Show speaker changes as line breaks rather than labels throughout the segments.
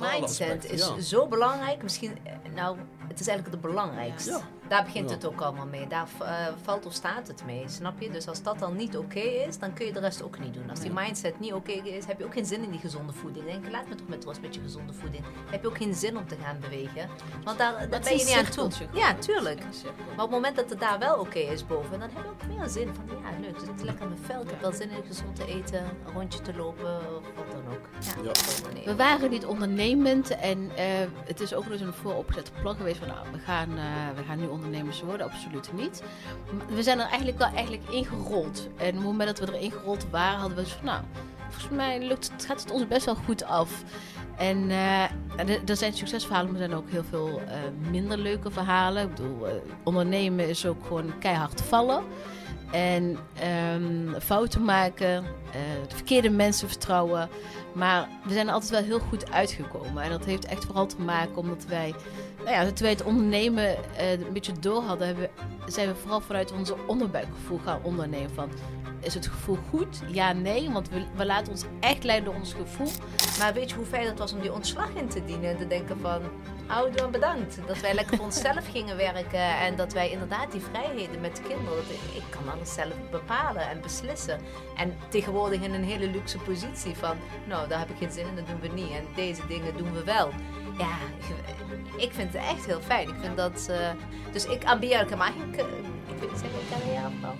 mindset is
ja.
zo belangrijk. Misschien, eh, nou, het is eigenlijk het belangrijkste.
Ja.
Daar begint
Ja.
het ook allemaal mee. Daar eh, valt of staat het mee, snap je? Dus als dat dan niet oké is, dan kun je de rest ook niet doen. Als die mindset niet oké is, heb je ook geen zin in die gezonde voeding. Denk laat me toch met rust met je gezonde voeding. Heb je ook geen zin om te gaan bewegen. Want daar, daar ben
is
je niet aan toe. Ja, tuurlijk. Maar op het moment dat het daar wel oké is boven, dan heb je ook meer zin van ja, leuk, het zit lekker in mijn vel. Ik heb wel zin in gezond te eten, een rondje te lopen of. Ja.
We waren niet ondernemend en eh, het is ook dus een vooropgezette plan geweest van nou, we gaan, eh, we gaan nu ondernemers worden, absoluut niet. We zijn er eigenlijk wel eigenlijk ingerold. En op het moment dat we erin gerold waren, hadden we dus van nou, volgens mij lukt het, gaat het ons best wel goed af. En en er- er zijn succesverhalen, maar er zijn ook heel veel minder leuke verhalen. Ik bedoel, ondernemen is ook gewoon keihard vallen. En ehm, fouten maken, de verkeerde mensen vertrouwen. Maar we zijn er altijd wel heel goed uitgekomen. En dat heeft echt vooral te maken omdat wij, nou ja, toen wij het ondernemen eh, een beetje door hadden, hebben, zijn we vooral vanuit onze onderbuikgevoel gaan ondernemen. Van, is het gevoel goed? Ja, nee. Want we, we laten ons echt leiden door ons gevoel.
Maar weet je hoe fijn het was om die ontslag in te dienen? En te denken van, ouder en bedankt. Dat wij lekker voor onszelf gingen werken. En dat wij inderdaad die vrijheden met de kinderen. Dat ik, ik kan alles zelf bepalen en beslissen. En tegenwoordig in een hele luxe positie van, nou daar heb ik geen zin in, dat doen we niet. En deze dingen doen we wel. Ja, ik vind het echt heel fijn. Ik vind dat... eh, dus ik ambieer helemaal geen... k- Ik weet niet zeggen, carrière vrouw.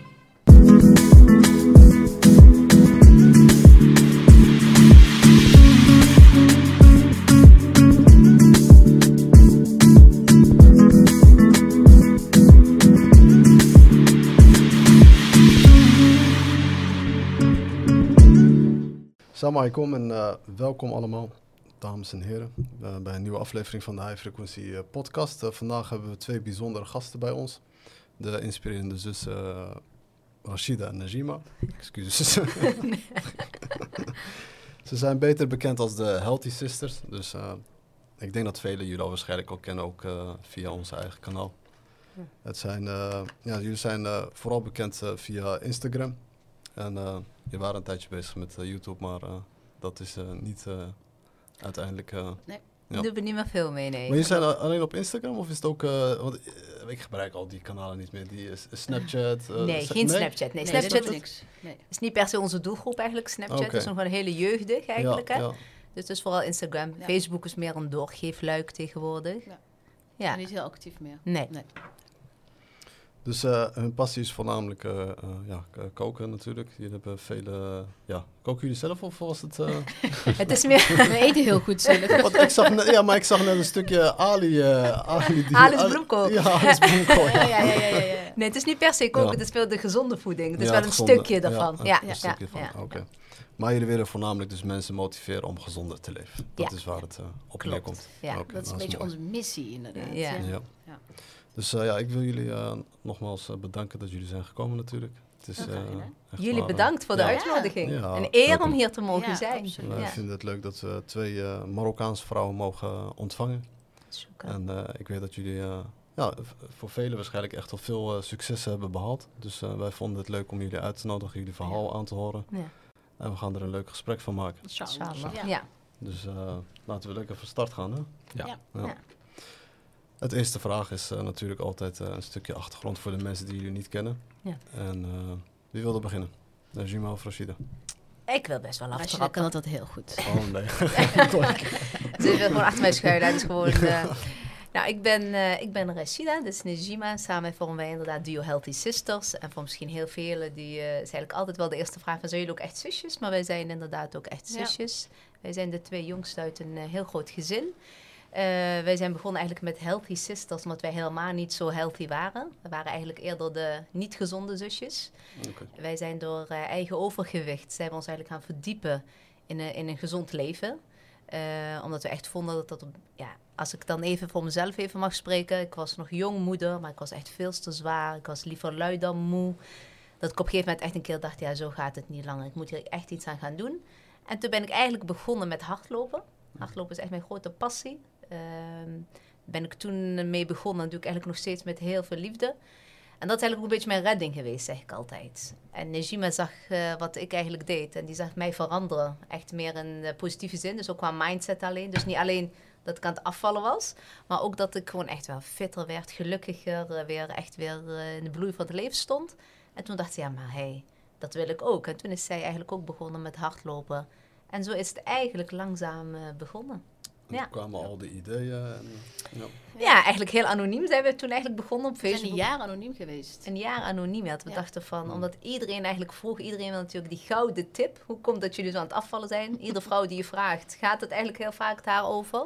Salam alaikum en eh, welkom allemaal, dames en heren, eh, bij een nieuwe aflevering van de High Frequency eh, podcast. Vandaag hebben we twee bijzondere gasten bij ons. De inspirerende zussen eh, Rashida en Najima. Excuses. Ze zijn beter bekend als de Healthy Sisters, dus ik denk dat velen jullie al waarschijnlijk ook kennen, ook via ons eigen kanaal. Het zijn, ja, jullie zijn vooral bekend via Instagram. En eh, je waren een tijdje bezig met eh, YouTube, maar eh, dat is eh, niet eh, uiteindelijk. eh, Ja.
Doen we niet meer veel mee, nee.
Maar je zijn alleen op Instagram of is het ook. eh, want eh, ik gebruik al die kanalen niet meer. Die is Snapchat. eh,
Nee, geen Snapchat. Nee,
Nee,
Snapchat
is niks. Nee.
is niet per se onze doelgroep eigenlijk. Snapchat
Oké.
is nog wel een hele jeugdig eigenlijk.
Ja,
hè?
ja.
Dus het is vooral Instagram.
Ja.
Facebook is meer een doorgeefluik tegenwoordig.
Ja.
Ja.
Niet heel actief meer.
Nee.
Dus eh, hun passie is voornamelijk eh, eh, ja, koken natuurlijk. Jullie hebben vele. ja, koken jullie zelf of was het. eh,
Het is meer...
We eten heel goed zelf.
want ik zag net, ja, maar ik zag net een stukje Ali. eh Ali die,
Alice bloemkool.
Ja, Alice bloemkool.
Ja,
Ja,
ja, ja, ja, ja. ja.
Nee, het is niet per se koken.
Ja.
Het is veel de gezonde voeding. Het is
Ja,
wel
het
een
gezonde-
stukje daarvan.
Ja,
Ja,
een
ja,
stukje
ja,
van.
ja.
Oké. Maar jullie willen voornamelijk dus mensen motiveren om gezonder te leven. Dat
Ja.
is waar het eh, op neerkomt.
Ja.
Oké,
Dat is een
nou,
beetje
mooi.
onze missie inderdaad.
Ja.
Ja.
Ja.
Dus eh, ja, ik wil jullie eh, nogmaals eh, bedanken dat jullie zijn gekomen natuurlijk. Het is, eh,
Jullie bedankt voor de
ja.
uitnodiging.
Ja,
een eer om hier te mogen
Ja,
zijn.
absoluut.
Wij
Ja.
vinden het leuk dat we twee eh, Marokkaanse vrouwen mogen ontvangen. En eh, ik weet dat jullie ja, voor velen waarschijnlijk echt al veel eh, successen hebben behaald. Dus eh, wij vonden het leuk om jullie uit te nodigen, jullie verhaal aan te horen.
Ja.
En we gaan er een leuk gesprek van maken.
Inshallah. Ja.
Dus eh, laten we lekker van start gaan. Hè?
Ja.
Het eerste vraag is eh, natuurlijk altijd eh, een stukje achtergrond voor de mensen die jullie niet kennen.
Ja.
En eh, wie wilde beginnen? Najima of Rashida?
Ik wil best wel
Rashida
achteraf.
kan dat heel goed.
Oh nee.
Ze wil gewoon achter mij schuilen. Is gewoon... Nou, ik ben, eh ik ben Rashida, dus Najima. Samen vormen wij inderdaad Duo Healthy Sisters. En voor misschien heel velen, die eh, is eigenlijk altijd wel de eerste vraag van... zijn jullie ook echt zusjes? Maar wij zijn inderdaad ook echt
Ja.
zusjes. Wij zijn de twee jongsten uit een heel groot gezin. Eh, wij zijn begonnen eigenlijk met Healthy Sisters, omdat wij helemaal niet zo healthy waren. We waren eigenlijk eerder de niet gezonde zusjes. Wij zijn door eh, eigen overgewicht zijn we ons eigenlijk gaan verdiepen in, een- in een gezond leven. Eh, omdat we echt vonden dat dat, ja, als ik dan even voor mezelf even mag spreken. Ik was nog jong moeder, maar ik was echt veel te zwaar. Ik was liever lui dan moe. Dat ik op een gegeven moment echt een keer dacht, ja, zo gaat het niet langer. Ik moet hier echt iets aan gaan doen. En toen ben ik eigenlijk begonnen met hardlopen. Hardlopen is echt mijn grote passie. Ehm ben ik toen mee begonnen. Dat doe ik eigenlijk nog steeds met heel veel liefde. En dat is eigenlijk ook een beetje mijn redding geweest, zeg ik altijd. En Nejima zag eh, wat ik eigenlijk deed. En die zag mij veranderen. Echt meer in de positieve zin. Dus ook qua mindset alleen. Dus niet alleen dat ik aan het afvallen was. Maar ook dat ik gewoon echt wel fitter werd. Gelukkiger. eh, weer echt weer eh, in de bloei van het leven stond. En toen dacht ze, ja maar hé, hey, dat wil ik ook. En toen is zij eigenlijk ook begonnen met hardlopen. En zo is het eigenlijk langzaam begonnen.
En
Ja.
toen kwamen al die ideeën. En, ja.
Ja, eigenlijk heel anoniem zijn we toen eigenlijk begonnen op
We zijn
Facebook.
een jaar anoniem geweest.
Een jaar anoniem. Ja, we
Ja.
dachten van, omdat iedereen eigenlijk vroeg, iedereen wil natuurlijk die gouden tip. Hoe komt dat jullie zo aan het afvallen zijn? Iedere vrouw die je vraagt, gaat het eigenlijk heel vaak daarover.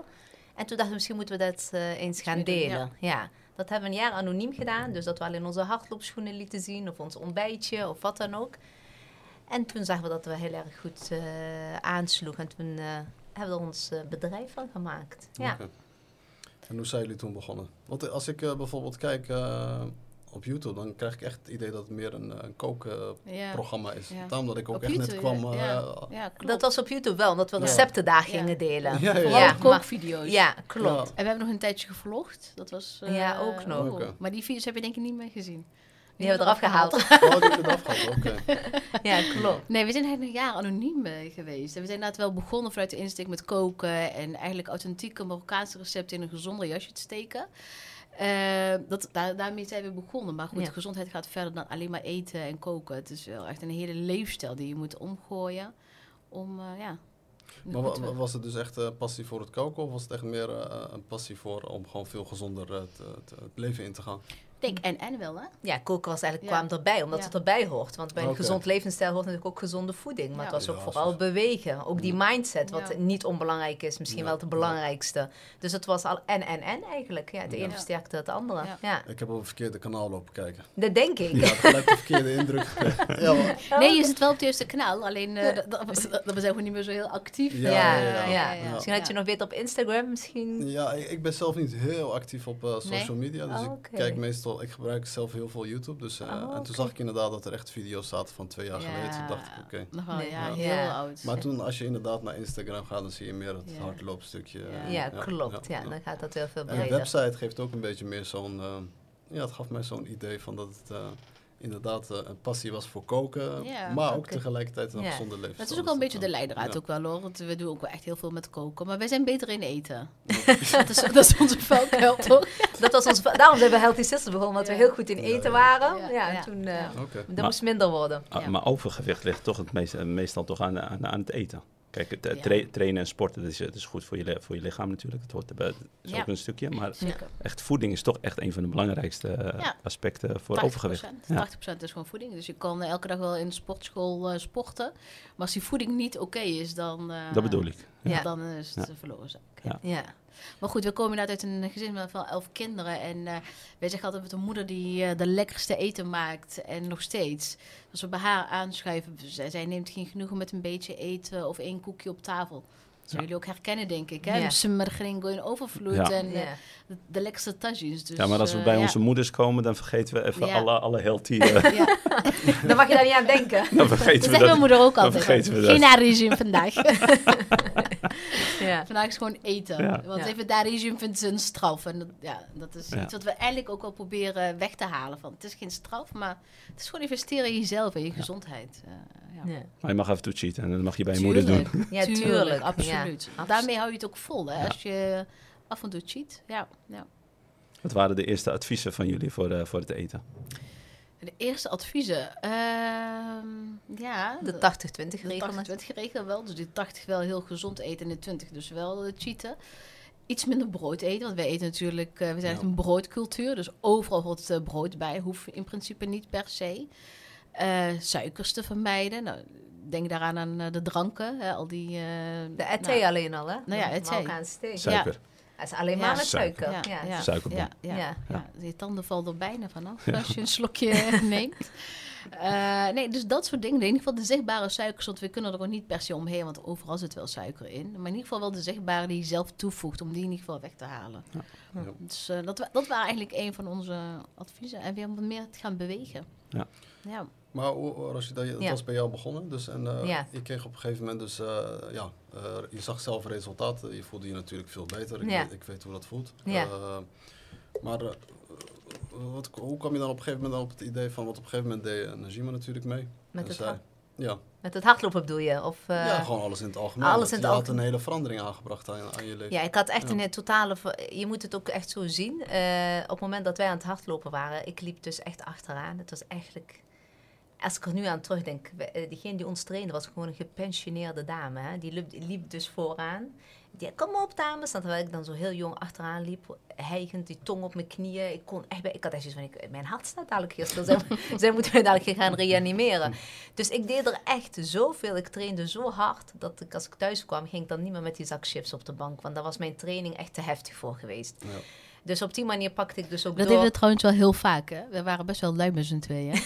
En toen dachten we, misschien moeten we dat eh, eens gaan delen. Ja. dat hebben we een jaar anoniem gedaan. Dus dat we alleen onze hardloopschoenen lieten zien, of ons ontbijtje, of wat dan ook. En toen zagen we dat we heel erg goed eh aansloeg. En toen eh, hebben we er ons eh, bedrijf van gemaakt. Ja.
En hoe zijn jullie toen begonnen? Want als ik eh, bijvoorbeeld kijk eh, op YouTube, dan krijg ik echt het idee dat het meer een, een kookprogramma
Ja.
is.
Ja.
Daarom dat ik ook
Op
echt net kwam.
ja.
eh,
Ja, klopt.
Dat was op YouTube wel, omdat we
Ja.
recepten daar
Ja.
gingen delen.
Ja, ja, ja.
Vooral
Ja, maar-
kookvideo's.
Ja, klopt.
Ja.
En we hebben nog een tijdje gevlogd. Dat was... eh,
Ja, ook nog.
Maar die video's heb je denk ik niet meer gezien.
Die hebben we eraf gehaald.
Oh, die heb je eraf gehad, oké.
Ja, klopt.
Nee, we zijn eigenlijk een jaar anoniem eh, geweest. En we zijn inderdaad wel begonnen vanuit de insteek met koken. En eigenlijk authentieke Marokkaanse recepten in een gezonder jasje te steken. Eh, dat, daar, daarmee zijn we begonnen. Maar goed,
Ja.
gezondheid gaat verder dan alleen maar eten en koken. Het is wel echt een hele leefstijl die je moet omgooien. Om, eh, ja...
Maar wa- was het dus echt eh, passie voor het koken of was het echt meer een passie voor om gewoon veel gezonder te- het leven in te gaan?
Ik denk en en wel, hè?
Ja, koken was eigenlijk,
Ja.
kwam erbij, omdat
Ja.
het erbij hoort. Want bij een gezond levensstijl hoort natuurlijk ook gezonde voeding. Maar
Ja.
het was ook
Ja,
vooral bewegen. Ook die mindset, wat
Ja.
niet onbelangrijk is. Misschien
Ja.
wel het belangrijkste. Dus het was al en, en, en eigenlijk. Ja, het
Ja.
ene versterkte het andere.
Ja.
Ja.
Ik heb op het verkeerde kanaal lopen kijken.
dat denk ik.
Ja, gelijk de verkeerde indruk. Ja,
Nee, je zit wel op het juiste kanaal. Alleen, eh, dat, dat, dat- dat- we zijn gewoon niet meer zo heel actief.
Ja,
Ja,
ja,
ja,
ja.
Misschien had je nog beter op Instagram misschien.
Ja, ik, ik ben zelf niet heel actief op eh, social media. Dus
Oh,
ik
oké.
kijk meestal, ik gebruik zelf heel veel YouTube. Dus, eh,
Oh,
En toen zag ik inderdaad dat er echt video's zaten van twee jaar geleden. Toen dacht ik, oké.
Nog wel,
Nee.
ja,
Ja.
heel
Ja.
oud.
Maar toen, als je inderdaad naar Instagram gaat, dan zie je meer het
Ja.
hardloopstukje.
Ja.
Ja, klopt. Ja, dan gaat dat heel veel
En de
breder.
website geeft ook een beetje meer zo'n... eh, ja, het gaf mij zo'n idee van dat het eh, inderdaad eh, een passie was voor koken.
Ja,
maar ook tegelijkertijd een
Ja.
gezonde leven.
Dat is ook wel een beetje de leidraad
Ja.
ook wel hoor. Want we doen ook wel echt heel veel met koken. Maar wij zijn beter in eten. dat, is, dat is onze valkuil toch?
Dat was ons, daarom zijn we Healthy Sisters begonnen, omdat we heel goed in eten
ja.
waren.
Ja,
Ja, en toen eh
ja.
Oké.
dat
Maar-
moest minder worden.
Ah,
Ja.
Maar overgewicht ligt toch het meest, eh, meestal toch aan, aan, aan het eten. Kijk, het, eh,
Ja.
tra- trainen en sporten, dat is, het is goed voor je, voor je lichaam natuurlijk. Het hoort erbij, dat is
Ja.
ook een stukje. Maar
Zeker.
echt voeding is toch echt een van de belangrijkste eh,
Ja.
aspecten voor
80%.
overgewicht. Ja.
80% is gewoon voeding. Dus je kan eh, elke dag wel in de sportschool eh, sporten. Maar als die voeding niet oké is, dan, eh,
Dat bedoel ik.
Ja.
dan is het
Ja.
eh, verloren zaak.
Ja.
Maar goed, we komen uit een gezin met van elf kinderen. En eh wij zeggen altijd met een moeder die eh, de lekkerste eten maakt. En nog steeds. Als we bij haar aanschuiven, zij neemt geen genoegen met een beetje eten of één koekje op tafel. Dat zullen jullie ook herkennen, denk ik. Hè?
Ja.
Een Summergringo in overvloed
Ja.
en eh,
Ja.
de, de lekkerste. Dus,
ja, maar als we
eh,
bij onze moeders komen, dan vergeten we even
Ja.
alle, alle healthy. eh,
Ja,
Dan mag je daar niet aan denken.
dan
dat
vergeten we
zegt mijn
dat.
moeder ook
dan
altijd.
vergeten we dat.
Geen naregime vandaag.
Ja.
vandaag is gewoon eten.
Ja.
Want
Ja.
even naregime vindt ze een straf. En dat, ja, dat is
Ja.
iets wat we eigenlijk ook wel proberen weg te halen. Van, het is geen straf, maar het is gewoon investeren in jezelf en je gezondheid. Ja.
Maar je mag af en toe cheaten en dat mag je bij je moeder doen.
Tuurlijk,
Ja, tuurlijk.
absoluut.
Ja,
Daarmee hou je het ook vol, hè,
Ja.
als je af en toe cheat. Ja, ja.
Wat waren de eerste adviezen van jullie voor, eh, voor het eten?
De eerste adviezen. ehm, ja,
De
de
80-20 regel.
80-20 regel wel. Dus die 80 wel heel gezond eten en de 20 dus wel eh, cheaten. Iets minder brood eten, want wij eten natuurlijk, eh, we zijn echt een broodcultuur. Dus overal hoort eh, brood bij, hoeft in principe niet per se. Eh, suikers te vermijden. Nou, denk daaraan aan eh, de dranken, hè, al die... eh,
De ethee
nou,
alleen al, hè?
Nou ja.
Marokkaanse thee.
Suiker.
Dat is alleen maar
Ja.
met suiker.
Ja,
Ja.
ja,
Suikerbom.
Ja, ja,
Ja.
ja. je tanden vallen er bijna vanaf als je een slokje neemt. Eh, nee, dus dat soort dingen. In ieder geval de zichtbare suikers, want we kunnen er ook niet per se omheen, want overal zit wel suiker in. Maar in ieder geval wel de zichtbare die je zelf toevoegt, om die in ieder geval weg te halen.
Ja.
Dus eh, dat, dat waren eigenlijk een van onze adviezen. En weer wat meer te gaan bewegen.
Ja.
Ja.
Maar je dat,
Ja.
was bij jou begonnen, dus en eh,
Ja.
je kreeg op een gegeven moment dus, eh, ja, eh, je zag zelf resultaten. Je voelde je natuurlijk veel beter. Ik,
Ja.
weet, ik weet hoe dat voelt. Maar wat, hoe kwam je dan op een gegeven moment op het idee van... wat op een gegeven moment deed Najima natuurlijk mee.
Met
En
het,
zij- ja.
met het hardlopen bedoel je? Of,
ja, gewoon alles in het algemeen.
alles
Dat
in het
je had een hele verandering aangebracht aan, aan je leven.
Ja, ik had echt
Ja.
een totale... Je moet het ook echt zo zien. Op het moment dat wij aan het hardlopen waren, ik liep dus echt achteraan. Het was eigenlijk... Als ik er nu aan terugdenk, eh, diegene die ons trainde was gewoon een gepensioneerde dame. Hè? Die, liep, dus vooraan. Die, kom op dames, terwijl ik dan zo heel jong achteraan liep, hijgend, die tong op mijn knieën. Ik kon echt, bij- ik had echt zoiets van, ik, mijn hart staat dadelijk hier stil. Zij, zij moeten mij dadelijk gaan reanimeren. Dus ik deed er echt zoveel. Ik trainde zo hard dat ik als ik thuis kwam, ging ik dan niet meer met die zak chips op de bank. Want daar was mijn training echt te heftig voor geweest.
Ja.
Dus op die manier pakte ik dus ook
Dat
door.
deden we trouwens wel heel vaak, hè? We waren best wel lui met z'n tweeën.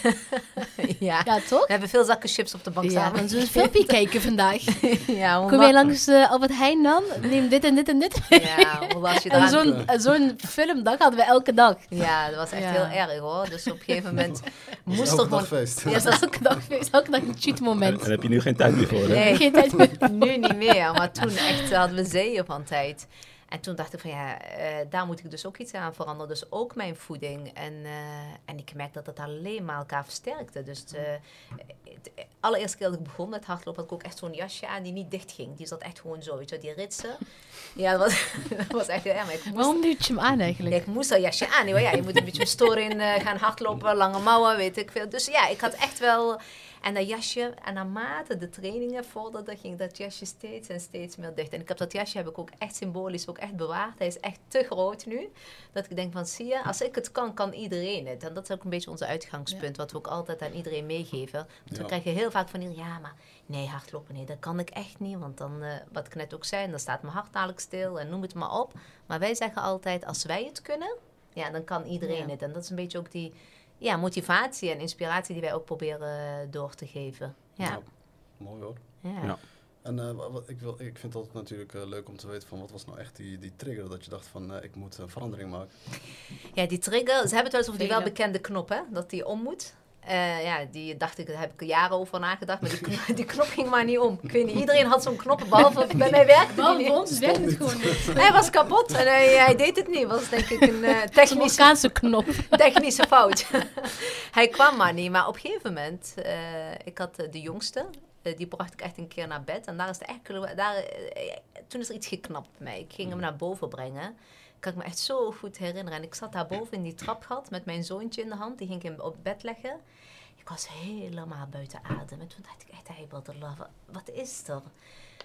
ja.
Ja, toch?
We hebben veel zakken chips op de bank
Ja,
samen.
we een filmpje kijken vandaag.
ja,
Kom je langs eh, Albert Heijn dan? Neem dit en dit en dit.
Ja, hoe was je
En
eraan?
zo'n en zo'n filmdag hadden we elke dag.
Ja, dat was echt
Ja.
heel erg hoor. Dus op een gegeven moment moest er
elke dag feest.
Ja, dat-
Elke dag, feest, elke dag een cheat
En
moment.
daar heb je nu geen tijd meer voor, hè?
Nee,
Geen tijd meer.
nu niet meer. Maar toen echt hadden we zeeën van tijd. En toen dacht ik van ja, eh, daar moet ik dus ook iets aan veranderen. Dus ook mijn voeding. En, eh, en ik merk dat dat alleen maar elkaar versterkte. Dus de, de allereerste keer dat ik begon met hardlopen, had ik ook echt zo'n jasje aan die niet dicht ging. Die zat echt gewoon zo, weet je, die ritsen. Ja, dat was, dat was echt. Maar ik moest,
Waarom duwt je hem aan eigenlijk?
ik moest dat jasje aan. Ja, je moet een beetje storen in eh, gaan hardlopen, lange mouwen, weet ik veel. Dus ja, ik had echt wel... En dat jasje, en naarmate de trainingen vorderden, ging dat jasje steeds en steeds meer dicht. En ik heb dat jasje heb ik ook echt symbolisch ook echt bewaard. Hij is echt te groot nu. Dat ik denk van, zie je, als ik het kan, kan iedereen het. En dat is ook een beetje onze uitgangspunt, wat we ook altijd aan iedereen meegeven. Want we
Ja.
krijgen heel vaak van, iedereen, ja, maar nee, hardlopen, nee, dat kan ik echt niet. Want dan, eh, wat ik net ook zei, dan staat mijn hart dadelijk stil en noem het maar op. Maar wij zeggen altijd, als wij het kunnen, ja, dan kan iedereen
Ja.
het. En dat is een beetje ook die ja, motivatie en inspiratie die wij ook proberen door te geven. Ja.
Ja, Mooi hoor.
Ja.
Ja.
En eh, wa- wat, ik, wil, ik vind het altijd natuurlijk eh, leuk om te weten van wat was nou echt die, die trigger dat je dacht van eh, ik moet een verandering maken.
Ja, die trigger, ze hebben het wel eens over die welbekende knop, hè? Dat die om moet. Eh, ja, die dacht ik, daar heb ik er jaren over nagedacht, maar die, knop- die knop ging maar niet om. Ik weet niet, iedereen had zo'n knop, behalve bij mij werkte die
Waarom
niet.
ons werkt het gewoon niet?
Hij was kapot en hij, hij deed het niet. was denk ik een eh, technische
knop.
technische fout. hij kwam maar niet. Maar op een gegeven moment, eh, ik had de jongste, die bracht ik echt een keer naar bed. En daar is de echte, daar, toen is er iets geknapt bij mij. Ik ging hem naar boven brengen. Kan ik me echt zo goed herinneren. En ik zat daar boven in die trapgat met mijn zoontje in de hand. Die ging ik hem op bed leggen. Ik was helemaal buiten adem. En toen dacht ik echt, hey, wat, wat, wat is er?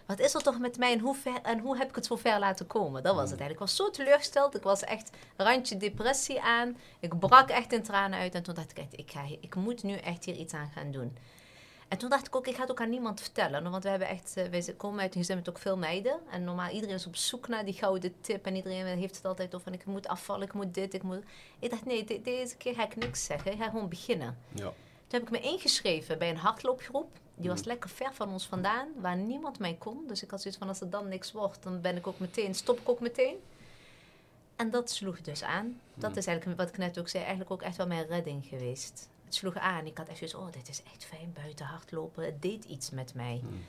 Wat is er toch met mij en hoe, ver, en hoe heb ik het zo ver laten komen? Dat was het eigenlijk. Ik was zo teleurgesteld. Ik was echt randje depressie aan. Ik brak echt in tranen uit. En toen dacht ik echt, ik, ga, ik moet nu echt hier iets aan gaan doen. En toen dacht ik ook, ik ga het ook aan niemand vertellen. Want we hebben echt, eh, wij komen uit een gezin met ook veel meiden. En normaal, iedereen is op zoek naar die gouden tip. En iedereen heeft het altijd over van, ik moet afvallen, ik moet dit, ik moet... Ik dacht, nee, de- deze keer ga ik niks zeggen. Ik ga gewoon beginnen.
Ja.
Toen heb ik me ingeschreven bij een hardloopgroep. Die was
Mm.
lekker ver van ons vandaan, waar niemand mij kon. Dus ik had zoiets van, als er dan niks wordt, dan ben ik ook meteen, stop ik ook meteen. En dat sloeg dus aan. Dat
Mm.
is eigenlijk, wat ik net ook zei, eigenlijk ook echt wel mijn redding geweest. Het sloeg aan. Ik had echt zoiets, oh, dit is echt fijn, buiten hardlopen. Het deed iets met mij.
Mm.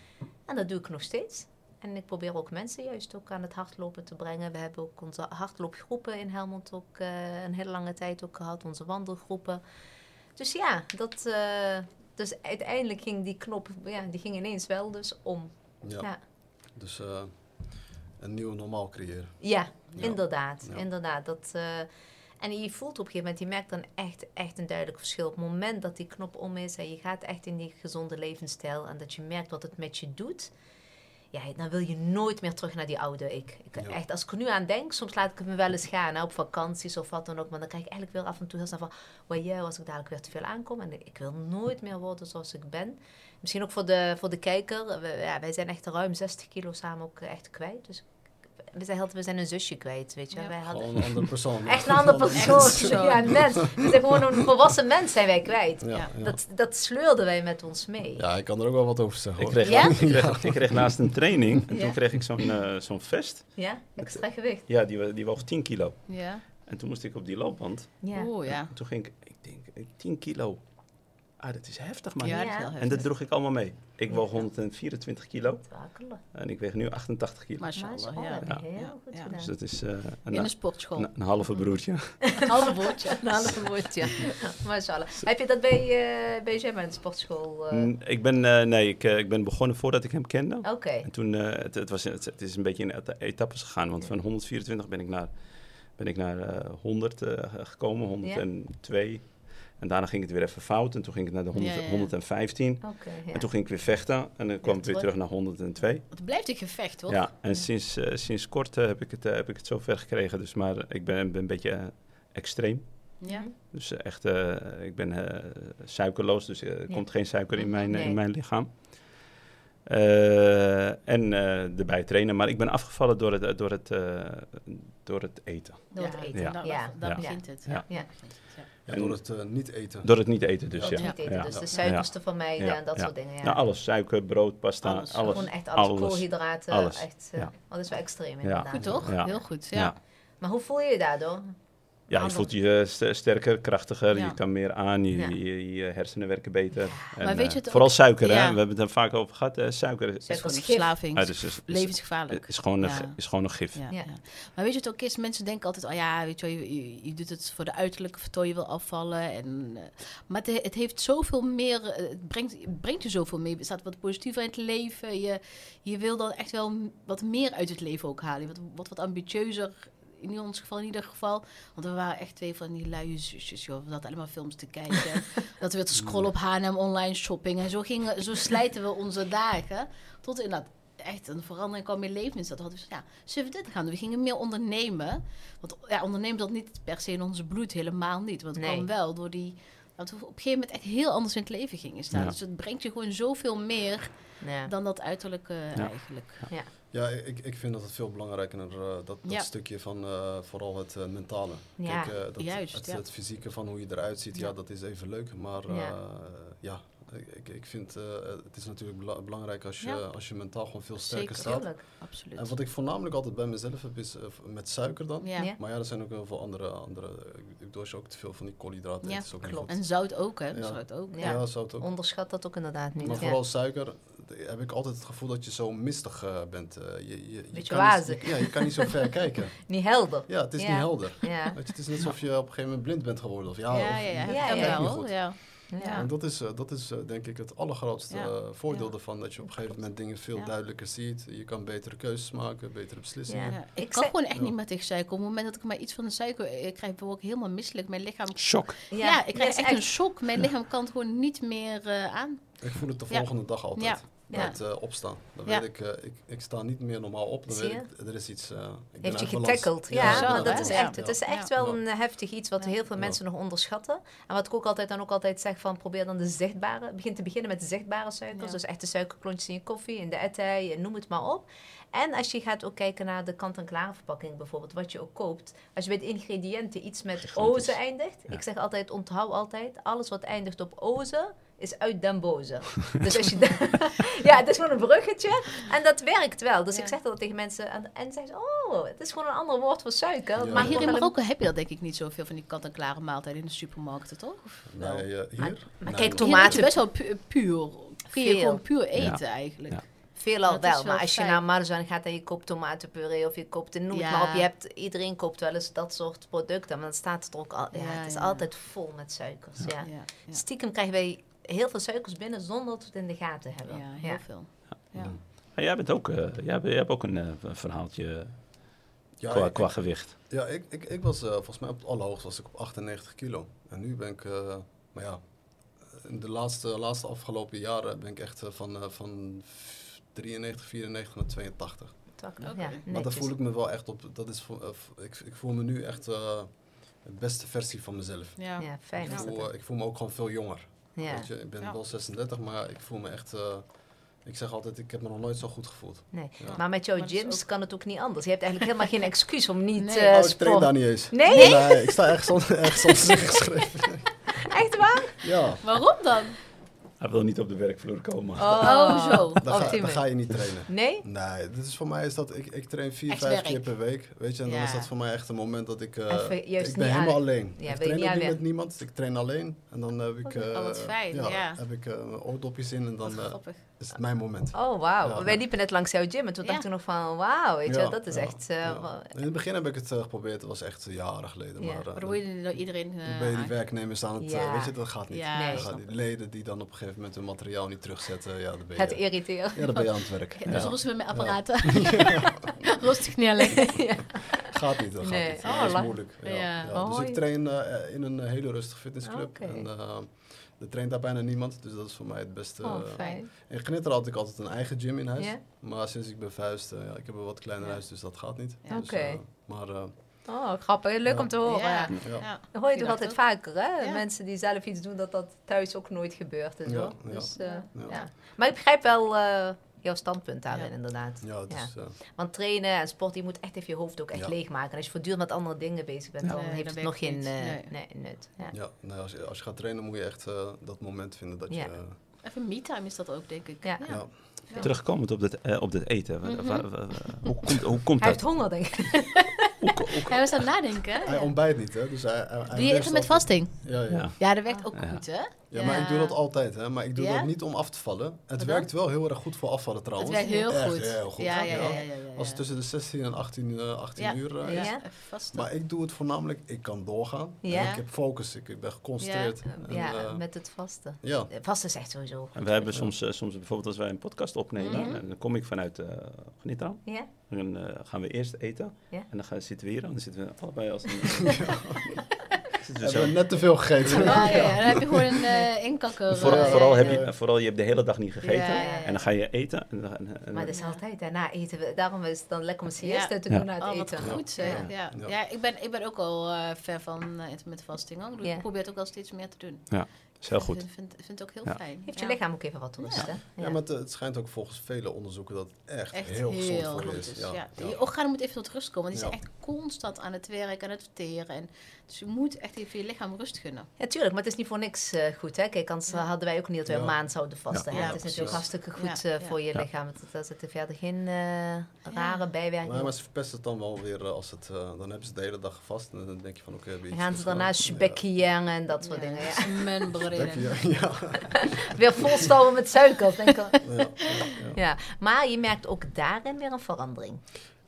En dat doe ik nog steeds. En ik probeer ook mensen juist ook aan het hardlopen te brengen. We hebben ook onze hardloopgroepen in Helmond ook eh, een hele lange tijd ook gehad. Onze wandelgroepen. Dus ja, dat, eh, dus uiteindelijk ging die knop, ja, die ging ineens wel dus om.
Ja.
Ja.
Dus eh, een nieuw normaal creëren.
Ja,
Ja.
inderdaad.
Ja.
Inderdaad. Dat, en je voelt op een gegeven moment, je merkt dan echt, echt een duidelijk verschil. Op het moment dat die knop om is en je gaat echt in die gezonde levensstijl en dat je merkt wat het met je doet, ja, dan wil je nooit meer terug naar die oude ik. ik
Ja.
echt, als ik er nu aan denk, soms laat ik me wel eens gaan hè, op vakanties of wat dan ook, maar dan krijg ik eigenlijk weer af en toe heel snel van, well, ja, als ik dadelijk weer te veel aankom en ik wil nooit meer worden zoals ik ben. Misschien ook voor de, voor de kijker, we- ja, wij zijn echt ruim 60 kilo samen ook echt kwijt, dus we zijn, we zijn een zusje kwijt, weet je.
Ja.
Wij hadden
Gewoon een andere persoon.
echt een andere persoon. Ja, een mens. We zijn gewoon een volwassen mens zijn wij kwijt.
Ja.
Dat, dat sleurden wij met ons mee.
ja, ik kan er ook wel wat over zeggen
Ik kreeg,
Ja?
ik, kreeg, ik kreeg naast een training, en
Ja.
toen kreeg ik zo'n eh, zo'n vest.
Ja? Extra gewicht.
Ja, die, die woog 10 kilo.
Ja.
En toen moest ik op die loopband.
Ja.
Oeh, ja.
En toen ging ik, ik denk, eh, 10 kilo. Ah, dat is heftig man.
Ja, dat is
Ja.
heel
En dat droeg ik allemaal mee. Ik woog 124 kilo en ik weeg nu 88 kilo.
Mashallah, ja.
heel
Ja.
goed gedaan.
Dus dat is eh,
In
een,
een sportschool.
een, een halve broertje.
Een halve woordje.
Een half woordje. Mashallah. Heb je dat bij, eh bij Gemma in de sportschool? eh?
Mm, Ik ben, eh, nee, ik, ik ben begonnen voordat ik hem kende.
Oké.
En toen, eh, het, het, was, het, het is een beetje in eta- etappes gegaan. Want van 124 ben ik naar, ben ik naar eh, 100 eh, gekomen, 102. En daarna ging het weer even fout. En toen ging ik naar de 100,
Ja, ja, ja.
115.
Oké, ja.
En toen ging ik weer vechten. En dan kwam ik weer
terug.
naar 102.
Het blijft een gevecht, toch?
Ja, en Sinds, eh, sinds kort eh, heb, ik het, eh, heb ik het zover gekregen. Dus, maar ik ben, ben een beetje extreem.
Ja.
Dus echt, eh, ik ben eh, suikerloos, dus er
Ja.
komt geen suiker in mijn,
Nee.
in mijn lichaam. Eh, en eh, erbij trainen, maar ik ben afgevallen door het, door het, eh, door het eten.
Door het
Ja,
eten.
Ja.
nou, dat- Daar
Ja.
begint het.
Ja.
Ja.
Door het eh, niet eten.
Door het niet eten dus, ja.
het niet eten.
ja.
Dus de suikers te vermijden
Ja.
en dat
Ja.
soort dingen. Ja.
Nou, alles, suiker, brood, pasta,
Alles.
alles.
Gewoon echt alles,
alles.
koolhydraten.
Alles.
Echt, eh,
Ja.
dat is wel extreem
Ja.
inderdaad.
Goed toch?
Ja.
Heel goed. Ja.
Ja.
Maar hoe voel je je daardoor?
Ja, je voelt je st- sterker, krachtiger,
Ja.
je kan meer aan, je,
Ja.
je, je hersenen werken beter. En,
Maar weet
eh,
je het
vooral
ook-
suiker, hè?
Ja.
we hebben het er vaak over gehad. eh, suiker is,
Het gewoon een verslaving.
ah, dus is, is,
Levensgevaarlijk.
is, gewoon een,
Ja.
is gewoon een gif.
Ja,
Ja.
ja. Maar weet je wat ook is? Mensen denken altijd, oh ja, weet je, je, je, je doet het voor de uiterlijke vertoon, je wil afvallen. En, eh, maar het, het heeft zoveel meer, eh, het brengt, het brengt je zoveel meer. Je staat wat positiever in het leven. Je, je wil dan echt wel wat meer uit het leven ook halen. Wat, wat, wat ambitieuzer. In ons geval in ieder geval. Want we waren echt twee van die luie zusjes, joh. We zaten allemaal films te kijken. dat we te scrollen op H&M online shopping. En zo, gingen, zo slijten we onze dagen. Tot inderdaad echt een verandering kwam in leven. Dus dat hadden we ja, zullen we dit gaan doen? We gingen meer ondernemen. Want ja, ondernemen dat niet per se in onze bloed, helemaal niet. Want het
Nee.
kwam wel door die... Dat we op een gegeven moment echt heel anders in het leven gingen staan.
Ja.
Dus het brengt je gewoon zoveel meer
Ja.
dan dat uiterlijke
Ja.
eigenlijk.
Ja, ik, ik vind dat het veel belangrijker is, dat, dat
Ja.
stukje van eh, vooral het eh, mentale.
Ja,
Kijk, eh, dat,
juist,
het,
ja.
het fysieke van hoe je eruit ziet, ja,
Ja.
dat is even leuk. Maar
Ja.
ja, ja ik, ik vind eh, het is natuurlijk bela- belangrijk als je,
Ja.
als je mentaal gewoon veel sterker
Zeker.
staat.
Absoluut.
En wat ik voornamelijk altijd bij mezelf heb, is eh, met suiker dan.
ja.
Ja.
Maar ja, er zijn ook heel veel andere. andere ik, doe als je ook te veel van die koolhydraten.
Ja,
is ook niet
klopt.
En zout ook, hè?
Ja.
Zout ook.
Ja.
Ja, zou het ook.
Onderschat dat ook inderdaad niet.
Maar
ja.
vooral suiker, heb ik altijd het gevoel dat je zo mistig eh, bent. Eh, je, je, je
Beetje
kan niet-
wazig.
ja, je kan niet zo ver kijken.
Niet helder.
Ja, het is
Ja.
niet helder.
Ja.
Weet je, het is net alsof je op een gegeven moment blind bent geworden. Of ja,
Ja,
of,
ja, ja.
Ja, ja,
wel.
En dat is, eh, dat is eh, denk ik het allergrootste
Ja.
voordeel
Ja.
ervan. Dat je op een gegeven moment dingen veel
Ja.
duidelijker ziet. Je kan betere keuzes maken, betere beslissingen.
Ja.
Ja, ik kan gewoon echt
Ja.
niet meer tegen suiker. Op het moment dat ik maar iets van de suiker... Ik krijg ik ook helemaal misselijk. Mijn lichaam...
Shock.
Ja, ik krijg echt, een shock. Mijn lichaam kan het gewoon niet meer eh, aan.
Ik voel het de
Ja.
volgende dag altijd.
Ja.
Bij
Ja.
het eh, opstaan. Dan
Ja.
weet ik, eh, ik, ik sta niet meer normaal op. Dan
Zie
weet ik, er is iets... eh, ik ben
Heeft je getackeld. Ja,
Zo,
dat is
Ja.
echt, het is echt
Ja.
wel een heftig iets wat
Ja.
heel veel
Ja.
mensen nog onderschatten. En wat ik ook altijd dan ook altijd zeg van probeer dan de zichtbare, begin te beginnen met de zichtbare suikers.
Ja.
Dus echt de suikerklontjes in je koffie, in de etij, noem het maar op. En als je gaat ook kijken naar de kant-en-klare verpakking bijvoorbeeld, wat je ook koopt. Als je bij de ingrediënten iets met
Gigantisch.
oze eindigt.
Ja.
Ik zeg altijd, onthoud altijd, alles wat eindigt op oze is uit den boze. dus als je ja, het is gewoon een bruggetje en dat werkt wel. Dus
Ja.
ik zeg dat tegen mensen en, en zeggen ze, oh, het is gewoon een ander woord voor suiker.
Ja.
Maar hier in Marokko heb je dat denk ik niet zoveel van die kant-en-klare maaltijden in de supermarkten, toch? Of wel?
Nee, eh, hier?
Maar- kijk,
nee.
Tomaten-
best wel pu- puur. Kun je gewoon puur
Ja.
eten eigenlijk.
Ja.
Veelal wel,
wel
maar als je naar Marzan gaat en je koopt tomatenpuree of je koopt een
Ja.
maar op. Je hebt, iedereen koopt wel eens dat soort producten, maar dan staat het er ook al. Ja,
Ja,
het is
ja.
altijd vol met suikers. Ja.
Ja, ja.
Stiekem krijgen wij heel veel suikers binnen zonder dat we het in de gaten hebben.
Ja, heel veel. Ja.
Maar jij, bent ook, eh, jij, hebt- jij hebt ook een eh, verhaaltje
Ja,
qua,
ik-
qua gewicht.
Ja, ik, ik, ik was eh, volgens mij op het allerhoogst was ik op 98 kilo. En nu ben ik, eh, maar ja, in de laatste, laatste afgelopen jaren ben ik echt van, eh, van 93, 94 naar 82.
Tak-
Oké.
ja,
Maar
daar voel ik me wel echt op, dat is, ik, ik voel me nu echt eh, de beste versie van mezelf.
Ja.
Ja, fijn
voel, ik voel me ook gewoon veel jonger.
Ja.
Weet je, ik ben
Ja.
wel 36, maar ik voel me echt, eh, ik zeg altijd, ik heb me nog nooit zo goed gevoeld.
Nee.
Ja.
Maar met jouw
Maar
gyms
ook-
kan het ook niet anders. Je hebt eigenlijk helemaal geen excuus om niet
Nee.
eh
oh, ik train daar niet eens.
Nee?
ik sta ergens, on, ergens anders ingeschreven.
Echt waar?
Ja.
Waarom dan?
Hij wil niet op de werkvloer komen.
Oh, zo.
Dan ga,
Op die
dan ga je niet trainen.
Nee?
Nee, dit is voor mij is dat ik, ik train vier,
Echt
vijf
werk.
keer per week. Weet je, en dan
Ja.
is dat voor mij echt een moment dat ik. eh,
Even juist
ik ben
niet
helemaal
aan-
alleen.
Ja,
ik train
niet
ook niet met niemand. Ik train alleen. En dan heb ik.
Oh,
eh,
wat fijn, ja.
heb ik eh, mijn oordopjes in en dan
Wat
eh,
grappig.
Is het mijn moment.
Oh, wauw.
Ja.
Wij liepen net langs jouw gym en toen
Ja.
dacht ik nog van, wauw, weet je,
Ja,
dat is
ja,
echt... eh,
In het begin heb ik het eh, geprobeerd. Het was echt jaren geleden.
Ja.
Maar, eh,
dan word je door iedereen...
dan
eh,
ben je die werknemers aan het...
Ja.
eh, weet je, dat gaat niet.
Nee.
Leden die dan op een gegeven moment hun materiaal niet terugzetten. Ja, dan ben
Het
je,
irriteert.
ja, dan ben je aan het werk.
Ja, dus
Ja.
rustig met mijn apparaten. Rustig niet alleen.
Gaat niet, dat gaat
Nee.
niet.
Oh,
dat is moeilijk. Ja.
Ja.
Ja, Dus
Oh,
ik train eh, in een eh, hele rustige fitnessclub.
Oké.
En eh, er traint daar bijna niemand, dus dat is voor mij het beste.
Oh,
eh,
fijn.
in Gnitter had ik altijd een eigen gym in huis. Maar sinds ik ben verhuisd, eh, ja, ik heb een wat kleiner huis, dus dat gaat niet.
Ja.
Dus,
Oké.
eh, maar eh,
Oh, grappig. Leuk
Ja.
om te horen.
Ja.
ja.
Ja.
Dat hoor je toch altijd vaker, hè?
Ja.
Mensen die zelf iets doen, dat dat thuis ook nooit gebeurt en zo.
Ja, ja.
Dus, eh,
Ja.
Ja.
ja. Maar ik begrijp wel eh, jouw standpunt daarin,
Ja.
inderdaad.
Ja, eh,
Want trainen en sport, je moet echt even je hoofd ook echt
Ja.
leegmaken. En als je voortdurend met andere dingen bezig bent, dan heeft het nog geen eh,
Nee.
nee, nut. Ja.
nee, als, je, als je gaat trainen moet je echt eh, dat moment vinden dat
Ja.
je...
Even me-time is dat ook, denk ik.
Ja.
ja.
Ja.
Terugkomend op dit, eh, op dit eten.
Mhm.
hoe, komt, hoe komt
Hij
dat?
heeft honger, denk ik.
Hoe, ko- hoe-
Hij was aan het nadenken.
Hij ontbijt niet, hè? Dus hij, hij, hij
Doe je eten met vasting?
Ja, ja.
Ja.
Ja, dat werkt ook goed, hè?
Ja, maar ik doe dat altijd, hè. Maar ik doe
Ja?
dat niet om af te vallen. Het werkt wel heel erg goed voor afvallen
Het
trouwens.
werkt heel
Echt
goed.
heel goed.
Ja, ja, ja.
Ja.
ja, ja, ja,
Als het tussen de 16 en 18, eh, 18
Ja.
uur eh,
Ja,
is.
Ja.
even vasten.
Maar ik doe het voornamelijk, ik kan doorgaan.
Ja.
En ik heb focus, ik, ben geconcentreerd. En,
Ja,
eh,
met het vasten.
ja.
Eh, Vasten is echt sowieso.
En we hebben soms, eh, soms bijvoorbeeld als wij een podcast opnemen, en dan kom ik vanuit uh, Gnita.
Ja?
En dan eh, gaan we eerst eten.
Ja.
En dan gaan, zitten we hier en dan zitten we allebei als een... We zo.
hebben net te veel gegeten.
Ja, ja, ja. Dan heb je gewoon een eh inkakker.
Vooral,
eh,
vooral, heb
ja.
je, vooral je hebt de hele dag niet gegeten.
Ja, ja, ja.
En dan ga je eten. En, dan- en, en-
Maar dat is
Ja.
altijd, hè, na eten. we- Daarom is het dan lekker om een
Ja.
siesta te
Ja.
doen na het
Oh, wat
eten.
goed zeg.
Ja.
Ja.
Ja.
Ja. ik, ben, ik ben ook al eh fan van uh, intermittent fasting. Ik
Ja.
probeer het ook al steeds meer te doen.
is heel goed.
Ik vind, vind, vind het ook heel
Ja.
fijn.
Heeft je
Ja.
lichaam ook even wat rust,
Ja.
hè?
Ja, maar het, het schijnt ook volgens vele onderzoeken dat het echt,
Echt
heel, gezond voor je is. Ja,
Ja.
ja.
Je organen moeten even tot rust komen. Want die
Ja.
zijn echt constant aan het werk, aan het verteren. En, dus je moet echt even je lichaam rust gunnen.
Ja, tuurlijk, maar het is niet voor niks eh, goed, hè? Kijk, anders
Ja.
hadden wij ook niet dat we
Ja.
een maand zouden vasten.
Ja,
hè?
ja,
het is natuurlijk hartstikke goed
Ja,
eh, voor
ja.
je
Ja.
lichaam. Daar zitten verder geen eh, rare bijwerkingen.
Nee, maar ze verpesten het dan wel weer eh, als het, eh, dan hebben ze de hele dag gevast en dan denk je van oké, okay,
gaan ze daarna spekkiang en dat soort dingen. Ja.
Ja, ja,
Weer volstouwen met suiker. Denk ik.
ja, ja, ja.
Ja, maar je merkt ook daarin weer een verandering.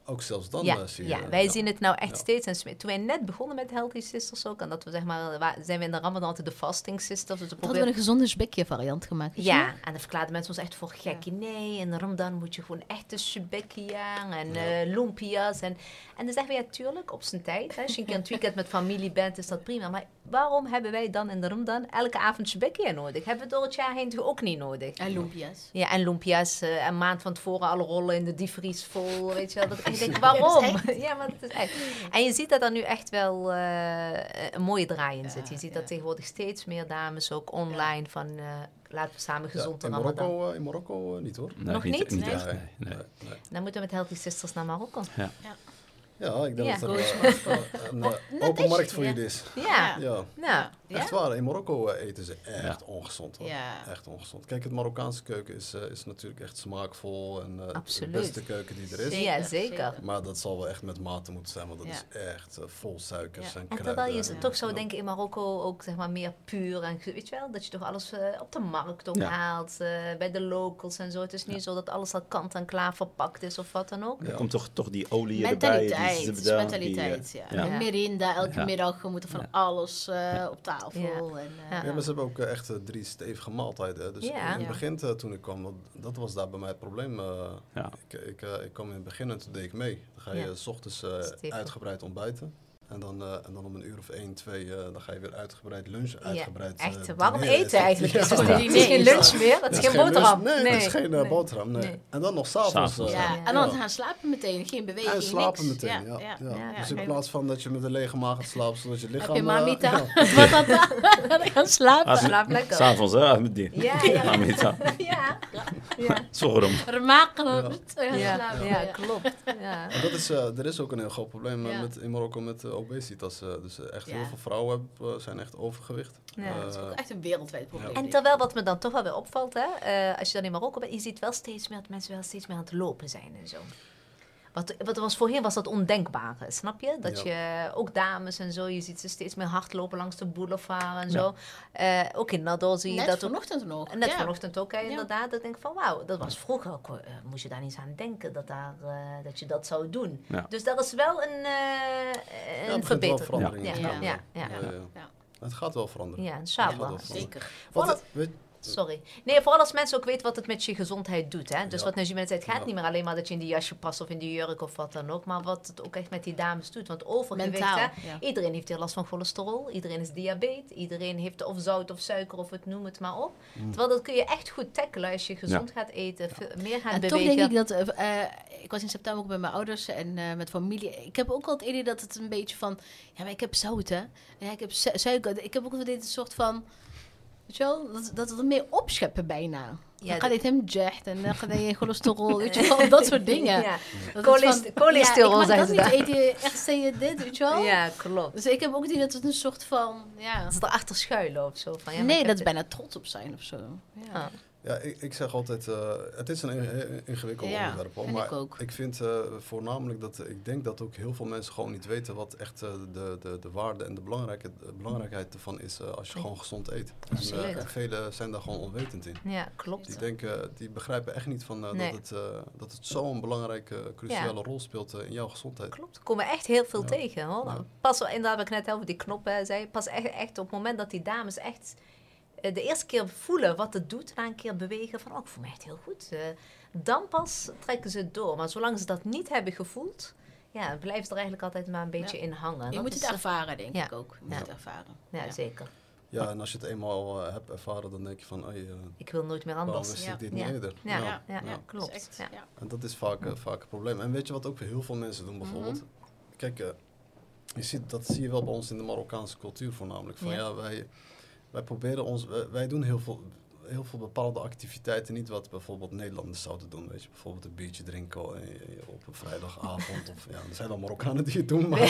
Ook zelfs dan
ja,
eh, zie je.
ja, wij
ja.
zien het nou echt
Ja.
steeds. En toen wij net begonnen met Healthy Sisters ook, en dat we zeg maar, zijn we in de Ramadan altijd de Fasting Sisters. Dus we
Hadden we een gezonde spekje variant gemaakt.
Ja, en dan verklaarden mensen ons echt voor gek. Nee, in de Ramadan moet je gewoon echte shebekkiaan en
Ja.
eh lumpia's. En, en dan zeggen we, ja, tuurlijk, op zijn tijd. Hè. Als je een keer een weekend met familie bent, is dat prima. Maar waarom hebben wij dan in de Ramadan elke avond shebekkia nodig? Hebben we door het jaar heen toch ook niet nodig?
En lumpia's.
Ja, en lumpia's, eh, een maand van tevoren alle rollen in de diepvries vol, weet je wel. Dat ik denk,
Ja,
waarom?
dat
Ja, maar het is echt. En je ziet dat er nu echt wel eh, een mooie draai in zit. Je
Ja,
ziet
ja.
dat tegenwoordig steeds meer dames ook online van, eh, laten we samen
Ja,
gezond de
in
Ramadan.
Marokko, eh, in Marokko eh, niet hoor.
Nee,
Nog niet?
Niet
Nee.
nee. nee.
nee, nee.
Dan moeten we met Healthy Sisters naar Marokko.
Ja, ik denk
Ja.
dat er eh, een eh,
Net
open
is-
markt voor
ja.
jullie is.
Ja,
Ja,
nou,
Ja?
echt waar. In Marokko eh, eten ze echt
Ja.
ongezond hoor.
Ja.
Echt ongezond. Kijk, het Marokkaanse keuken is, eh, is natuurlijk echt smaakvol en eh, de beste keuken die er is.
Ja, zeker.
Maar dat zal wel echt met mate moeten zijn, want dat
Ja.
is echt eh, vol suikers
Ja.
en
En
kruiden.
terwijl je
en-
toch zou
ja.
denken in Marokko ook zeg maar meer puur en weet je wel, dat je toch alles eh, op de markt ook
Ja.
haalt, eh, bij de locals en zo. Het is niet zo dat alles al kant en klaar verpakt is of wat dan ook.
Ja.
Er komt toch, toch die olie erbij.
Mentaliteit,
die,
ja.
eh, ja.
Met Merinda, elke
Ja.
middag we moeten van
Ja.
alles eh, op tafel.
Ja.
En, eh,
Ja.
Ja, maar ze hebben ook eh, echt eh, drie stevige maaltijden. hè. Dus
Ja.
in het
Ja.
begin eh, toen ik kwam, dat, dat was daar bij mij het probleem. eh,
Ja.
ik, ik, eh, ik kwam in het begin en toen deed ik mee. Dan ga je
Ja.
s ochtends eh, uitgebreid ontbijten. En dan, eh, en dan om een uur of één, twee, eh, dan ga je weer uitgebreid lunchen, uitgebreid eh,
Echt, waarom
dineren.
eten eigenlijk?
Ja.
Het is,
Ja.
het is geen lunch meer, het
Het
is geen boterham.
Nee, het is geen eh,
nee.
boterham. Nee.
Nee.
En dan nog s'avonds.
S'avonds,
eh,
Ja,
Ja.
en dan
ja.
gaan slapen meteen, geen beweging,
En slapen
niks.
meteen, ja. ja,
ja,
Dus in
ja.
plaats van dat je met een lege maag gaat slapen, zodat je
Heb
lichaam...
je
eh,
mamita?
ja.
Wat dat dan? Gaan slapen.
Slaap lekker.
S'avonds, hè? Met die.
Ja, ja.
Mamita.
Ja, ja.
Zorum.
Remakelijk. Ja.
Ja, ja, klopt. Ja.
Dat is, eh, er is ook een heel groot probleem eh,
Ja.
met, in Marokko met eh, obesitas. eh, dus eh, echt
Ja.
heel veel vrouwen hebben, eh, zijn echt overgewicht.
Ja.
Eh,
Dat is ook echt een wereldwijd probleem.
Ja.
En terwijl wat me dan toch wel weer opvalt, hè, eh, als je dan in Marokko bent, je ziet wel steeds meer dat mensen wel steeds meer aan het lopen zijn en zo. Wat, wat was voorheen was dat ondenkbaar, snap je? Dat je, ook dames en zo, je ziet ze steeds meer hardlopen langs de boulevard en zo. Eh, ook in Nador zie je
Net
dat ook.
vanochtend nog.
Net
ja.
vanochtend ook, hè,
Ja.
inderdaad. Dat ik denk van, wauw, dat was vroeger ook, eh, moest je daar niet eens aan denken dat, daar, eh, dat je dat zou doen.
Ja.
Dus dat is wel een, eh een
het begint wel
verbetering.
verandering
Ja, ja, ja.
Het gaat wel veranderen.
Ja,
Het
inshallah.
gaat wel veranderen.
Zeker.
Wat,
Sorry. Nee, vooral als mensen ook weten wat het met je gezondheid doet. Hè? Dus
Ja.
wat Najima zei, het gaat
Ja.
niet meer alleen maar dat je in die jasje past of in die jurk of wat dan ook. Maar wat het ook echt met die dames doet. Want overgewicht,
Mentaal.
hè?
Ja.
Iedereen heeft hier last van cholesterol. Iedereen is diabetes. Iedereen heeft of zout of suiker of het noem het maar op.
Mm.
Terwijl dat kun je echt goed tackelen als je gezond gaat eten. meer gaat
En toch
bewegen.
denk ik dat... eh, eh, ik was in september ook bij mijn ouders en eh, met familie. Ik heb ook al het idee dat het een beetje van... Ja, maar ik heb zout, hè. Ja, ik heb su- suiker. Ik heb ook wel dit soort van... Weet je wel? Dat, dat we er meer opscheppen bijna.
Ja,
dan gaat dit hem jacht en dan gaat hij cholesterol. weet je wel? Dat soort dingen.
Ja,
Dat
Cholest-
het van,
cholesterol
ja,
zijn
dat
ze
niet eten. Echt, zei je dit, weet je wel?
ja klopt.
Dus ik heb ook het idee dat het een soort van... Ja.
Dat ze erachter schuilen of zo. Van, ja,
nee, dat is bijna trots op zijn of zo. Ja.
Ah.
Ja, ik, ik zeg altijd, eh, het is een in- ingewikkeld
Ja,
onderwerp. hoor, maar
ik ook.
vind eh, voornamelijk dat, ik denk dat ook heel veel mensen gewoon niet weten wat echt eh, de, de, de waarde en de, belangrijke, de belangrijkheid ervan is als je gewoon gezond eet. En, en velen zijn daar gewoon onwetend in.
Ja, klopt.
Die denken, die begrijpen echt niet van,
Nee.
dat, het, dat het zo'n belangrijke, cruciale rol speelt in jouw gezondheid.
Klopt, er komen echt heel veel tegen. Hoor. Pas inderdaad, wat ik net over die knoppen zei. Pas echt, echt op het moment dat die dames echt de eerste keer voelen wat het doet, na een keer bewegen van, oh, voel me echt heel goed. eh, dan pas trekken ze het door. Maar zolang ze dat niet hebben gevoeld, ja, ze er eigenlijk altijd maar een beetje
Ja.
in hangen.
Je
Dat
moet het
eh,
ervaren, denk
ja.
ik ook. Je moet
Ja.
het ervaren.
Ja, zeker.
Ja, en als je het eenmaal eh, hebt ervaren, dan denk je van, hey, eh,
Ik wil nooit meer
waarom
anders.
wist
Ja.
ik dit
Ja.
niet eerder?
Ja, ja,
Ja.
ja,
Ja.
klopt.
Echt-.
En dat is vaak, eh, vaak een probleem. En weet je wat ook heel veel mensen doen bijvoorbeeld? Kijk, eh, je ziet, dat zie je wel bij ons in de Marokkaanse cultuur voornamelijk. Van,
Ja.
ja. wij, wij proberen ons, wij, wij doen heel veel, heel veel bepaalde activiteiten niet wat bijvoorbeeld Nederlanders zouden doen. Weet je, bijvoorbeeld een biertje drinken eh, op een vrijdagavond. of, ja, er zijn wel Marokkanen die het doen, maar,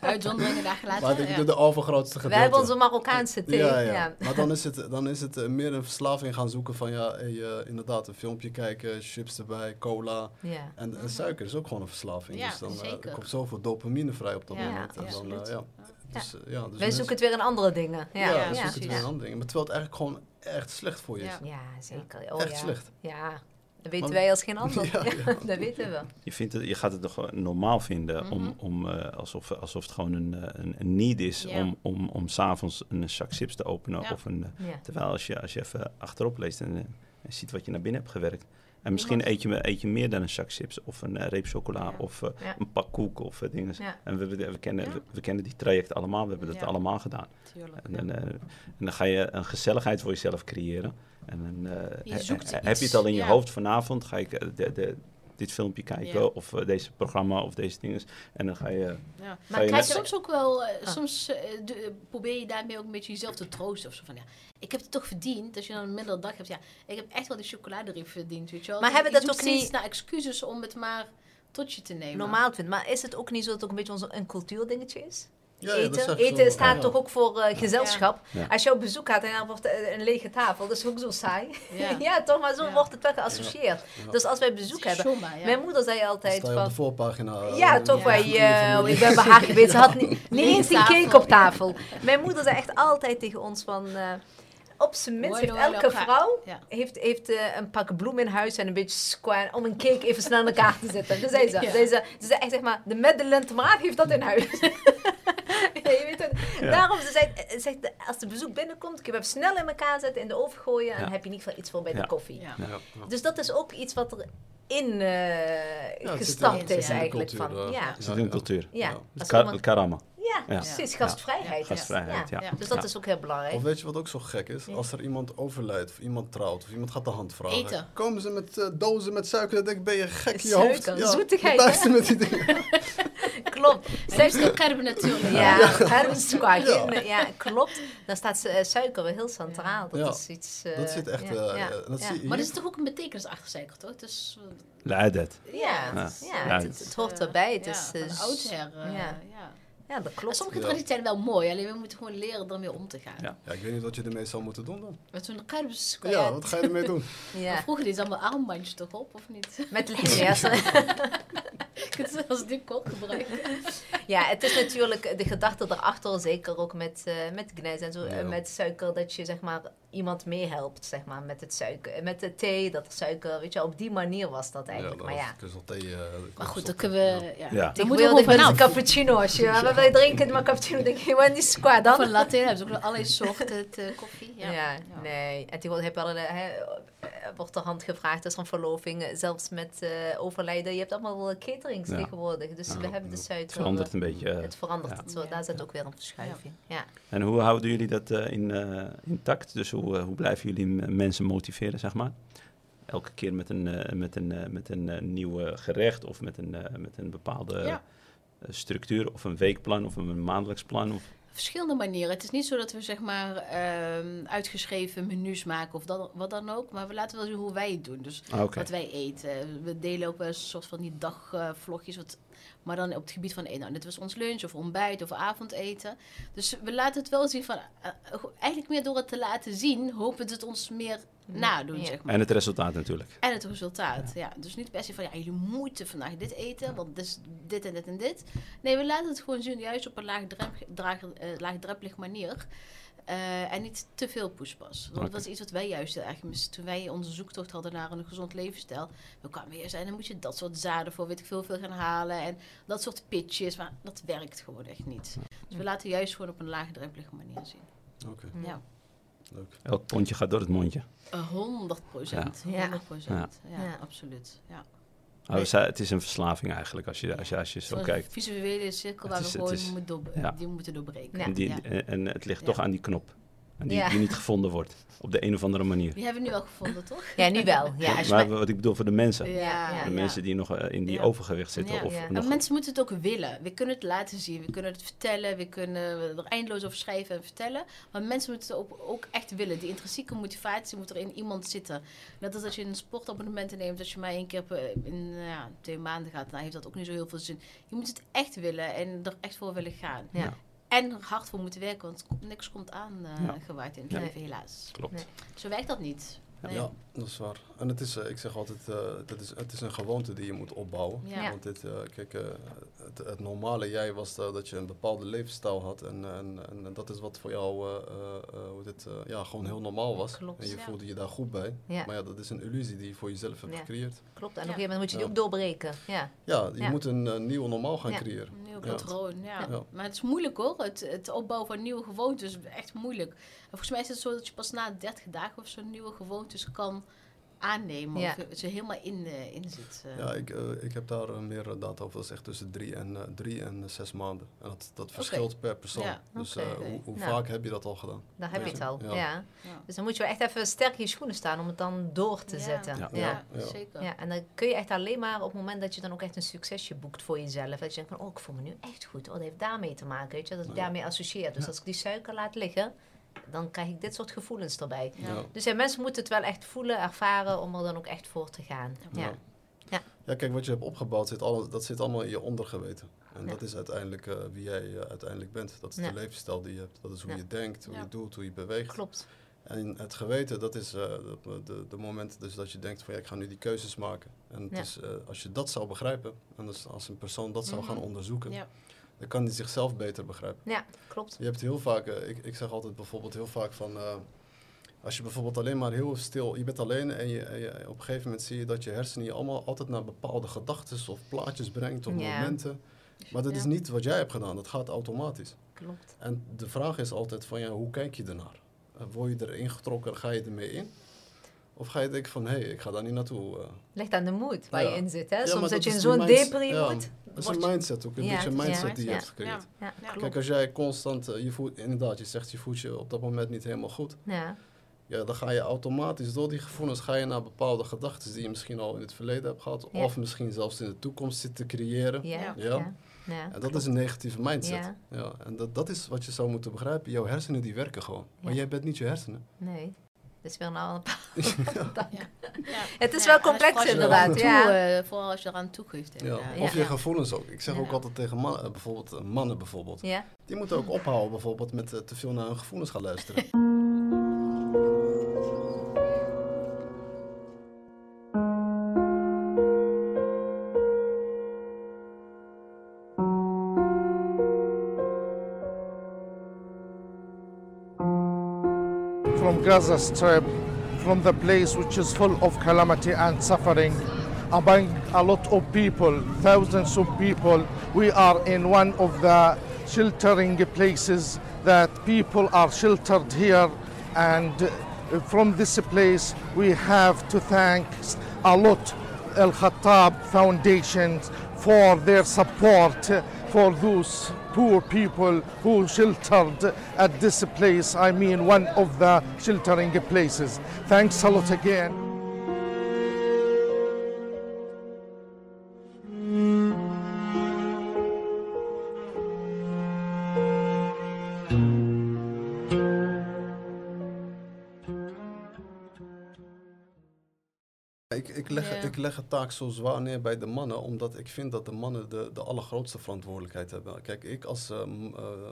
Uitzonderingen daar gelaten.
maar ik
ja.
de, de overgrootste
Wij hebben onze Marokkaanse thee.
Ja,
Ja,
ja. Maar dan is het, dan is het eh, meer een verslaving gaan zoeken van ja, hey, eh, inderdaad, een filmpje kijken, chips erbij, cola. En, en suiker is ook gewoon een verslaving.
Ja,
dus dan eh, er komt zoveel dopamine vrij op dat moment. En dan, eh, ja. Dus, eh, ja, dus
Wij
mensen-
zoeken het weer in andere dingen. Ja,
Ja,
Ja,
we
ja.
zoeken het weer in andere dingen. Maar terwijl het eigenlijk gewoon echt slecht voor je is.
Ja.
Ja, zeker. Oh,
Echt
ja.
slecht.
Ja, dat weten
Maar-
wij als geen ander.
Ja,
dat weten we.
Je, vindt het, je gaat het toch wel normaal vinden
Mhm.
om, om, eh, alsof, alsof het gewoon een, eh, een, een need is
Ja.
om, om, om s'avonds een zak chips te openen.
Ja.
Of een, eh,
Ja.
terwijl als je, als je even achterop leest en, eh, en ziet wat je naar binnen hebt gewerkt. En misschien eet je, eet je meer dan een zak chips of een eh, reep chocola
Ja.
of eh,
Ja.
een pak koek of eh, dingen.
Ja.
En we, we, we kennen, we, we kennen die traject allemaal, we hebben dat allemaal gedaan.
Tuurlijk.
En, dan, en dan ga je een gezelligheid voor jezelf creëren. En dan
Je
he- heb je het al in je hoofd vanavond, ga ik de, de, dit filmpje kijken
Ja.
of eh, deze programma of deze dingen. En dan ga je...
Ja.
Ga
Maar
je
krijg je soms ook wel, eh,
Ah.
soms eh, de- probeer je daarmee ook een beetje jezelf te troosten of zo van ja, ik heb het toch verdiend. Als je dan een middeldag hebt, ja, ik heb echt wel die chocoladereep verdiend, weet je wel.
Maar hebben dat ook niet-
naar excuses om het maar tot je te nemen.
Normaal vindt. Maar is het ook niet zo dat het ook een beetje onze, een cultuurdingetje is?
Ja,
eten staat
Ja.
toch ook voor eh, gezelschap.
Ja.
Als je op bezoek gaat en er wordt eh, een lege tafel, dat is ook zo saai. Ja,
Ja.
toch, maar zo
Ja.
wordt het wel geassocieerd.
Ja.
Dus als wij bezoek hebben. Mijn moeder zei
Dan
altijd
sta je op
van...
de voorpagina. eh,
Ja, toch
de-
ik ben bij haar geweest. Ze had niet, eens een cake op tafel. Mijn moeder zei echt altijd tegen ons van. eh, op zijn minst heeft elke vrouw
Ja.
heeft, heeft, eh, een pak bloemen in huis en een beetje square om een cake even snel in elkaar te zetten. Dat zei ze.
Ja.
Zei ze, ze zei echt zeg maar, de Madeleine Tomaat heeft dat in huis. ja, je weet het.
Ja.
Daarom, ze zei, eh, zegt, als de bezoek binnenkomt, kun je hem snel in elkaar zetten, in de oven gooien en
Ja.
dan heb je in ieder geval iets voor bij
Ja.
de koffie.
Ja.
Ja, ja.
Dus dat is ook iets wat er in eh,
zit
gestampt
in-
is eigenlijk.
cultuur,
van,
eh,
ja.
Het zit in de cultuur.
Ja, iemand-
karama.
Ja,
Ja.
precies.
Ja.
Gastvrijheid.
Ja.
Gastvrijheid, ja.
Dus dat
Ja.
is ook heel belangrijk.
Of weet je wat ook zo gek is?
Ja.
Als er iemand overlijdt, of iemand trouwt, of iemand gaat de hand vragen.
Eten.
Komen ze met eh, dozen met suiker, dan denk ik, ben je gek in je
Suiker,
hoofd?
zoetigheid, hè?
er met die dingen?
Klopt.
Zelfs de kerben natuurlijk.
Ja, ja. Ja.
Ja.
ja, klopt. Dan staat eh, suiker weer heel centraal. Dat
Ja.
is iets... eh,
Dat zit echt...
ja,
eh,
ja,
dat
ja.
zie je
Maar er is toch ook een betekenis achter suiker, toch? Dus,
Leidet.
Ja,
Ja.
het is- ja,
Ja.
het, het hoort erbij. Het
ja,
is,
van oudsher. eh,
ja.
Ja.
Dat klopt.
Sommige
Ja.
tradities zijn wel mooi, alleen we moeten gewoon leren ermee om te gaan.
Ja.
Ja, ik weet niet wat je ermee zou moeten doen dan.
Met zo'n kruidens...
Ja, wat ga je ermee doen?
Ja.
Vroeger deed ze allemaal armbandjes toch op, of niet?
Met lichtjes.
Kunnen ze als dit kop gebruiken?
Ja, het is natuurlijk de gedachte erachter, zeker ook met, eh met gnijs en zo,
Ja.
eh, met suiker, dat je zeg maar iemand meehelpt, zeg maar, met het suiker, eh, met de thee, dat er suiker, weet je, op die manier was dat eigenlijk. maar ja,
Crystal
Maar goed, dan kunnen we... Ja.
Ja.
Dan moeten we
tegenwoordig
gewoon
met een cappuccino, als je, wat wil je drinken, maar cappuccino, denk je, wat is qua dan?
een latte, hebben ze ook nog allerlei soorten te- koffie.
Ja,
Ja.
nee. En tegenwoordig heb je allerlei, hè, wordt er hand gevraagd, is er een verloving, eh, zelfs met eh, overlijden. Je hebt allemaal caterings
Ja.
tegenwoordig, dus
Ja.
we hebben de suiker.
verandert een beetje. eh.
Het verandert,
ja.
het zo, daar zit ook weer een verschuiving. Ja.
En hoe houden jullie dat eh, in, eh, intact? Dus hoe, eh, hoe blijven jullie mensen motiveren, zeg maar? Elke keer met een, eh, met een, eh, met een eh, nieuw eh, gerecht of met een, eh, met een bepaalde
Ja.
eh, structuur of een weekplan of een maandelijks plan? Of,
Verschillende manieren. Het is niet zo dat we zeg maar ehm, uitgeschreven menus maken of dat, wat dan ook. Maar we laten wel zien hoe wij het doen. Dus
Ah,
wat wij eten. We delen ook wel eens een soort van die dagvlogjes. wat maar dan op het gebied van, nou, dit was ons lunch of ontbijt of avondeten. Dus we laten het wel zien van, eh, eh, eigenlijk meer door het te laten zien, hopen ze het ons meer nadoen,
Ja.
zeg maar.
En het resultaat natuurlijk.
En het resultaat, ja. Dus niet per se van, ja, jullie moeten vandaag dit eten, want dit is dit en dit en dit. Nee, we laten het gewoon zien, juist op een laagdrempel- draag- eh, manier. Eh, en niet te veel poespas. Want dat was iets wat wij juist heel erg misten. Toen wij onze zoektocht hadden naar een gezond levensstijl. We kwamen weer zijn, dan moet je dat soort zaden voor weet ik veel, veel gaan halen. En dat soort pitches. Maar dat werkt gewoon echt niet. Dus we laten juist gewoon op een laagdrempelige manier zien.
Oké,
Ja.
leuk.
Elk pondje gaat door het mondje.
Eh, 100 procent.
Ja.
100 procent. Ja.
Ja.
absoluut. Ja.
Ah, we zei- het is een verslaving eigenlijk, als je, als je, als je zo kijkt.
visuele cirkel waar
is-
we gewoon
is-
moeten door,
ja.
die moeten doorbreken.
Ja.
En, die, en, het ligt toch aan die knop. En die,
Ja.
die niet gevonden wordt. Op de een of andere manier.
Die hebben we nu wel gevonden, toch?
ja, nu wel. Ja,
maar
maar-
wat ik bedoel voor de mensen.
Ja,
de mensen die nog eh, in die
Ja.
overgewicht zitten.
Ja.
Of
Ja.
nog,
En mensen moeten het ook willen. We kunnen het laten zien, we kunnen het vertellen, we kunnen er eindeloos over schrijven en vertellen. Maar mensen moeten het ook, ook echt willen. Die intrinsieke motivatie moet er in iemand zitten. Net als dat je een sportabonnement neemt, als je maar één keer per- in nou ja, twee maanden gaat, dan heeft dat ook niet zo heel veel zin. Je moet het echt willen en er echt voor willen gaan.
Ja.
En hard voor moeten werken, want niks komt aan
Ja.
gewaaid in het
Ja.
leven, helaas.
Klopt.
Nee.
Zo werkt dat niet. Nee.
Ja, dat is waar. En het is, eh, ik zeg altijd, eh, dat is, het is een gewoonte die je moet opbouwen.
Ja.
Want dit, eh, kijk, eh, het, het normale jij was dat je een bepaalde levensstijl had. En, en, en, en dat is wat voor jou eh, eh, eh, hoe dit, eh, ja, gewoon heel normaal was.
Klopt,
en je
ja.
voelde je daar goed bij.
Ja.
Maar ja, dat is een illusie die je voor jezelf hebt
Ja.
gecreëerd.
Klopt. En op een gegeven moment moet je die
Ja.
ook doorbreken. Ja.
Ja, je
Ja.
moet een eh, nieuw normaal gaan
Ja.
creëren.
Een nieuw
Ja.
patroon, ja.
Ja.
Maar het is moeilijk hoor. Het, het opbouwen van nieuwe gewoontes is echt moeilijk. En volgens mij is het zo dat je pas na 30 dagen of zo nieuwe gewoontes kan aannemen.
Ja.
Of ze helemaal in, eh, in zit. eh.
Ja, ik, eh, ik heb daar meer data over. Dat is echt tussen drie en, eh, drie en zes maanden. En dat, dat verschilt per persoon.
Ja,
Dus eh, hoe, hoe
Nou.
vaak heb je dat al gedaan?
Daar heb je het al.
Ja.
Ja.
Ja.
Dus dan moet je wel echt even sterk in je schoenen staan om het dan door te
Ja.
zetten.
Ja.
Ja.
Ja,
Ja.
zeker.
Ja, en dan kun je echt alleen maar op het moment dat je dan ook echt een succesje boekt voor jezelf. Dat je denkt van, oh, ik voel me nu echt goed. Oh, dat heeft daarmee te maken, weet je. Dat ik daarmee associeer. Dus als ik die suiker laat liggen, dan krijg ik dit soort gevoelens erbij.
Ja.
Ja.
Dus ja, mensen moeten het wel echt voelen, ervaren, om er dan ook echt voor te gaan. Ja.
Ja.
Ja.
Ja, kijk, wat je hebt opgebouwd, zit alles, dat zit allemaal in je ondergeweten. En
Ja.
dat is uiteindelijk eh, wie jij eh, uiteindelijk bent. Dat is
Ja.
de levensstijl die je hebt. Dat is hoe
Ja.
je denkt, hoe
Ja.
je doet, hoe je beweegt.
Klopt.
En het geweten, dat is eh, de, de, de moment dus dat je denkt van ja, ik ga nu die keuzes maken. En het
Ja.
is, eh, als je dat zou begrijpen, en als, als een persoon dat zou gaan
Mhm.
onderzoeken,
Ja.
Dan kan hij zichzelf beter begrijpen.
Ja, klopt.
Je hebt heel vaak, eh, ik, ik zeg altijd bijvoorbeeld heel vaak van, eh, als je bijvoorbeeld alleen maar heel stil, je bent alleen en, je, en je- op een gegeven moment zie je dat je hersenen je allemaal altijd naar bepaalde gedachten of plaatjes brengt of momenten. Maar dat is niet wat jij hebt gedaan, dat gaat automatisch.
Klopt.
En de vraag is altijd van, ja, hoe kijk je ernaar? Uh, word je erin getrokken, ga je ermee in? Of ga je denken van, hé, hey, ik ga daar niet naartoe. eh.
Ligt aan de moed waar
Ja.
je in zit. Hè?
Ja,
Soms dat je in zo'n depri
ja,
moet.
Dat is een mindset ook, een
Ja,
beetje een
het is een
mindset die je hebt gecreëerd. Kijk, als jij constant, eh, je voelt, inderdaad, je zegt je voelt je op dat moment niet helemaal goed.
Ja.
Ja, dan ga je automatisch door die gevoelens ga je naar bepaalde gedachten die je misschien al in het verleden hebt gehad.
Ja.
Of misschien zelfs in de toekomst zit te creëren.
Ja.
Ja.
Ja.
Ja.
Ja.
En dat is een negatieve mindset.
Ja.
Ja. en dat, dat is wat je zou moeten begrijpen. Jouw hersenen die werken gewoon. Maar
Ja.
jij bent niet je hersenen.
Nee. Dat is weer een ander
Ja.
Het is wel complex
als je
inderdaad,
toe,
ja.
eh, vooral als je eraan toegeeft.
Ja.
inderdaad.
Of je
Ja.
gevoelens ook. Ik zeg ook altijd tegen mannen, bijvoorbeeld eh, mannen bijvoorbeeld.
Ja.
Die moeten ook ophouden bijvoorbeeld met eh, te veel naar hun gevoelens gaan luisteren.
Gaza Strip, from the place which is full of calamity and suffering, among a lot of people, thousands of people. We are in one of the sheltering places that people are sheltered here, and from this place we have to thank a lot Al Khattab Foundation for their support for those poor people who sheltered at this place. I mean, one of the sheltering places. Thanks a lot again.
Ik, leg,
Ja.
ik leg het taak zo zwaar neer bij de mannen, omdat ik vind dat de mannen de, de allergrootste verantwoordelijkheid hebben. Kijk, ik als eh,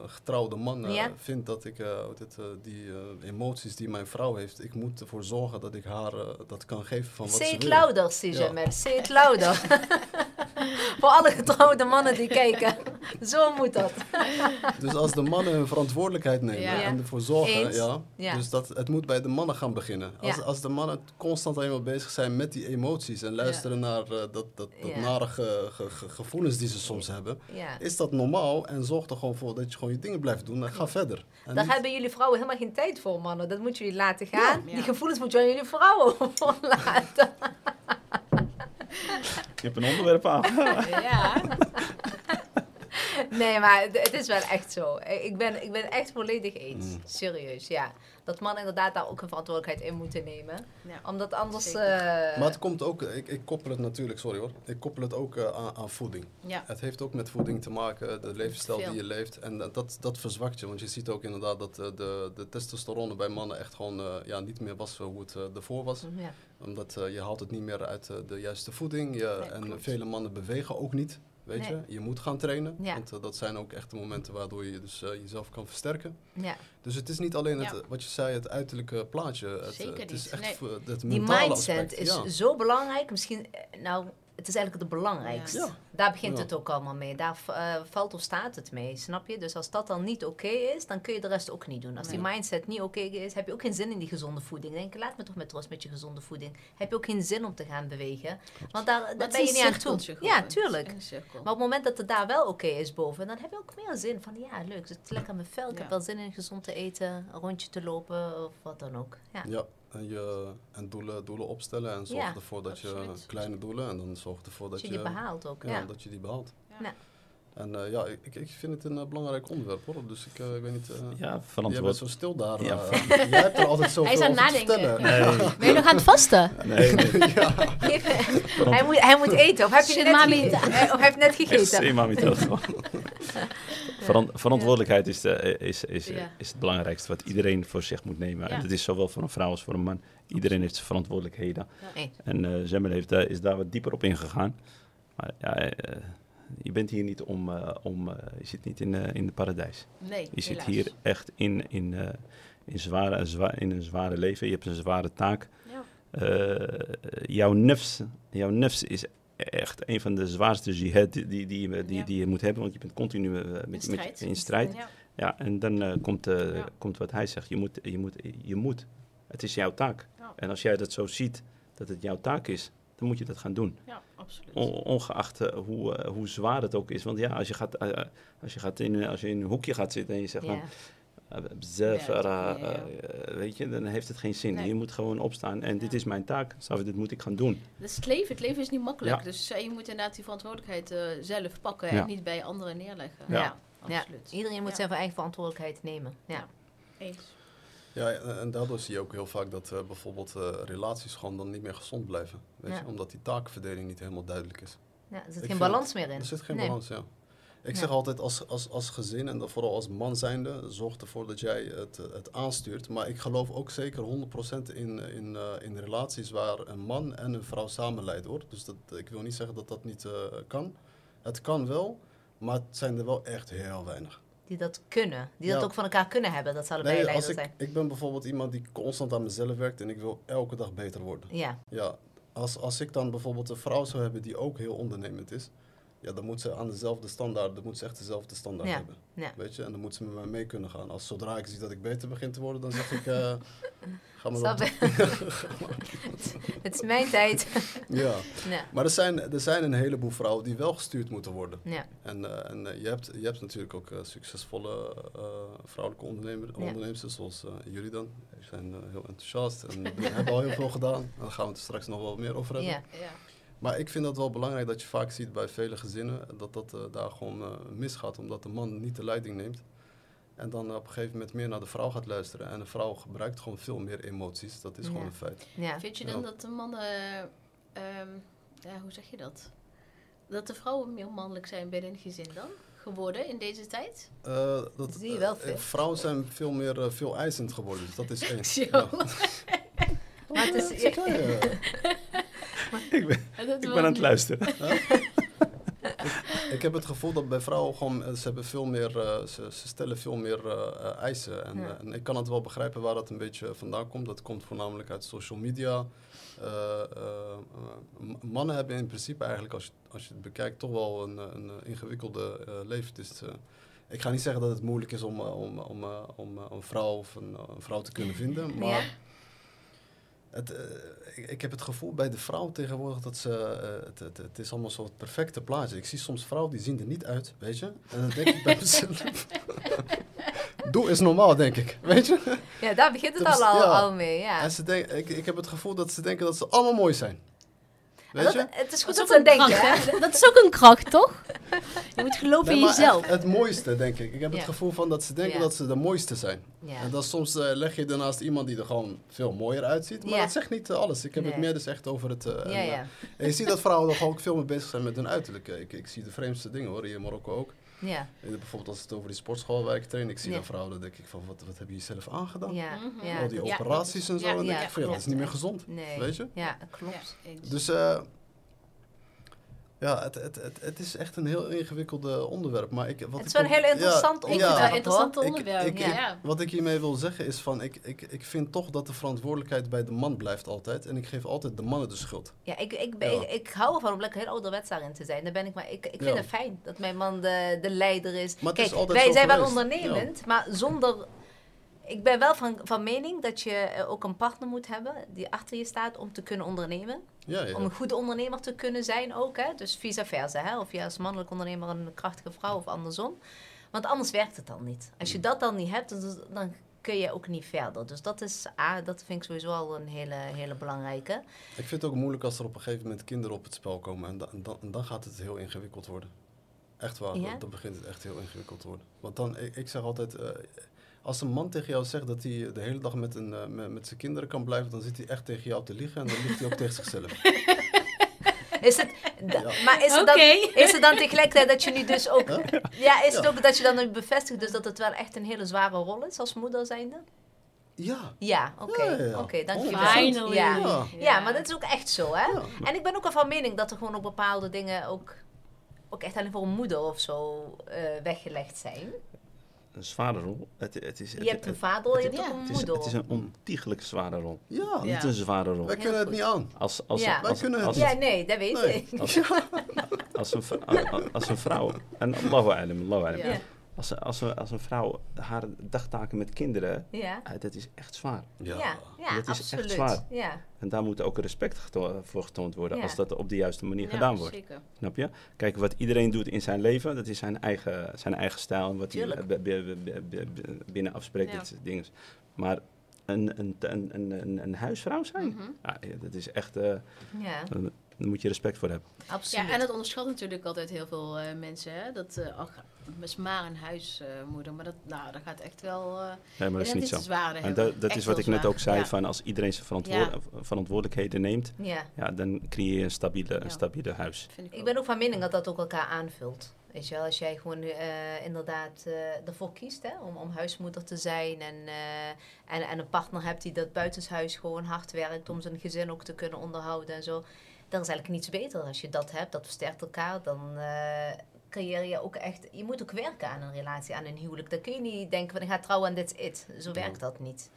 getrouwde man eh,
Ja.
vind dat ik dit, eh, die emoties die mijn vrouw heeft, ik moet ervoor zorgen dat ik haar dat kan geven van wat ze wil.
louder, zie
Ja.
Say it louder. Voor alle getrouwde mannen die kijken. Zo moet dat.
Dus als de mannen hun verantwoordelijkheid nemen
Ja.
en ervoor zorgen, ja, dus dat, het moet bij de mannen gaan beginnen. Als, als de mannen constant alleen maar bezig zijn met die emoties en luisteren naar eh, dat, dat, dat
Ja.
nare ge- ge- ge- gevoelens die ze soms hebben,
Ja.
is dat normaal en zorg er gewoon voor dat je gewoon je dingen blijft doen en ga verder. En
Daar
niet-
hebben jullie vrouwen helemaal geen tijd voor, mannen. Dat moet jullie laten gaan.
Ja.
Die gevoelens moet je aan jullie vrouwen laten.
Je hebt een onderwerp aan.
Ja,
Nee, maar het- is wel echt zo. Ik ben, ik ben echt volledig eens.
Mm.
Serieus, ja. Dat mannen inderdaad daar ook een verantwoordelijkheid in moeten nemen.
Ja.
Omdat anders... Eh,
Maar het komt ook, ik, ik koppel het natuurlijk, sorry hoor, ik koppel het ook eh, aan, aan voeding.
ja.
Het heeft ook met voeding te maken, de levensstijl
Veel.
die je leeft. En eh, dat, dat verzwakt je, want je ziet ook inderdaad dat de, de testosteron bij mannen echt gewoon eh, ja, niet meer was hoe het ervoor was.
ja.
Omdat je haalt het niet meer uit de juiste voeding. Je, en
klopt.
vele mannen bewegen ook niet, weet
Nee.
je. Je moet gaan trainen,
Ja.
want eh, dat zijn ook echt de momenten waardoor je dus, eh, jezelf kan versterken.
ja.
Dus het is niet alleen het,
Ja.
eh, wat je zei, het uiterlijke plaatje. Het,
Zeker
het is
niet,
echt
nee.
Die mindset
aspect.
is zo belangrijk. Misschien, nou, het is eigenlijk het belangrijkste.
Ja.
Daar begint
Ja.
het ook allemaal mee. Daar eh, valt of staat het mee, snap je? Dus als dat dan niet oké is, dan kun je de rest ook niet doen. Als die mindset niet oké is, heb je ook geen zin in die gezonde voeding. Denk laat me toch met rust met je gezonde voeding. Heb je ook geen zin om te gaan bewegen. Want daar, ben je niet aan toe. Ja, tuurlijk. Maar op het moment dat het daar wel oké is boven, dan heb je ook meer zin van, ja, leuk, het is lekker aan mijn vel. Ik
Ja.
heb wel zin in gezond te eten, een rondje te lopen of wat dan ook. Ja.
En, je, en doelen, doelen opstellen en zorg
Ja,
ervoor dat je kleine doelen en dan zorg ervoor dat
Dat je die behaalt ook.
ja,
Ja.
dat je die behaalt.
Ja.
En eh, ja, ik, ik vind het een eh, belangrijk onderwerp hoor. Dus ik, eh, ik weet niet. eh,
Ja,
jij bent
verantwoord.
zo stil daar.
Ja.
jij hebt er altijd zoveel
Hij is aan het
over
nadenken.
vertellen.
Nee,
Ben je nog aan het vasten?
nee, nee.
Even- hij, moet, hij moet eten, of heb je net,
mami
gegeten?
te-
of hij heeft net gegeten.
Veran- verantwoordelijkheid is, de, is, is,
Ja.
is het belangrijkste wat iedereen voor zich moet nemen.
Ja.
En dat is zowel voor een vrouw als voor een man. Iedereen heeft zijn verantwoordelijkheden. En eh Zemmel heeft, daar- is daar wat dieper op ingegaan. Maar ja, eh, je bent hier niet om, eh, om eh, je zit niet in, eh, in de paradijs.
Nee,
Je zit
helaas.
hier echt in, in, in, zware, zwa- in een zware leven. Je hebt een zware taak.
Ja.
Jouw nefs, jouw nefs is echt een van de zwaarste jihad die, die, die, je- die,
Ja.
die je moet hebben. Want je bent continu met,
In
met,
strijd.
in strijd.
Ja.
Ja, en dan komt, komt wat hij zegt. Je moet, je, moet, je moet. Het is jouw taak. En als jij dat zo ziet, dat het jouw taak is, dan moet je dat gaan doen.
ja, absoluut.
On- ongeacht eh, hoe, eh, hoe zwaar het ook is. Want ja, als je, gaat, eh, als, je gaat in, als je in een hoekje gaat zitten en je zegt
Ja.
van... bzef,
Ja, ja, ja.
eh, weet je, dan heeft het geen zin.
Nee.
Je moet gewoon opstaan en dit is mijn taak. Je, dit moet ik gaan doen.
Dat is het leven. Het leven is niet makkelijk.
Ja.
Dus je moet inderdaad die verantwoordelijkheid zelf pakken
Ja.
en niet bij anderen neerleggen.
Ja.
Ja. Ja.
absoluut.
Iedereen moet
Ja.
zijn eigen verantwoordelijkheid nemen. Ja.
Eens.
Ja, en daardoor zie je ook heel vaak dat eh, bijvoorbeeld eh, relaties gewoon dan niet meer gezond blijven. Weet
Ja.
je? Omdat die taakverdeling niet helemaal duidelijk is.
Ja, er zit
Ik
geen balans meer in.
Er zit geen
Nee.
balans, ja. Ik
Ja.
zeg altijd als, als, als gezin en vooral als man zijnde, zorg ervoor dat jij het, eh, het aanstuurt. Maar ik geloof ook zeker 100% in, in, in relaties waar een man en een vrouw samen leiden hoor. Dus dat, ik wil niet zeggen dat dat niet kan. Het kan wel, maar het zijn er wel echt heel weinig.
Die dat kunnen. Die dat ook van elkaar kunnen hebben. Dat zou
Nee, als ik,
zijn.
ik ben bijvoorbeeld iemand die constant aan mezelf werkt en ik wil elke dag beter worden.
Ja,
Ja, als, als ik dan bijvoorbeeld een vrouw zou hebben die ook heel ondernemend is, ja, dan moet ze aan dezelfde standaard, dan moet ze echt dezelfde standaard
Ja,
hebben.
ja.
Weet je, en dan moet ze met mij mee kunnen gaan. Als zodra ik zie dat ik beter begin te worden, dan zeg ik, eh ga maar
Snap
op.
je? Het is mijn tijd.
Ja,
Ja.
maar er zijn, er zijn een heleboel vrouwen die wel gestuurd moeten worden.
Ja.
En, eh, en eh, je, hebt, je hebt natuurlijk ook eh, succesvolle vrouwelijke ondernemer,
Ja.
ondernemers, zoals jullie dan. Die zijn heel enthousiast en hebben al heel veel gedaan. Daar gaan we het er straks nog wel meer over hebben.
Ja.
Ja.
Maar ik vind dat wel belangrijk dat je vaak ziet bij vele gezinnen dat dat daar gewoon misgaat, omdat de man niet de leiding neemt. En dan op een gegeven moment meer naar de vrouw gaat luisteren. En de vrouw gebruikt gewoon veel meer emoties. Dat is gewoon een feit.
Ja.
Vind je dan
Ja.
dat de mannen, ehm, ja, hoe zeg je dat? Dat de vrouwen meer mannelijk zijn binnen een gezin dan? Geworden in deze tijd?
Eh, dat,
Zie je wel
eh,
veel.
vrouwen zijn veel meer uh, veel eisend geworden. Dus dat is één.
Zo.
Ja.
Maar het is,
Ja, ja.
Ik ben, ik aan het luisteren.
Ik heb het gevoel dat bij vrouwen gewoon, eh, ze hebben veel meer, eh, ze, ze stellen veel meer eh, eisen. En,
Ja.
en ik kan het wel begrijpen waar dat een beetje vandaan komt. Dat komt voornamelijk uit social media. Mannen hebben in principe eigenlijk, als je, als je het bekijkt, toch wel een, een ingewikkelde leven. Ik ga niet zeggen dat het moeilijk is om, om, om, om een vrouw of een, een vrouw te kunnen vinden, maar
Ja.
Het, eh, ik, ik heb het gevoel bij de vrouw tegenwoordig dat ze, eh, het, het, het is allemaal zo het perfecte plaatje. Ik zie soms vrouwen die zien er niet uit, weet je. En dan denk ik bij mezelf, doe is normaal, denk ik, weet je.
ja, daar begint het
Dat
al,
is-
al,
ja.
al mee. Ja.
En ze denk, ik, ik heb het gevoel dat ze denken dat ze allemaal mooi zijn. Weet
dat-
je?
het is goed
Dat
dat
een
denken,
kracht,
hè?
Dat is ook een kracht, toch? Je moet geloven
Nee,
in jezelf.
het mooiste, denk ik. Ik heb
Ja.
het gevoel van dat ze denken
Ja.
dat ze de mooiste zijn.
Ja.
En dan soms eh, leg je ernaast iemand die er gewoon veel mooier uitziet. Maar
Ja.
dat zegt niet eh, alles. Ik heb het meer dus echt over het... eh, en. En je ziet dat vrouwen er ook veel mee bezig zijn met hun uiterlijk. Ik, ik zie de vreemdste dingen hoor, hier in Marokko ook.
Ja.
Eh, Bijvoorbeeld als het over die sportschool waar ik train, ik zie
Ja.
dan vrouwen, dan denk ik van, wat, wat heb je jezelf aangedaan?
Ja. Ja.
Al die
Ja,
operaties en zo,
ja,
en dan denk
ja,
ik van, ja, dat is niet meer gezond.
Nee.
Weet je?
Ja, klopt.
Dus eh, ja, het, het, het, het is echt een heel ingewikkeld onderwerp. Maar ik, wat
Het
ik
is wel een heel interessant
ja,
het
ja.
interessant onderwerp.
ik-
ja.
ik-
ja.
Wat ik hiermee wil zeggen is van, ik, ik, ik vind toch dat de verantwoordelijkheid bij de man blijft altijd. En ik geef altijd de mannen de schuld.
Ja, ik, ik, ik, ik hou ervan om lekker heel ouderwets daarin te zijn. Daar ben ik, maar ik, ik vind
Ja.
het fijn dat mijn man de, de leider is.
Maar het is
Kijk,
altijd
wij
zo
zijn wel ondernemend, maar zonder... Ik ben wel van, van mening dat je eh, ook een partner moet hebben die achter je staat om te kunnen ondernemen.
Ja, ja.
Om een goede ondernemer te kunnen zijn ook. Hè? Dus vice versa. Hè? Of je als mannelijk ondernemer een krachtige vrouw of andersom. Want anders werkt het dan niet. Als
Mm.
je dat dan niet hebt, dan, kun je ook niet verder. Dus dat is, ah, dat vind ik sowieso al een hele, hele belangrijke.
Ik vind het ook moeilijk als er op een gegeven moment kinderen op het spel komen. En, da- en dan, en dan gaat het heel ingewikkeld worden. Echt waar,
Ja?
dan, dan begint het echt heel ingewikkeld te worden. Want dan, ik, ik zeg altijd, eh, als een man tegen jou zegt dat hij de hele dag met, een, eh, met, met zijn kinderen kan blijven, dan zit hij echt tegen jou te liegen en dan ligt hij ook tegen zichzelf.
Is het,
Ja.
Maar is het, dan, is het dan tegelijkertijd dat je nu dus ook...
Huh?
Ja, is het ook dat je dan nu bevestigt dus dat het wel echt een hele zware rol is als moeder zijnde?
Ja.
Ja, oké.
Ja, ja, ja.
Oké, dankjewel. Ja.
Ja.
Ja, maar dat is ook echt zo, hè?
Ja.
En ik ben ook wel van mening dat er gewoon ook bepaalde dingen ook, ook echt alleen voor een moeder of zo eh, weggelegd zijn.
Een zware rol. Het, het is, het,
Je hebt een
het-
vader, je hebt
ja,
ook een
het is,
moeder.
het is een ontiegelijk zware rol.
Ja,
Ja.
Niet een zware rol.
wij kunnen het niet aan.
Als, als,
Ja.
Wij
als,
kunnen het
als,
Ja, nee, dat weet
Nee.
ik.
als, als, een, als een vrouw, en Allahu alam, Allahu alam. Als, als, een- als een vrouw haar dagtaken met kinderen,
Ja,
eh, dat is echt zwaar.
ja, ja,
Dat is echt
absoluut.
zwaar.
Ja,
En daar moet ook respect geto- voor getoond worden
Ja.
als dat op de juiste manier
Ja,
gedaan wordt.
Zeker.
Snap je? Kijk, wat iedereen doet in zijn leven, dat is zijn eigen, zijn eigen stijl. En wat hij
Tuurlijk.
eh, binnen afspreekt, soort dingen. Maar een, een, een, een, een, een huisvrouw zijn,
Mhm.
ja, ja, dat is echt, eh,
ja,
daar moet je respect voor hebben.
absoluut.
Ja, en het onderschat natuurlijk altijd heel veel eh, mensen. Hè? Dat eh ach, is maar een huismoeder. maar dat, nou, dat gaat echt wel. eh
Nee, maar dat is niet zo. En
hebben.
dat, dat is wat ik net ook zei,
Ja.
van als iedereen zijn verantwoord- verantwoordelijkheden neemt,
ja.
ja, dan creëer je een stabiele,
Ja.
een stabiele huis.
Vind ik,
Ik
ook.
ben ook van mening dat dat ook elkaar aanvult. Weet je wel, als jij gewoon eh, inderdaad eh, ervoor kiest hè, om, om huismoeder te zijn en, eh, en, en een partner hebt die dat buitenshuis gewoon hard werkt om zijn gezin ook te kunnen onderhouden en zo. Dan is eigenlijk niets beter als je dat hebt, dat versterkt elkaar. Dan eh, creëer je ook echt, je moet ook werken aan een relatie, aan een huwelijk. Dan kun je niet denken van ik ga trouwen en that's it. Zo werkt dat niet.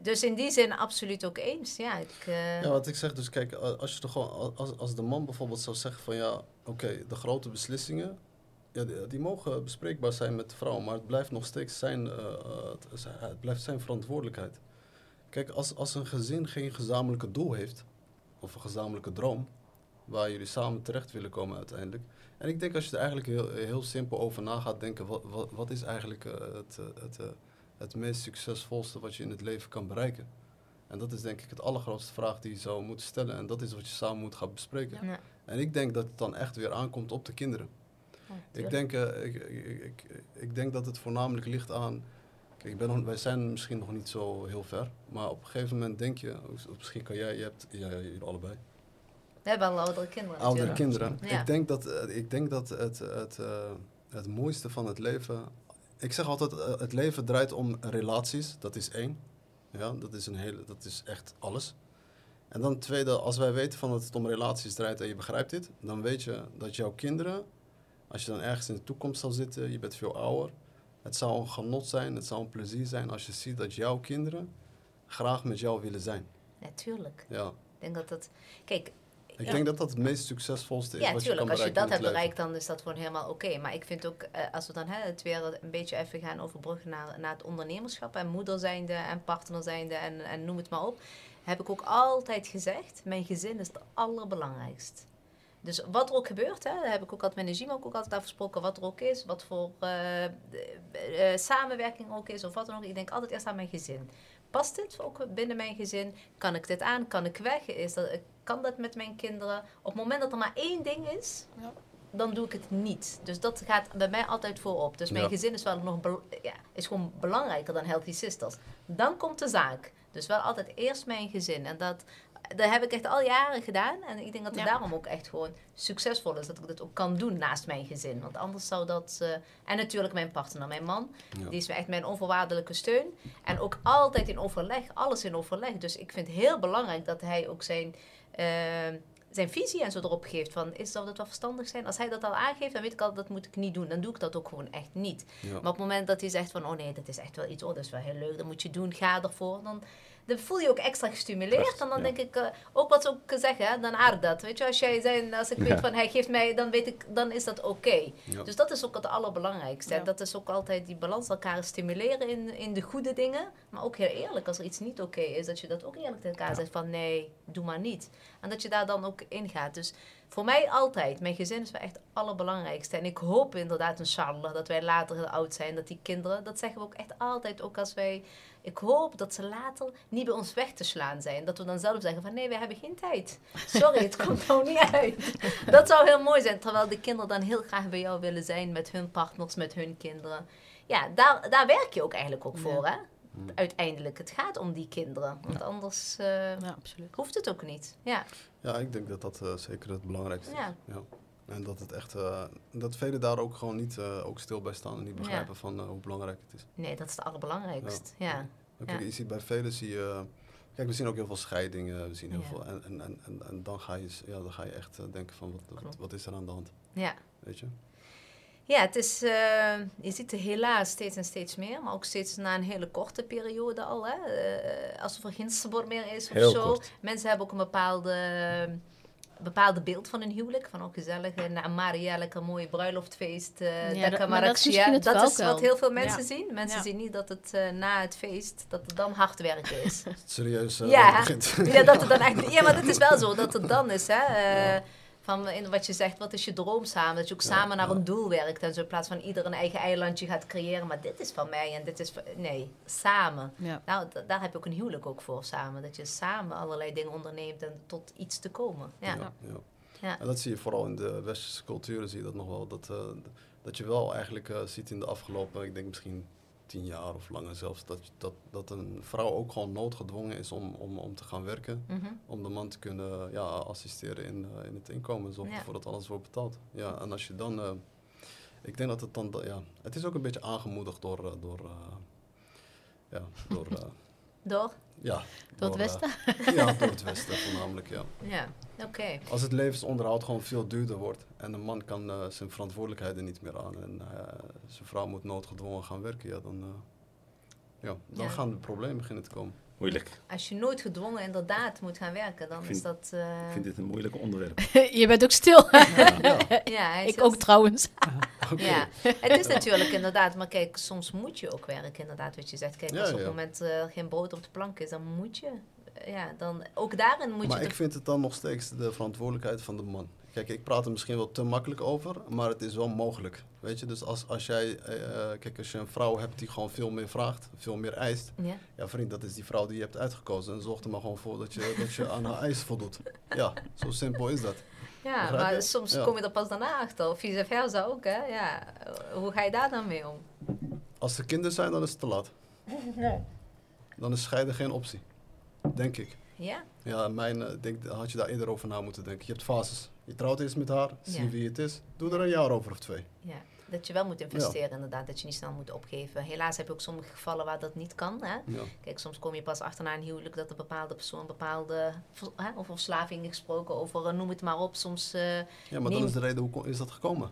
Dus in die zin absoluut ook eens. Ja, ik, eh,
Ja, wat ik zeg, dus kijk, als, je toch gewoon, als, als de man bijvoorbeeld zou zeggen van ja, oké, de grote beslissingen, ja, die, die mogen bespreekbaar zijn met de vrouw, maar het blijft nog steeds zijn, eh, het, is- het blijft zijn verantwoordelijkheid. Kijk, als, als een gezin geen gezamenlijke doel heeft, of een gezamenlijke droom, waar jullie samen terecht willen komen uiteindelijk. En ik denk als je er eigenlijk heel, heel simpel over na gaat denken, wat, wat, wat is eigenlijk eh, het, eh, het, eh, het meest succesvolste wat je in het leven kan bereiken? En dat is denk ik het allergrootste vraag die je zou moeten stellen. En dat is wat je samen moet gaan bespreken.
ja.
En ik denk dat het dan echt weer aankomt op de kinderen.
Ja,
Ik denk, ik, ik, ik, ik denk dat het voornamelijk ligt aan. Kijk, ik ben nog, wij zijn misschien nog niet zo heel ver. Maar op een gegeven moment denk je, of misschien kan jij, je hebt, ja, jullie allebei.
We hebben al oudere kinderen
Oudere
natuurlijk.
kinderen.
Ja.
Ik denk dat, eh, ik denk dat het, het, eh, het mooiste van het leven. Ik zeg altijd, eh, het leven draait om relaties. Dat is één. Ja, dat is, een hele, dat is echt alles. En dan tweede, als wij weten van dat het om relaties draait en je begrijpt dit, dan weet je dat jouw kinderen, als je dan ergens in de toekomst zal zitten, je bent veel ouder, het zou een genot zijn, het zou een plezier zijn als je ziet dat jouw kinderen graag met jou willen zijn.
Natuurlijk.
Ja.
Ik denk dat dat... Kijk,
Ik
Ja.
denk dat dat het meest succesvolste is
ja,
wat je
tuurlijk.
kan
Als je dat hebt bereikt, dan is dat gewoon helemaal oké. Maar ik vind ook, eh, als we dan hè, het weer een beetje even gaan overbruggen naar, naar het ondernemerschap en moeder zijnde en partner zijnde en, en noem het maar op, heb ik ook altijd gezegd, mijn gezin is het allerbelangrijkst. Dus wat er ook gebeurt, hè, daar heb ik ook altijd met de gym ook altijd afgesproken, wat er ook is, wat voor eh, eh, samenwerking ook is of wat dan ook. Ik denk altijd eerst aan mijn gezin. Past dit ook binnen mijn gezin? Kan ik dit aan? Kan ik weg? Is dat, kan dat met mijn kinderen? Op het moment dat er maar één ding is,
Ja.
dan doe ik het niet. Dus dat gaat bij mij altijd voorop. Dus mijn
Ja.
gezin is wel nog ja, is gewoon belangrijker dan Healthy Sisters. Dan komt de zaak. Dus wel altijd eerst mijn gezin. En dat, dat heb ik echt al jaren gedaan. En ik denk dat het
Ja.
daarom ook echt gewoon succesvol is. Dat ik dit ook kan doen naast mijn gezin. Want anders zou dat... eh, en natuurlijk mijn partner, mijn man.
Ja.
Die is echt mijn onvoorwaardelijke steun. En ook altijd in overleg. Alles in overleg. Dus ik vind het heel belangrijk dat hij ook zijn... eh, zijn visie en zo erop geeft. Van, is dat het wel verstandig zijn? Als hij dat al aangeeft, dan weet ik al, dat moet ik niet doen. Dan doe ik dat ook gewoon echt niet.
Ja.
Maar op het moment dat hij zegt van, oh nee, dat is echt wel iets, oh dat is wel heel leuk, dat moet je doen, ga ervoor. Dan, dan voel je je ook extra gestimuleerd.
Echt,
en dan
ja.
denk ik, eh, ook wat ze ook zeggen, hè, dan aardig dat. Weet je, als jij zijn, als ik weet
Ja.
van, hij geeft mij, dan weet ik, dan is dat oké.
Ja.
Dus dat is ook het allerbelangrijkste. En dat is ook altijd die balans elkaar stimuleren in, in de goede dingen. Maar ook heel eerlijk, als er iets niet oké is, dat je dat ook eerlijk tegen elkaar zegt van, nee, doe maar niet. En dat je daar dan ook in gaat. Dus voor mij altijd, mijn gezin is wel echt het allerbelangrijkste. En ik hoop inderdaad, inshallah, dat wij later heel oud zijn. Dat die kinderen, dat zeggen we ook echt altijd, ook als wij... Ik hoop dat ze later niet bij ons weg te slaan zijn. Dat we dan zelf zeggen van, nee, we hebben geen tijd. Sorry, het komt nou niet uit. Dat zou heel mooi zijn. Terwijl de kinderen dan heel graag bij jou willen zijn met hun partners, met hun kinderen. Ja, daar, daar werk je ook eigenlijk ook voor, hè? Uiteindelijk, het gaat om die kinderen. Want anders eh,
Ja, absoluut.
hoeft het ook niet. Ja,
Ja, ik denk dat dat eh, zeker het belangrijkste
Ja.
is. Ja. En dat het echt, eh, dat velen daar ook gewoon niet eh, ook stil bij staan en niet begrijpen van eh, hoe belangrijk het is.
nee, dat is het allerbelangrijkst. Ja,
Kijk, je ziet bij velen zie je, kijk, we zien ook heel veel scheidingen, we zien heel veel, en, en, en, en, dan, ga je, ja, dan ga je echt denken van, wat, wat, is er aan de hand,
ja.
weet je?
Ja, het is, je ziet er helaas steeds en steeds meer, maar ook steeds na een hele korte periode al. Hè? Eh, als er geen sabor meer is of
Heel
zo.
kort.
Mensen hebben ook een bepaalde, bepaalde beeld van een huwelijk. Van ook gezellig, eh, na Maria, lekker mooi bruiloftfeest. eh
Ja, dat- maar dat is het
Dat is wat heel veel mensen
Ja.
zien. Mensen
Ja.
zien niet dat het eh, na het feest, dat het dan hard werken is.
Het serieus eh,
Ja.
dat het begint.
Ja, dat het dan echt, ja, maar het is wel zo dat het dan is. Hè? Van in wat je zegt, wat is je droom samen? Dat je ook
Ja,
samen naar
ja.
een doel werkt. En zo in plaats van ieder een eigen eilandje gaat creëren. Maar dit is van mij en dit is van... Nee, samen.
Ja.
Nou, d- daar heb je ook een huwelijk ook voor samen. Dat je samen allerlei dingen onderneemt en tot iets te komen. Ja,
Ja, ja.
Ja.
En dat zie je vooral in de westerse culturen, zie je dat nog wel. Dat, eh, dat je wel eigenlijk eh, ziet in de afgelopen, ik denk misschien tien jaar of langer zelfs, dat, dat, dat een vrouw ook gewoon noodgedwongen is om, om, om te gaan werken.
Mhm.
Om de man te kunnen ja, assisteren in, eh, in het inkomen, zorgen
Ja.
ervoor dat alles wordt betaald. Ja, en als je dan, eh, ik denk dat het dan, ja, het is ook een beetje aangemoedigd door, eh, door, ja, door,
Door?
ja.
Door het
eh,
Westen?
ja, door het Westen voornamelijk, ja.
Ja, oké.
Als het levensonderhoud gewoon veel duurder wordt en een man kan eh, zijn verantwoordelijkheden niet meer aan en eh, zijn vrouw moet noodgedwongen gaan werken, ja, dan, eh, ja, dan
Ja.
gaan de problemen beginnen te komen.
Moeilijk.
Als je nooit gedwongen inderdaad moet gaan werken, dan is dat... eh,
Ik vind dit een moeilijk onderwerp.
je bent ook stil.
Ja,
ik ook trouwens.
Ja, het is natuurlijk inderdaad, maar kijk, soms moet je ook werken, inderdaad, wat je zegt. Kijk,
Ja,
als op het moment eh, geen brood op de plank is, dan moet je. Ja, dan ook daarin moet
Maar
je.
ik
de-
vind het dan nog steeds de verantwoordelijkheid van de man. Kijk, ik praat er misschien wel te makkelijk over, maar het is wel mogelijk. Weet je, dus als, als jij, eh, kijk, als je een vrouw hebt die gewoon veel meer vraagt, veel meer eist.
ja.
Ja, vriend, dat is die vrouw die je hebt uitgekozen. En zorg er maar gewoon voor dat je, dat je aan haar eisen voldoet. Ja, zo simpel is dat.
ja,
Begrijp
maar
je?
soms
Ja.
kom je er pas daarna achter. Of vice versa ook, hè? Ja. Hoe ga je daar dan mee om?
Als er kinderen zijn, dan is het te laat. Dan is scheiden geen optie. Denk ik.
Ja?
Ja, mijn, eh, denk, had je daar eerder over na moeten denken. Je hebt fases. Je trouwt eerst met haar, zie
Ja.
wie het is. Doe er een jaar over of twee.
ja. Dat je wel moet investeren, inderdaad. Dat je niet snel moet opgeven. Helaas heb je ook sommige gevallen waar dat niet kan. Hè?
Ja.
Kijk, soms kom je pas achterna een huwelijk dat een bepaalde persoon bepaalde. Hè, over verslaving gesproken, over eh, noem het maar op. Soms. eh,
Ja, maar dan
Neem-
is de reden, hoe is dat gekomen?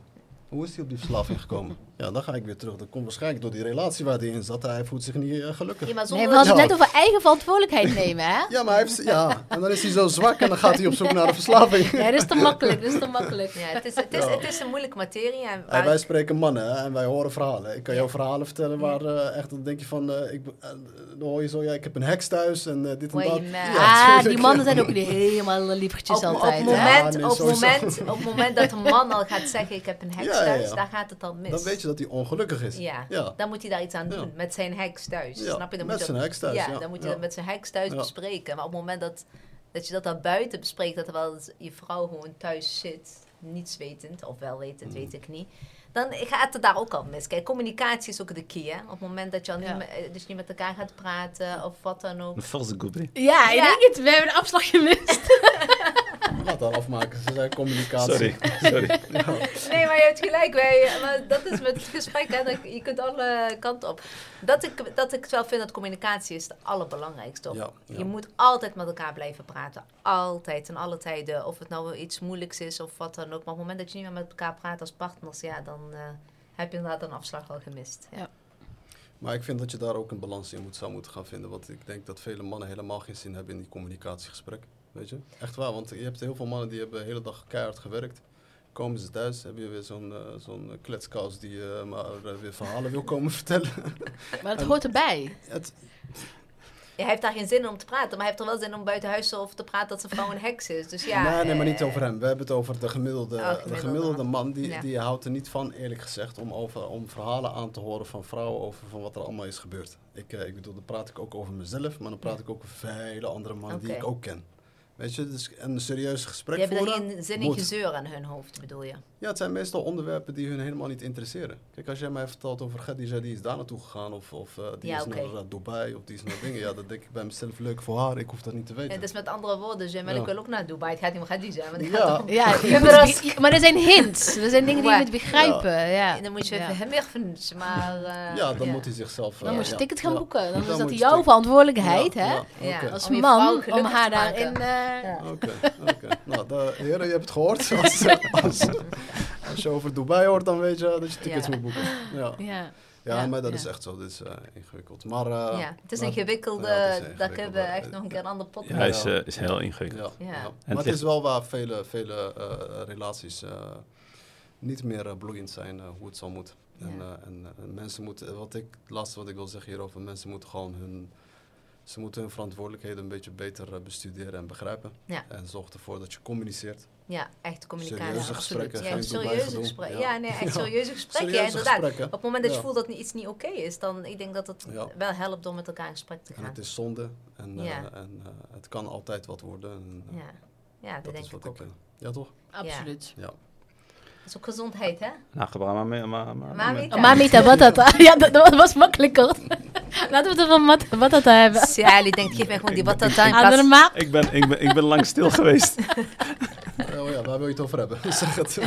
Hoe is hij op die verslaving gekomen? Ja, dan ga ik weer terug. Dat komt waarschijnlijk door die relatie waar hij in zat. Hij voelt zich niet eh, gelukkig.
ja, maar
Nee,
zonder
we hadden het net over eigen verantwoordelijkheid nemen, hè?
Ja, maar hij heeft, ja, en dan is hij zo zwak en dan gaat hij op zoek naar een verslaving.
Ja, dat is te makkelijk, dat is te makkelijk.
Ja, het is, het is,
Ja.
het is een moeilijke materie. En
wij spreken mannen hè, en wij horen verhalen. Ik kan jou verhalen vertellen waar eh, echt, dan denk je van, eh, ik, dan hoor je zo, ja, ik heb een heks thuis en dit en dat. Ja,
ah, die mannen zijn ook niet helemaal lievertjes
op,
altijd.
het moment,
nee,
op, het
sowieso.
moment, op het moment dat een man al gaat zeggen: Ik heb een heks
Ja, ja,
thuis,
ja.
daar gaat het al mis.
Dan weet je dat hij ongelukkig is.
Ja.
Ja.
dan moet hij daar iets aan
Ja.
doen met zijn heks thuis.
Ja,
Snap je? Dan
met
moet je
zijn
dat-
heks thuis,
Ja,
ja.
dan moet je
Ja.
dat met zijn heks thuis
Ja.
bespreken. Maar op het moment dat, dat je dat daar buiten bespreekt, dat terwijl je vrouw gewoon thuis zit, niets wetend, of wel wetend,
Mm.
weet ik niet. Dan gaat het daar ook al mis. Kijk, communicatie is ook de key. Hè? Op het moment dat je, al niet,
Ja.
eh, dus niet met elkaar gaat praten of wat dan ook.
Een valse goeie.
Ja, ik
Ja.
denk het. We hebben een afslag gemist.
Laat haar afmaken, ze zijn communicatie.
Sorry, sorry.
Nee, maar je hebt gelijk. Wij, maar dat is met het gesprek. Hè, dat, je kunt alle kanten op. Dat ik, dat ik wel vind dat communicatie is het allerbelangrijkste. Op.
Ja, ja.
Je moet altijd met elkaar blijven praten. Altijd, en alle tijden. Of het nou iets moeilijks is of wat dan ook. Maar op het moment dat je niet meer met elkaar praat als partners, ja, dan eh, heb je inderdaad een afslag al gemist. Ja.
Maar ik vind dat je daar ook een balans in moet, zou moeten gaan vinden. Want ik denk dat vele mannen helemaal geen zin hebben in die communicatiegesprek. Weet je? Echt waar, want je hebt heel veel mannen die hebben de hele dag keihard gewerkt. Komen ze thuis, heb je weer zo'n eh, zo'n kletskous die eh, maar eh, weer verhalen wil komen vertellen.
Maar het hoort erbij.
Het,
Hij heeft daar geen zin om te praten, maar hij heeft er wel zin om buiten huis over te praten dat zijn vrouw een heks is. Dus ja,
nee, nee, maar niet over hem. We hebben het over de gemiddelde,
Oh,
de
gemiddelde man.
Die,
Ja.
die houdt er niet van, eerlijk gezegd, om, over, om verhalen aan te horen van vrouwen over van wat er allemaal is gebeurd. Ik, eh, ik bedoel, dan praat ik ook over mezelf, maar dan praat ik ook over vele andere mannen die ik ook ken. Weet je, dus een serieus gesprek
Die hebben er
voeren
geen zin in
moet.
gezeur aan hun hoofd, bedoel je?
Ja, het zijn meestal onderwerpen die hun helemaal niet interesseren. Kijk, als jij mij vertelt over Khadija, die is daar naartoe gegaan, of, of eh, die
Ja,
is
oké.
naar eh, Dubai, of die is naar dingen. Ja, dat denk ik bij mezelf leuk voor haar, ik hoef dat niet te weten.
Ja, dus met andere woorden, Jamal,
Ja.
ik wil ook naar Dubai. Het gaat niet om Khadija, maar het
Ja.
gaat om...
Ja, je
Ja,
moet
maar
er zijn hints. Er zijn dingen die je moet begrijpen. Ja.
En dan moet je
Ja.
even hem weer vinden, maar... eh,
ja, dan moet hij zichzelf...
Dan moet je
ja.
ticket gaan
Ja.
boeken. Dan,
Dan
is dat jouw verantwoordelijkheid,
Ja,
hè?
ja,
Ja.
oké.
Als man, om haar daarin...
Ja.
Oké, oké. Nou, de, heren, je hebt het gehoord. Als, als, als je over Dubai hoort, dan weet je dat je tickets
Ja.
moet boeken. Ja,
ja.
ja,
Ja,
maar dat
ja.
is echt zo. Dit is eh, ingewikkeld. Maar, eh,
ja, het is
maar-
ingewikkeld.
Ja, is
eh,
een
Daar kunnen we
ingewikkelde-
echt nog een keer een ander pot
Ja, is, is heel ingewikkeld.
Ja,
Ja.
ja.
En
Maar het is wel waar vele, vele eh, relaties eh, niet meer bloeiend zijn hoe het zal moeten. En,
Ja.
en, mensen moeten, wat ik, het laatste wat ik wil zeggen hierover, mensen moeten gewoon hun, ze moeten hun verantwoordelijkheden een beetje beter eh, bestuderen en begrijpen.
Ja.
En zorg ervoor dat je communiceert.
Ja, echt communicatie.
Serieuze
absoluut.
gesprekken,
Ja, serieuze gesprekken.
Ja.
Ja, nee, echt serieuze gesprekken. Ja, inderdaad.
gesprekken.
Op het moment dat je
Ja.
voelt dat iets niet oké is, dan ik denk dat het
Ja.
wel helpt om met elkaar in gesprek te
En
gaan.
het is zonde en, eh, en eh, het kan altijd wat worden. En,
Ja, ja dat,
dat
denk
is
ik ook.
ik. ja, toch?
Absoluut.
Ja.
Dat is ook gezondheid, hè?
Nou, gebruik maar mee. Maar, maar,
Mami?
Oh, Mamita Batata. Ja, dat, dat was makkelijker. Laten we het over mat- Batata hebben.
Sally denkt, geef mij gewoon die batata in plaats...
Ik ben, ik, ben, ik ben lang stil geweest.
Oh ja, waar wil je het over hebben? zeg het.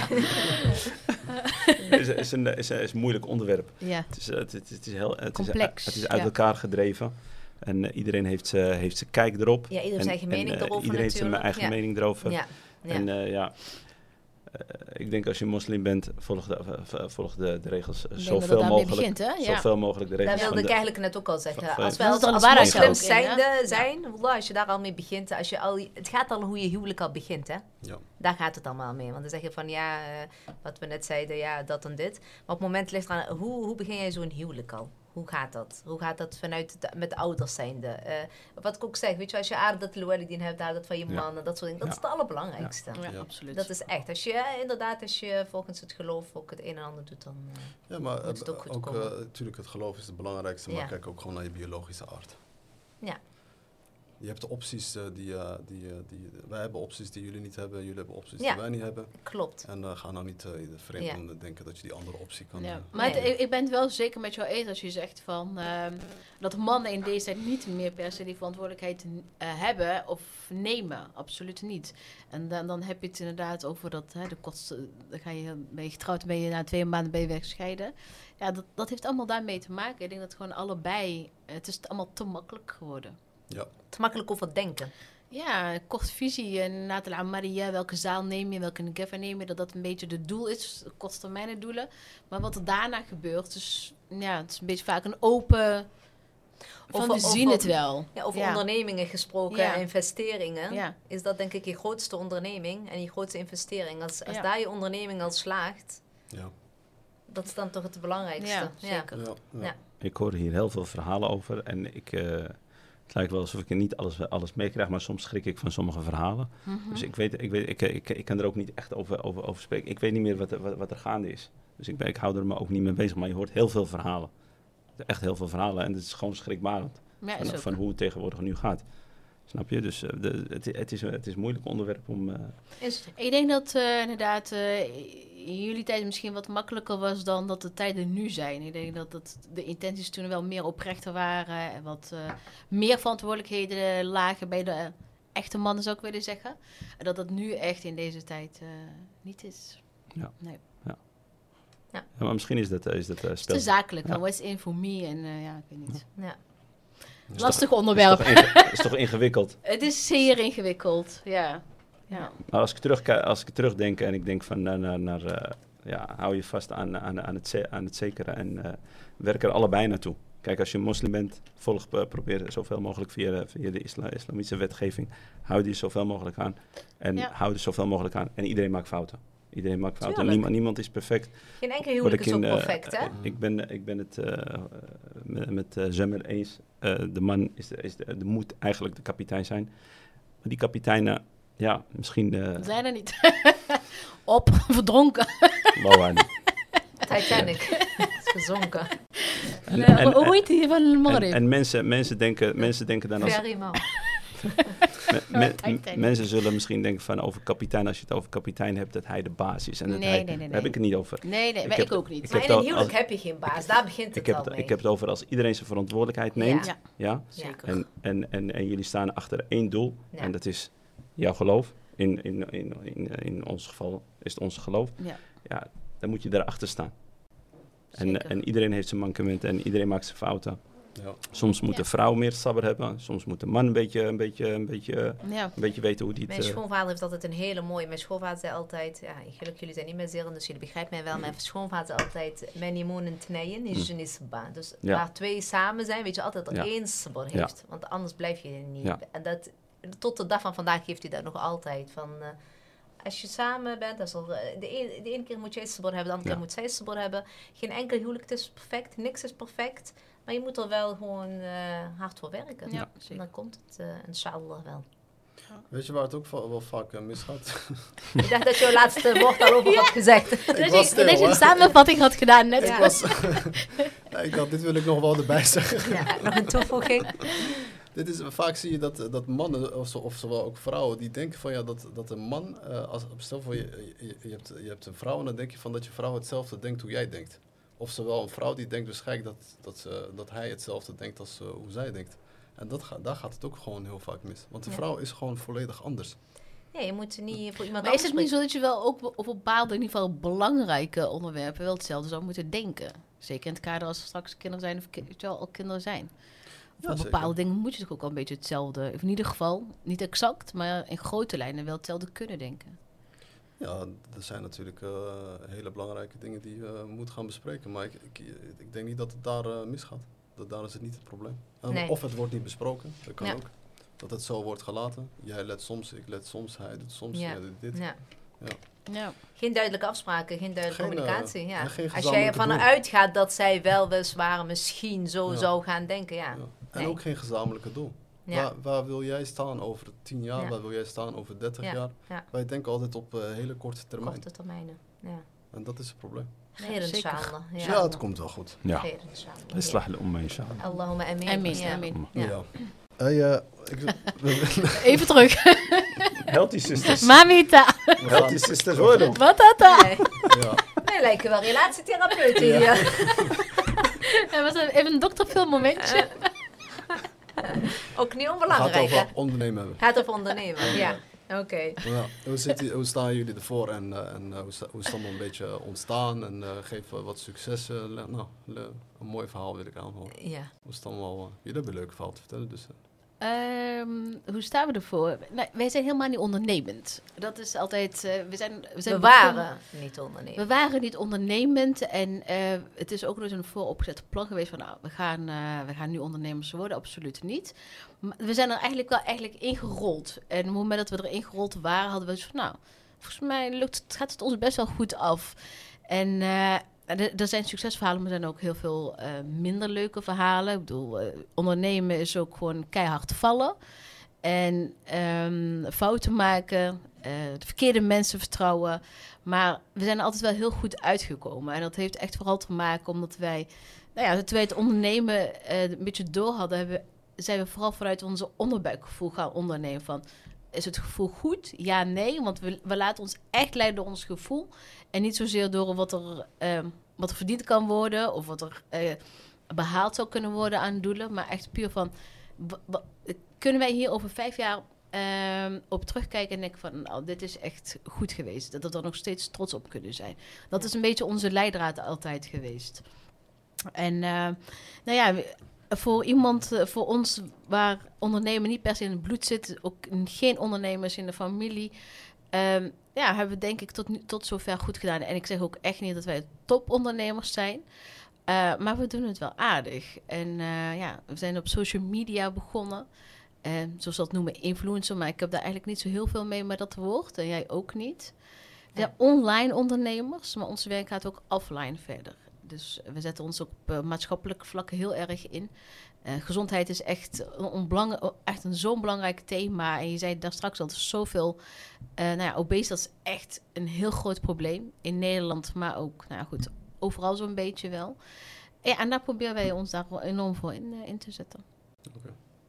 is, is, een, is, is een moeilijk onderwerp.
Ja.
Het is, het, het, het is heel het
Complex,
Is, het is uit
ja.
elkaar gedreven. En eh, iedereen heeft zijn heeft zijn kijk erop.
Ja, iedereen heeft
En-
zijn eigen
en,
mening
eh,
erover
Iedereen heeft zijn
natuurlijk.
eigen
Ja.
mening erover.
Ja, ja.
En eh, ja, eh, ik denk als je moslim bent, volg de, eh, volg de, de regels eh,
dat
zoveel mogelijk.
begint, hè? Ja.
Zoveel mogelijk de regels
Daar wilde ik
de-
eigenlijk net ook al zeggen.
van-
Als
van-
Dat
als, als
de waarheid
moslims zijnde zijn, wallah, als je daar al mee begint, als je al, het gaat al hoe je huwelijk al begint, hè?
Ja.
Daar gaat het allemaal mee. Want dan zeg je van, ja, eh, wat we net zeiden, ja, dat en dit. Maar op het moment ligt er aan, hoe, hoe begin jij zo'n huwelijk al? Hoe gaat dat? Hoe gaat dat vanuit de, met de ouders zijnde? Eh, wat ik ook zeg, weet je, als je aardat die hebt, dat van je
Ja.
man en dat soort dingen, dat
Ja.
is het allerbelangrijkste.
Ja,
Ja.
absoluut.
Dat is echt. Als je eh, inderdaad, als je volgens het geloof ook het een en ander doet, dan. eh,
Ja, maar
Moet het ook goed
ook,
komen.
eh, natuurlijk het geloof is het belangrijkste, maar
Ja.
kijk ook gewoon naar je biologische aard.
Ja.
Je hebt de opties eh, die, eh, die, eh, die... Wij hebben opties die jullie niet hebben, jullie hebben opties
Ja.
die wij niet hebben.
klopt.
En ga nou niet eh, vreemd
Ja.
om te denken dat je die andere optie kan...
Ja. Maar
Nee.
ik, ik ben het wel zeker met jou eens als je zegt van, ehm, dat mannen in deze tijd niet meer per se die verantwoordelijkheid eh, hebben of nemen. Absoluut niet. En dan, dan heb je het inderdaad over dat hè, de kosten. Dan ga je, ben je getrouwd, ben je na twee maanden ben je weggescheiden. Ja, dat, dat heeft allemaal daarmee te maken. Ik denk dat gewoon allebei. Het is allemaal te makkelijk geworden.
Ja.
Te makkelijk over denken.
Ja, kort visie en inderdaad de Maria, welke zaal neem je, welke negefa neem je, dat dat een beetje het doel is, korttermijnen doelen. Maar wat er daarna gebeurt, dus ja, het is een beetje vaak een open, van
Over-
we zien
over-
het wel.
Ja, over
Ja.
ondernemingen gesproken,
Ja.
investeringen.
Ja.
Is dat denk ik je grootste onderneming en je grootste investering. Als, als
Ja.
daar je onderneming al slaagt,
Ja.
dat is dan toch het belangrijkste.
Ja, zeker.
Ja, ja.
Ja.
Ik hoor hier heel veel verhalen over en ik, eh, het lijkt wel alsof ik er niet alles, alles meekrijg, maar soms schrik ik van sommige verhalen.
Mhm.
Dus ik, weet, ik, weet, ik, ik, ik kan er ook niet echt over, over, over spreken. Ik weet niet meer wat, er- wat, wat er gaande is. Dus ik, ben, ik hou er me ook niet mee bezig, maar je hoort heel veel verhalen. Echt heel veel verhalen en het is gewoon schrikbarend
Ja,
van, hoe het tegenwoordig nu gaat. Snap je? Dus eh, de, het, het, is, het is een moeilijk onderwerp om... eh,
Is.
Ik denk dat eh, inderdaad in jullie tijd misschien wat makkelijker was dan dat de tijden nu zijn. Ik denk dat het, de intenties toen wel meer oprechter waren en wat eh, meer verantwoordelijkheden lagen bij de echte mannen, zou ik willen zeggen. En dat dat nu echt in deze tijd eh, niet is.
ja, maar misschien is dat, eh, is dat
Het is te zakelijk,
Ja.
what's in for me en ja, ik weet niet.
Ja.
Lastig
is
onderwerp.
toch, inge- is toch ingewikkeld?
Het is zeer ingewikkeld, ja. Ja.
Maar als ik, terugkijk, als ik terugdenk en ik denk van naar, naar, naar eh, ja, hou je vast aan, aan, aan, het, aan het zekere en eh, werk er allebei naartoe. Kijk, als je moslim bent, volg, eh, probeer zoveel mogelijk via, via de isla, islamitische wetgeving, hou die zoveel mogelijk aan. En
Ja.
hou er zoveel mogelijk aan. En iedereen maakt fouten. Iedereen maakt fouten. Niemand, niemand is perfect.
Geen enkel
Word
huwelijk is ook perfect, hè?
ik, ben, ik ben het met, met Zemmer eens. De man is, de, is de, de moet eigenlijk de kapitein zijn. Maar die kapiteinen, ja, misschien... eh
Zijn er niet. Op, verdronken.
Bouwaan.
Titanic is gezonken.
En,
Ja,
en-
hoe heet die van
en,
Morib?
en mensen, mensen, denken, mensen denken dan als... Mensen zullen misschien denken van over kapitein, als je het over kapitein hebt, dat hij de baas is. En dat
Nee,
hij,
nee, nee,
Daar
nee.
heb ik het niet over.
Nee, nee,
Ik
maar
heb-
ik ook niet.
ik
Maar
heb
in een huwelijk heb je geen baas. Daar begint het
Ik heb,
al
het,
mee.
ik heb het over als iedereen zijn verantwoordelijkheid neemt.
Ja.
Ja,
Ja.
zeker.
En, en, en, en jullie staan achter één doel.
Ja.
En dat is jouw geloof. In, in, in, in, in ons geval is het ons geloof.
Ja.
Ja, dan moet je daarachter staan. En, en iedereen heeft zijn mankementen en iedereen maakt zijn fouten.
Ja.
Soms moet
Ja.
de vrouw meer sabber hebben. Soms moet de man een beetje, een beetje, een beetje,
Ja.
een beetje weten hoe die
Mijn
het... eh,
schoonvader heeft altijd een hele mooie... Mijn schoonvader zei altijd... Ja, gelukkig jullie zijn niet meer zeer, dus jullie begrijpen mij wel. Mijn schoonvader zei altijd... Mijn imonen tneien is
Hm.
een isba. Dus
Ja.
waar twee samen zijn, weet je altijd dat
Ja.
één
Ja.
heeft. Want anders blijf je er niet.
Ja.
En dat, tot de dag van vandaag geeft hij dat nog altijd. Van, eh, als je samen bent, dan zal, eh, de, ene, de ene keer moet jij sabor hebben, de andere
Ja.
keer moet zij sabor hebben. Geen enkel huwelijk is perfect, niks is perfect. Maar je moet er wel gewoon eh, hard voor werken.
Ja,
En dan komt het uh, inshallah wel.
Weet je waar het ook wel vaak misgaat?
Ik dacht dat je je laatste woord al over had gezegd.
Dat
was
je,
stil,
dat je een samenvatting had gedaan net.
Ja.
Ik was... Ja, ik had, dit wil ik nog wel erbij zeggen.
Ja, nog een toevoeging.
Dit is, vaak zie je dat, dat mannen, of, zo, of zowel ook vrouwen, die denken van ja, dat, dat een man, eh, als, stel voor je, je, je, hebt, je hebt een vrouw en dan denk je van dat je vrouw hetzelfde denkt hoe jij denkt. Of zowel een vrouw die denkt waarschijnlijk dat, dat, ze, dat hij hetzelfde denkt als eh, hoe zij denkt. En dat ga, daar gaat het ook gewoon heel vaak mis. Want de
Ja.
vrouw is gewoon volledig anders.
Ja, je moet niet voor iemand
Maar is het niet zo dat je wel ook op bepaalde, in ieder geval belangrijke onderwerpen, wel hetzelfde zou moeten denken? Zeker in het kader als er straks kinderen zijn of wel, al kinderen zijn. Voor bepaalde dingen moet je toch ook wel een beetje hetzelfde, of in ieder geval niet exact, maar in grote lijnen wel hetzelfde kunnen denken.
Ja, er zijn natuurlijk eh, hele belangrijke dingen die je moet gaan bespreken. Maar ik, ik, ik denk niet dat het daar eh, misgaat. Dat, daar is het niet het probleem. Eh,
Nee.
Of het wordt niet besproken, dat kan
Ja.
ook. Dat het zo wordt gelaten. Jij let soms, ik let soms, hij doet soms,
Ja.
jij doet dit.
Ja.
Ja.
Geen duidelijke afspraken, geen duidelijke
Geen, eh,
communicatie. Ja. Als jij ervan uitgaat dat zij wel weliswaar misschien zo
Ja.
zou gaan denken, ja.
Ja. En
Nee.
ook geen gezamenlijke doel.
Ja.
Waar, waar wil jij staan over 10 jaar?
Ja.
Waar wil jij staan over 30
Ja.
jaar?
Ja.
Wij denken altijd op eh, hele korte termijn.
Korte termijnen. Ja.
En dat is het probleem.
Zeker.
inshallah.
Ja,
Ja,
het komt wel goed.
Ja.
Khairan inshallah.
Islah al-umma, inshallah.
Allahumma amin.
Amin,
Ja.
amin.
Ja.
Ja. Hey, eh,
Even terug.
Healthy sisters.
Mamita,
we
Healthy sisters worden.
wat dat dan?
Nee,
ja,
wij lijken wel relatietherapeuten
Ja.
hier.
Er was een- even een dokterfilm momentje.
Ook niet
het
onbelangrijk, hè?
over ondernemen hebben.
Gaat over ondernemen, ja. Oké.
Ja, hoe, staan jullie ervoor en, eh, en eh, hoe, sta- hoe is het allemaal een beetje ontstaan? En eh, geef eh, wat succes. eh, le- nou, een mooi verhaal wil ik aanhoren.
Ja.
Hoe is het allemaal? eh, jullie hebben een leuk verhaal te vertellen, dus... eh,
Ehm, hoe staan we ervoor? Nou, wij zijn helemaal niet ondernemend. Dat is altijd. eh, we zijn, we zijn
We
begonnen-
waren niet ondernemen.
We waren niet ondernemend en eh, het is ook nooit een vooropgezette plan geweest van nou, we gaan, eh, we gaan nu ondernemers worden, absoluut niet. Maar we zijn er eigenlijk wel eigenlijk ingerold. En op het moment dat we erin gerold waren, hadden we dus van nou, volgens mij lukt het, gaat het ons best wel goed af. En er zijn succesverhalen, maar er zijn ook heel veel eh, minder leuke verhalen. Ik bedoel, eh, ondernemen is ook gewoon keihard vallen. En ehm, fouten maken, eh, de verkeerde mensen vertrouwen. Maar we zijn altijd wel heel goed uitgekomen. En dat heeft echt vooral te maken omdat wij, nou ja, toen wij het ondernemen een beetje door hadden, zijn we vooral vanuit onze onderbuikgevoel gaan ondernemen. Van, is het gevoel goed? Ja, nee. Want we, we laten ons echt leiden door ons gevoel. En niet zozeer door wat er, ehm, wat er verdiend kan worden of wat er eh, behaald zou kunnen worden aan doelen. Maar echt puur van, kunnen wij hier over vijf jaar ehm, op terugkijken en denken van, nou, dit is echt goed geweest. Dat we er nog steeds trots op kunnen zijn. Dat is een beetje onze leidraad altijd geweest. En eh, nou ja, voor iemand, eh, voor ons waar ondernemen niet per se in het bloed zit, ook geen ondernemers in de familie, ehm, ja, hebben we denk ik tot, nu, tot zover goed gedaan. En ik zeg ook echt niet dat wij topondernemers zijn. Eh, maar we doen het wel aardig. En eh, ja, we zijn op social media begonnen. Eh, zoals ze dat noemen, influencer. Maar ik heb daar eigenlijk niet zo heel veel mee met dat woord. En jij ook niet. We zijn online ondernemers, maar ons werk gaat ook offline verder. Dus we zetten ons op eh, maatschappelijke vlakken heel erg in. Eh, gezondheid is echt een, echt een zo'n belangrijk thema. En je zei daar straks al, er zoveel... eh nou ja, obesitas is echt een heel groot probleem. In Nederland, maar ook, nou ja, goed, overal zo'n beetje wel. Ja, en daar proberen wij ons daar enorm voor in, in te zetten.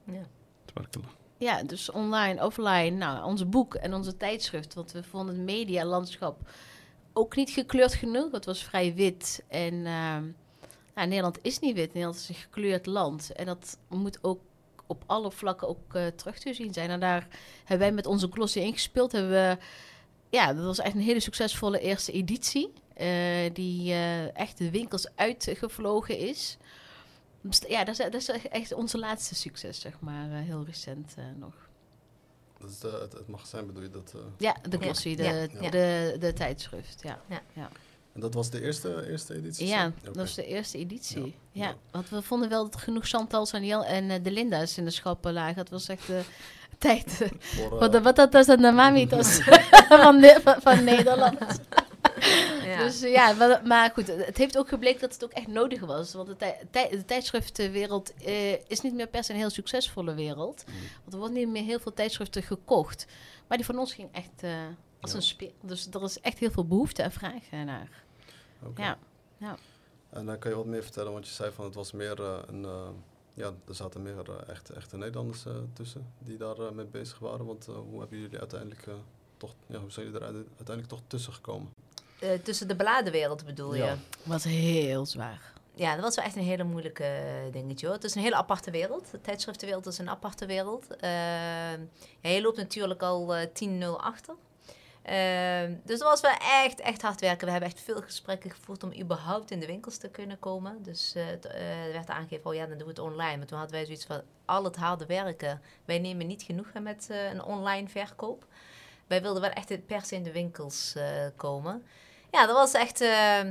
Ja.
Tabarakallah.
Ja, dus online, offline, nou, onze boek en onze tijdschrift. Want we vonden het medialandschap ook niet gekleurd genoeg. Het was vrij wit. En ehm, nou, Nederland is niet wit. Nederland is een gekleurd land. En dat moet ook op alle vlakken ook eh, terug te zien zijn. En daar hebben wij met onze glossy ingespeeld. Hebben we, ja, dat was echt een hele succesvolle eerste editie. eh, die eh, echt de winkels uitgevlogen is. Dus ja, dat is, dat is echt onze laatste succes, zeg maar. heel recent nog.
Dat is de, het, het magazijn bedoel je dat... eh,
Ja, de glossy, de,
ja,
de,
ja.
de, de tijdschrift, ja.
en dat was de eerste, eerste editie?
Ja, dat was de eerste editie. Ja,
Ja.
want we vonden wel dat genoeg Chantal, Saniel en eh, de Linda's in de schappen lagen. Het was echt de tijd. eh,
Voor,
Wat,
eh,
wat dat was, de mamitos van, de- van, van Nederland.
Ja.
Dus ja, maar, maar goed, het heeft ook gebleken dat het ook echt nodig was. Want de, tij- tij- de tijdschriftenwereld eh, is niet meer per se een heel succesvolle wereld.
Mm.
Want er worden niet meer heel veel tijdschriften gekocht. Maar die van ons ging echt eh, als
Ja.
een speer. Dus er is echt heel veel behoefte en vraag eh, naar.
oké.
Ja.
En dan kan je wat meer vertellen, want je zei van het was meer een... eh, ja, er zaten meer eh, echt, echte Nederlanders eh, tussen die daar mee bezig waren. Want hoe hebben jullie uiteindelijk eh, toch... Ja, hoe zijn jullie er uite- uiteindelijk toch tussen gekomen?
Eh, tussen de bladenwereld bedoel je?
Ja.
Was heel zwaar.
ja, dat was wel echt een hele moeilijke dingetje hoor. Het is een hele aparte wereld. De tijdschriftenwereld is een aparte wereld. Eh, ja, je loopt natuurlijk al eh 10-0 achter. Eh, dus dat was wel echt, echt hard werken. We hebben echt veel gesprekken gevoerd om überhaupt in de winkels te kunnen komen. Dus eh, eh, er werd aangegeven, oh ja, dan doen we het online. Maar toen hadden wij zoiets van, al het harde werken. Wij nemen niet genoegen met eh, een online verkoop. Wij wilden wel echt per se in de winkels eh, komen. Ja, dat was echt... eh,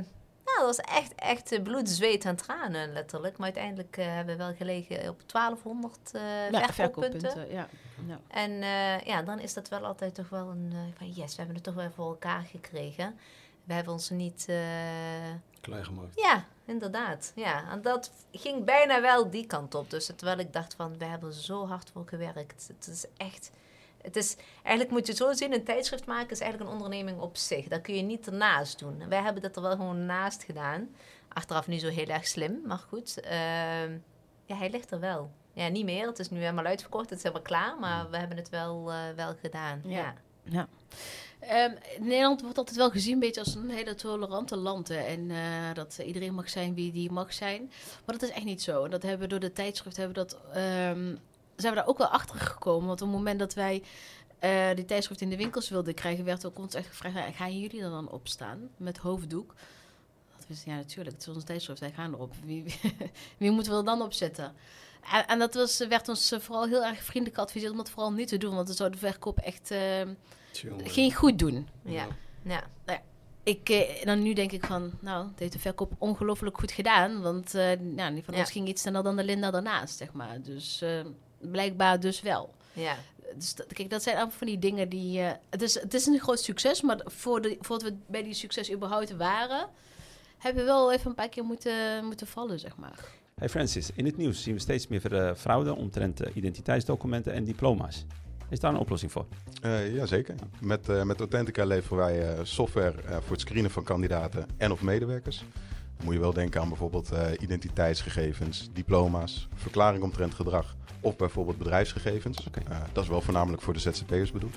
ja, dat was echt, echt eh, bloed, zweet en tranen letterlijk. Maar uiteindelijk eh, hebben we wel gelegen op 1200 eh
Ja,
verkooppunten.
Ja. Ja.
En eh, ja, dan is dat wel altijd toch wel een... van yes, we hebben het toch wel voor elkaar gekregen. We hebben ons niet... eh,
Klein gemaakt.
ja, inderdaad. Ja, en dat ging bijna wel die kant op. Dus terwijl ik dacht van, we hebben zo hard voor gewerkt. Het is echt... Het is, eigenlijk moet je het zo zien, een tijdschrift maken is eigenlijk een onderneming op zich. Dat kun je niet ernaast doen. Wij hebben dat er wel gewoon naast gedaan. Achteraf niet zo heel erg slim, maar goed. Ehm, ja, hij ligt er wel. Ja, niet meer. Het is nu helemaal uitverkocht. Het is helemaal klaar. Maar we hebben het wel, eh, wel gedaan.
Ja.
Ja.
Ja. Ehm, Nederland wordt altijd wel gezien een beetje als een hele tolerante land. hè. En eh, dat iedereen mag zijn wie die mag zijn. Maar dat is echt niet zo. En dat hebben we door de tijdschrift hebben we dat, ehm, zijn we daar ook wel achter gekomen. Want op het moment dat wij eh, die tijdschrift in de winkels wilden krijgen, werd ook ons echt gevraagd: "Ja, gaan jullie er dan op staan met hoofddoek? Dat we zeiden, ja, natuurlijk. Het is onze tijdschrift. Wij gaan erop. Wie, wie, wie moeten we er dan op zetten? En, en dat was, werd ons eh, vooral heel erg vriendelijk geadviseerd om dat vooral niet te doen. Want het zou de verkoop echt ehm,
Tjonge.
geen goed doen.
Ja. ja.
Ik, eh, dan nu denk ik van, nou, het heeft de verkoop ongelooflijk goed gedaan. Want eh nou, van
Ja.
ons ging iets sneller dan de Linda daarnaast, zeg maar. Dus eh, blijkbaar dus wel.
ja.
Dus dat, kijk, dat zijn allemaal van die dingen die... eh, het, is, het is een groot succes, maar voor de, voordat we bij die succes überhaupt waren... hebben we wel even een paar keer moeten, moeten vallen, zeg maar.
Hey Francis, in het nieuws zien we steeds meer eh, fraude omtrent eh, identiteitsdocumenten en diploma's. Is daar een oplossing voor?
Eh jazeker. Met, eh, met Authentica leveren wij eh, software eh, voor het screenen van kandidaten en of medewerkers. Moet je wel denken aan bijvoorbeeld eh, identiteitsgegevens, diploma's, verklaring omtrent gedrag of bijvoorbeeld bedrijfsgegevens. Eh, dat is wel voornamelijk voor de ZZP'ers bedoeld.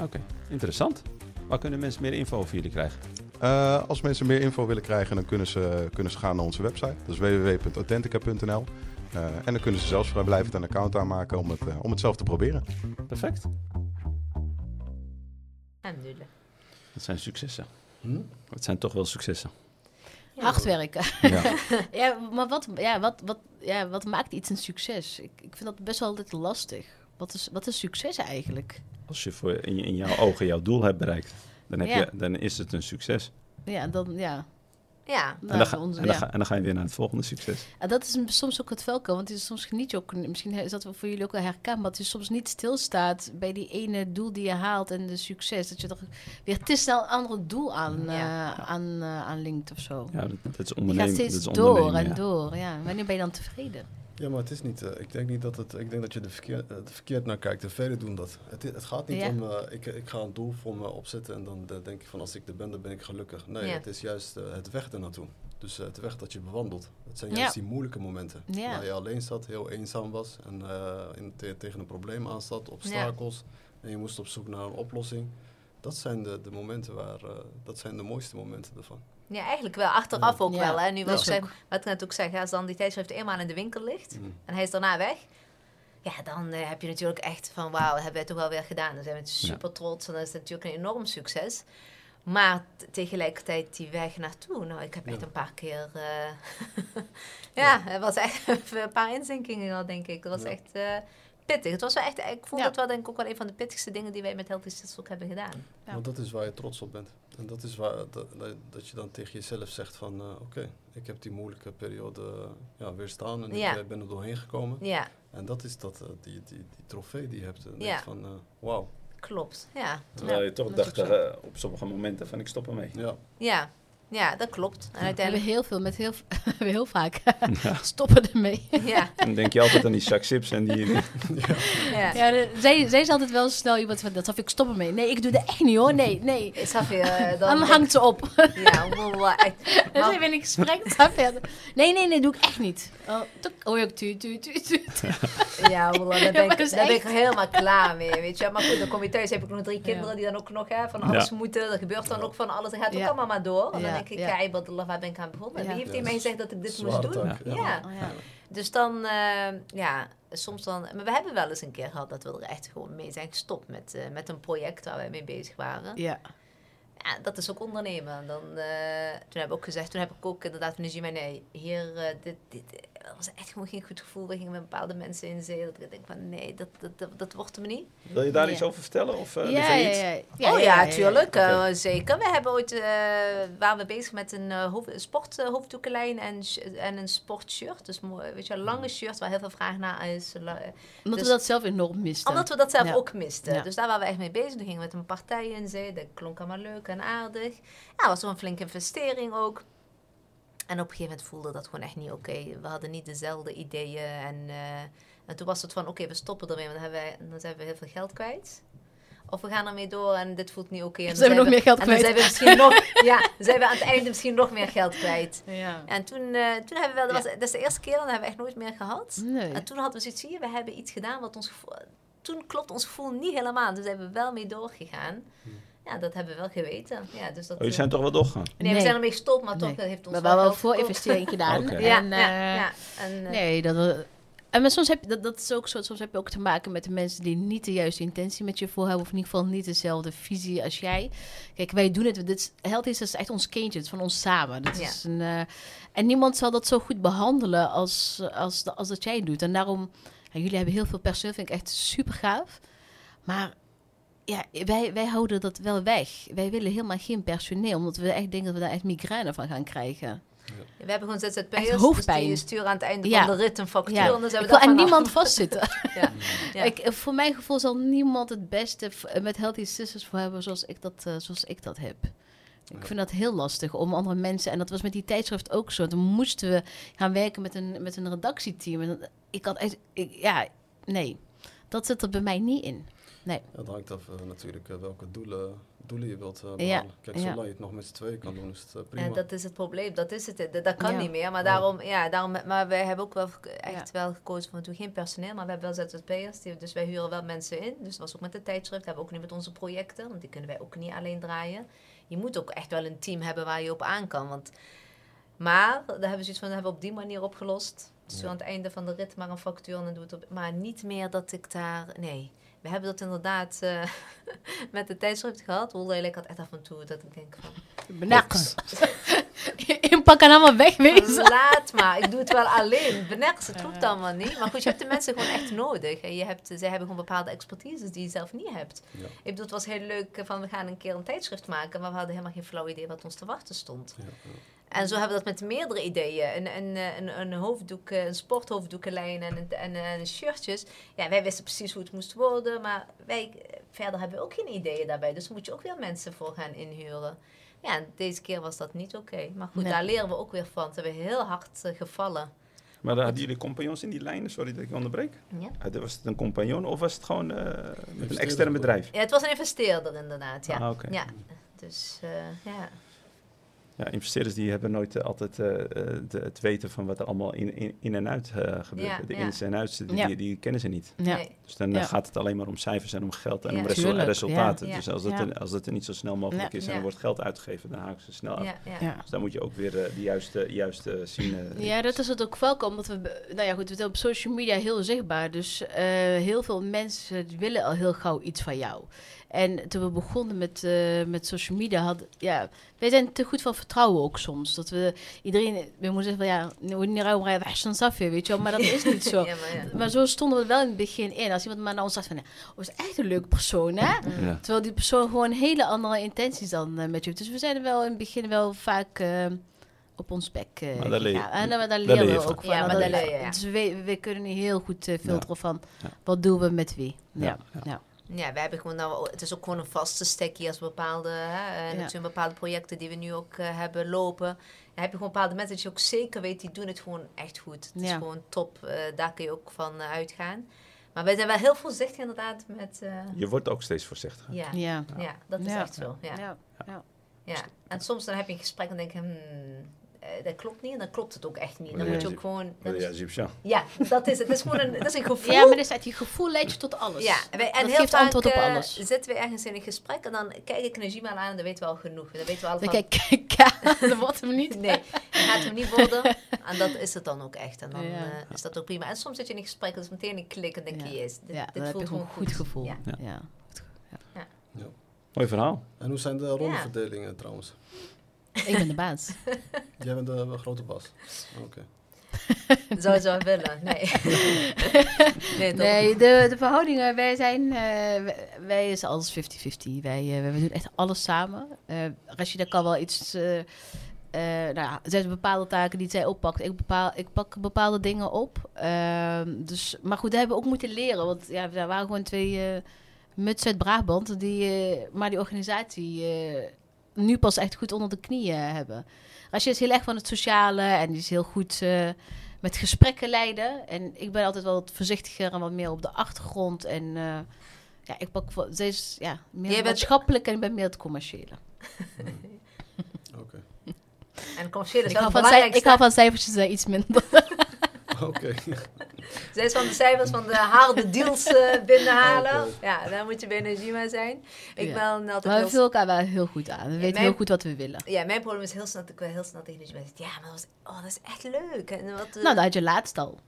Oké, interessant. Waar kunnen mensen meer info over jullie krijgen?
Eh, als mensen meer info willen krijgen, dan kunnen ze, kunnen ze gaan naar onze website. Dat is www.authentica.nl. Eh, en dan kunnen ze zelfs vrijblijvend een account aanmaken om het, om het zelf te proberen.
Perfect.
Alhamdulillah.
Dat zijn successen.
Hm?
Dat zijn toch wel successen.
Hard werken.
Ja.
ja, maar wat, ja, wat, wat, ja, wat maakt iets een succes? Ik, ik vind dat best wel altijd lastig. Wat is, wat is succes eigenlijk?
Als je voor in, je- in jouw ogen jouw doel hebt bereikt, dan, heb
Ja.
je, dan is het een succes.
Ja, dan, ja.
Ja.
En, dan ga,
onze-
en, dan
ja.
ga, en dan ga je weer naar het volgende succes.
En dat is soms ook het velken, want het is soms geniet je ook, misschien is dat voor jullie ook wel herkenbaar, dat je soms niet stilstaat bij die ene doel die je haalt en de succes. Dat je toch weer te snel een ander doel aan,
Ja.
eh, aan, eh, aanlinkt of zo.
Ja, dat, dat is
je
ondernemen.
gaat
dat
steeds
is
door
ondernemen,
en
ja.
door. Ja. Wanneer ben je dan tevreden?
Ja, maar het is niet. eh, ik denk niet dat het. Ik denk dat je er verkeerd, eh, verkeerd naar kijkt. En velen doen dat. Het, het gaat niet
Ja.
om. eh, ik, ik ga een doel voor me opzetten en dan denk ik van als ik er ben, dan ben ik gelukkig. Nee,
Ja.
het is juist het weg ernaartoe. Dus het weg dat je bewandelt. Het zijn
Ja.
juist die moeilijke momenten. Waar je alleen zat, heel eenzaam was en in, te- tegen een probleem aan zat, obstakels. En je moest op zoek naar een oplossing. Dat zijn de, de momenten waar. dat zijn de mooiste momenten ervan.
Ja, eigenlijk wel. Achteraf ook
Ja,
wel. Hè. Nu
dat
wat,
is
ik zei-
ook.
wat ik net ook zeg, als dan die tijdschrift eenmaal in de winkel ligt
Mm.
en hij is daarna weg. Ja, dan eh, heb je natuurlijk echt van wauw, hebben wij toch wel weer gedaan. Dan zijn we super trots en dan is het natuurlijk een enorm succes. Maar tegelijkertijd die weg naartoe. Nou, ik heb echt
Ja.
een paar keer... eh, ja, het was echt een paar inzinkingen al, denk ik. Het was
Ja.
echt eh, pittig. Het was wel echt, ik vond
Ja.
dat wel denk ik ook wel een van de pittigste dingen die wij met Healthy Sisters ook hebben gedaan.
Ja.
Want dat is waar je trots op bent. En dat is waar dat, dat- je dan tegen jezelf zegt van eh, oké, ik heb die moeilijke periode eh, ja, weerstaan en
Ja.
ik eh, ben er doorheen gekomen.
Ja,
En dat is dat, die, die, die trofee die je hebt. En
Ja.
denkt van eh, wauw.
klopt. Ja,
Terwijl je toch dacht op sommige momenten van ik stop ermee.
Ja.
ja, ja, dat klopt. En
We hebben
uiteindelijk...
heel veel, met heel, we hebben heel vaak stoppen ermee.
Ja,
Dan denk je altijd aan die zak chips en die...
ja.
Ja, de- zij, zij is altijd wel snel iemand van, dat zal ik stoppen mee. Nee, ik doe dat echt niet hoor. Nee, nee.
Eh,
Dan
dan
hangt ze op.
Ja,
Dan
Maar-
zijn we in een gesprek. Ga verder. Nee, nee, nee, doe ik echt niet. Oh, hoor je ook tu, tu, tu, tu.
Ja, Wallah, daar ben, ik, daar ben helemaal klaar mee, weet je. Maar goed, dan kom je thuis, heb ik nog drie kinderen
Ja.
die dan ook nog hè, van alles
Ja.
moeten. Er gebeurt dan ook van alles, dat gaat ook allemaal maar door. En dan
Ja,
denk ik,
ja.
ibadallah, waar ben ik aan begonnen?
Ja.
Wie heeft
Ja,
tegen mij gezegd dat ik dit moest doen?
taak,
Ja.
ja.
Oh, ja.
Dus dan, eh, ja, soms dan... Maar we hebben wel eens een keer gehad dat we er echt gewoon mee zijn gestopt met, eh, met een project waar wij mee bezig waren.
Ja.
Dat is ook ondernemen. Dan, eh, toen heb ik ook gezegd, toen heb ik ook inderdaad van Najima, nee, hier, eh, dit, dit eh, was echt gewoon geen goed gevoel. We gingen met bepaalde mensen in zee. Dat ik denk van, nee, dat, dat, dat, dat wordt hem niet.
Wil je daar
Ja.
iets over vertellen? Of, uh,
Ja, ja, ja.
oh ja, tuurlijk. Eh, zeker. We hebben ooit, eh, waren we bezig met een uh, hoofd, sport, hoofddoekenlijn en, en een sportshirt. Dus mooi, weet je, een lange shirt waar heel veel vraag naar is.
Omdat
Dus-
we dat zelf enorm misten.
Omdat we dat zelf
Ja.
ook misten.
Ja.
Dus daar waren we echt mee bezig. Toen gingen we met een partij in zee. Dat klonk allemaal leuk en aardig. Ja, was wel een flinke investering ook. En op een gegeven moment voelde dat gewoon echt niet oké. We hadden niet dezelfde ideeën. En, eh, en toen was het van, oké, we stoppen ermee. Want dan, hebben wij, dan zijn we heel veel geld kwijt. Of we gaan ermee door en dit voelt niet oké. en
Dan zijn we nog meer geld
En dan
kwijt.
zijn we misschien nog, ja, dan zijn we aan het einde misschien nog meer geld kwijt.
Ja.
En toen, eh, toen hebben we wel, dat, was, dat is de eerste keer, en dat hebben we echt nooit meer gehad.
Nee.
En toen hadden we zoiets, zie je, we hebben iets gedaan wat ons gevoel... Toen klopt ons gevoel niet helemaal. Dus zijn we wel mee doorgegaan. Ja, dat hebben we wel geweten. Ja, dus dat,
Oh, je
eh,
zijn toch wel doorgegaan?
nee, we
Nee.
zijn ermee gestopt, maar toch
Nee.
dat heeft ons
We hebben wel voor investering gedaan.
Ja,
En,
ja,
eh,
ja. En, eh,
Nee, dat, eh, en maar soms heb je, dat, dat is ook zo, soms heb je ook te maken met de mensen die niet de juiste intentie met je voor hebben, of in ieder geval niet dezelfde visie als jij. Kijk, wij doen het, dit is, Health is dus echt ons kindje, het is van ons samen. Dat
Ja.
is een, eh, en niemand zal dat zo goed behandelen als, als, als dat jij doet. En daarom, ja, jullie hebben heel veel personeel, vind ik echt super gaaf. Maar ja, wij, wij houden dat wel weg. Wij willen helemaal geen personeel, omdat we echt denken dat we daar echt migraine van gaan krijgen.
we hebben gewoon ZZP'ers, dus
hoofdpijn.
die sturen aan het einde
Ja.
van de rit een factuur.
Ja.
En dan zijn we daar
aan niemand vastzitten.
Ja. Ja.
Ik, eh, voor mijn gevoel zal niemand het beste v- met Healthy Sisters voor hebben zoals ik dat, eh, zoals ik dat heb. Ik vind dat heel lastig om andere mensen, en dat was met die tijdschrift ook zo. Toen moesten we gaan werken met een, met een redactieteam. En ik had echt, ik, ja, nee, dat zit er bij mij niet in. Nee.
Het hangt af eh, natuurlijk eh, welke doelen, doelen je wilt eh
Ja,
behalen. Kijk,
ja.
zolang je het nog met z'n tweeën kan doen, is het prima.
Ja, dat is het probleem. Dat is het. Dat, dat kan
Ja.
niet meer. Maar
Ja.
daarom, ja, daarom, maar wij hebben ook wel echt wel gekozen voor we doen geen personeel, maar we hebben wel ZZP'ers. die- Dus wij huren wel mensen in. Dus dat was ook met de tijdschrift. Dat hebben we ook niet met onze projecten, want die kunnen wij ook niet alleen draaien. Je moet ook echt wel een team hebben waar je op aan kan. Want, maar daar hebben we zoiets van, dat hebben we op die manier opgelost. Dus
Ja.
aan het einde van de rit maar een factuur en dan doe het op. Maar niet meer dat ik daar, nee. We hebben dat inderdaad eh, met de tijdschrift gehad. Hoewel ik had echt af en toe dat ik denk van...
Benaks. Inpak en allemaal wegwezen.
Laat maar, ik doe het wel alleen. Beners, het klopt allemaal niet. Maar goed, je hebt de mensen gewoon echt nodig. En je hebt, zij hebben gewoon bepaalde expertises die je zelf niet hebt.
Ja.
Ik bedoel, het was heel leuk van we gaan een keer een tijdschrift maken, maar we hadden helemaal geen flauw idee wat ons te wachten stond.
Ja, ja.
En zo hebben we dat met meerdere ideeën. Een, een, eh, een, een hoofddoek, eh, een sporthoofddoekenlijn en, een- en, en shirtjes. Ja, wij wisten precies hoe het moest worden, maar wij, eh, verder hebben we ook geen ideeën daarbij. Dus daar moet je ook weer mensen voor gaan inhuren. Ja, deze keer was dat niet oké. Maar goed,
Nee.
daar leren we ook weer van. Ze hebben heel hard eh, gevallen.
Maar dan hadden jullie compagnons in die lijnen? Sorry dat ik onderbreek.
Ja.
Uh, Was het een compagnon of was het gewoon eh, met een extern bedrijf?
ja, het was een investeerder inderdaad. Ja,
Ah, oké.
ja. dus eh, ja.
Ja, investeerders die hebben nooit eh, altijd eh, eh, de- het weten van wat er allemaal in, in, in en uit eh, gebeurt.
Ja,
de
ja.
ins en outs, die,
Ja.
die, die kennen ze niet. Dus dan
Ja.
gaat het alleen maar om cijfers en om geld en
Ja.
om resu-
Tuurlijk,
resultaten.
ja.
Dus als het,
Ja.
er, als het er niet zo snel mogelijk
Ja.
is en
Ja.
er wordt geld uitgegeven, dan haken ze snel af.
Ja, ja.
Ja.
Dus dan moet je ook weer de juiste, juiste zien.
Ja, dat is het ook wel, omdat we, nou ja, goed, we zijn op social media heel zichtbaar. Dus eh, heel veel mensen willen al heel gauw iets van jou. En toen we begonnen met, eh, met social media, had, ja, wij zijn te goed van vertrouwen ook soms. Dat we iedereen, we moeten zeggen, van, ja, niet rauw, rauw, weg, zo'n safje, weet je wel, maar dat is niet zo.
Ja, maar ja.
Maar zo stonden we wel in het begin in. Als iemand maar naar ons zegt van, ja, oh, is echt een leuke persoon, hè?
ja.
Terwijl die persoon gewoon hele andere intenties dan eh, met je heeft. Dus we zijn er wel in het begin wel vaak eh, op ons bek eh
Maar daar leer je-
gegaan. En daar, leren we ook van.
Ja, maar
dat-
leer ja.
Dus we, we kunnen niet heel goed filteren van
Ja.
wat doen we met wie. Ja,
Ja,
ja.
we hebben gewoon nou, het is ook gewoon een vaste stekkie als bepaalde, hè,
Ja.
het zijn bepaalde projecten die we nu ook eh, hebben lopen. Dan heb je gewoon bepaalde mensen dat je ook zeker weet, die doen het gewoon echt goed. Het is gewoon top, eh, daar kun je ook van eh, uitgaan. Maar wij zijn wel heel voorzichtig inderdaad met, eh,
Je wordt ook steeds voorzichtiger.
ja,
Ja.
ja, dat is
Ja.
echt zo. Ja.
Ja.
Ja. En soms dan heb je een gesprek en denk je, hmm, eh, dat klopt niet en dan klopt het ook echt niet. Dan
Nee,
moet je ook gewoon...
Ja,
is- ja, dat is het. Het is gewoon een, dat is een gevoel.
Ja, maar dan staat je gevoel leidt je tot alles.
Ja, en, wij- en
dat
heel
geeft
vaak
antwoord op
eh,
alles.
zitten we ergens in een gesprek en dan kijk ik Najima aan en dan weten we al genoeg. Dan weten we al van,
kijk, dat wordt hem niet.
nee, je gaat hem niet worden. En dat is het dan ook echt. En dan
Ja.
eh, is dat ook prima. En soms zit je in een gesprek en is meteen een klik en denk je,
Ja.
yes, dit, voelt
gewoon een goed gevoel.
Ja.
Ja.
Ja.
Ja.
Mooi verhaal.
En hoe zijn de rollenverdelingen trouwens?
Ik ben de baas.
Jij bent de grote bas. Oké.
Zou je zo willen? Nee. nee,
de, de verhoudingen, wij zijn, eh, wij- is alles 50-50. Wij, eh, wij doen echt alles samen. Eh Rashida kan wel iets, eh, eh, nou ja, zij bepaalde taken die zij oppakt. Ik, bepaal, ik pak bepaalde dingen op. Ehm, dus, maar goed, dat hebben we ook moeten leren. Want ja, we waren gewoon twee eh muts uit Brabant, die, eh, maar die organisatie eh, nu pas echt goed onder de knieën hebben. Rashida is heel erg van het sociale en die is heel goed... eh, met gesprekken leiden. En ik ben altijd wel wat voorzichtiger en wat meer op de achtergrond. En eh, ja, ik pak voor, zij is ja, meer
Jij bent-
maatschappelijk en ik ben meer het commerciële.
Oké.
En commercieel is
Ik
wel
van ik hou van cijfertjes eh, iets minder.
Oké.
Zij is van de cijfers van de harde deals eh, binnenhalen. Ja, daar moet je bij Najima zijn. Ik
Ja.
ben altijd
Maar we vullen elkaar wel heel goed aan. We weten
mijn-
heel goed wat we willen.
Ja, mijn probleem is heel snel dat ik wel heel snel tegen Najima zeg, ja, maar dat, was, oh, dat is echt leuk. En wat, eh,
Nou, dat had je laatst al.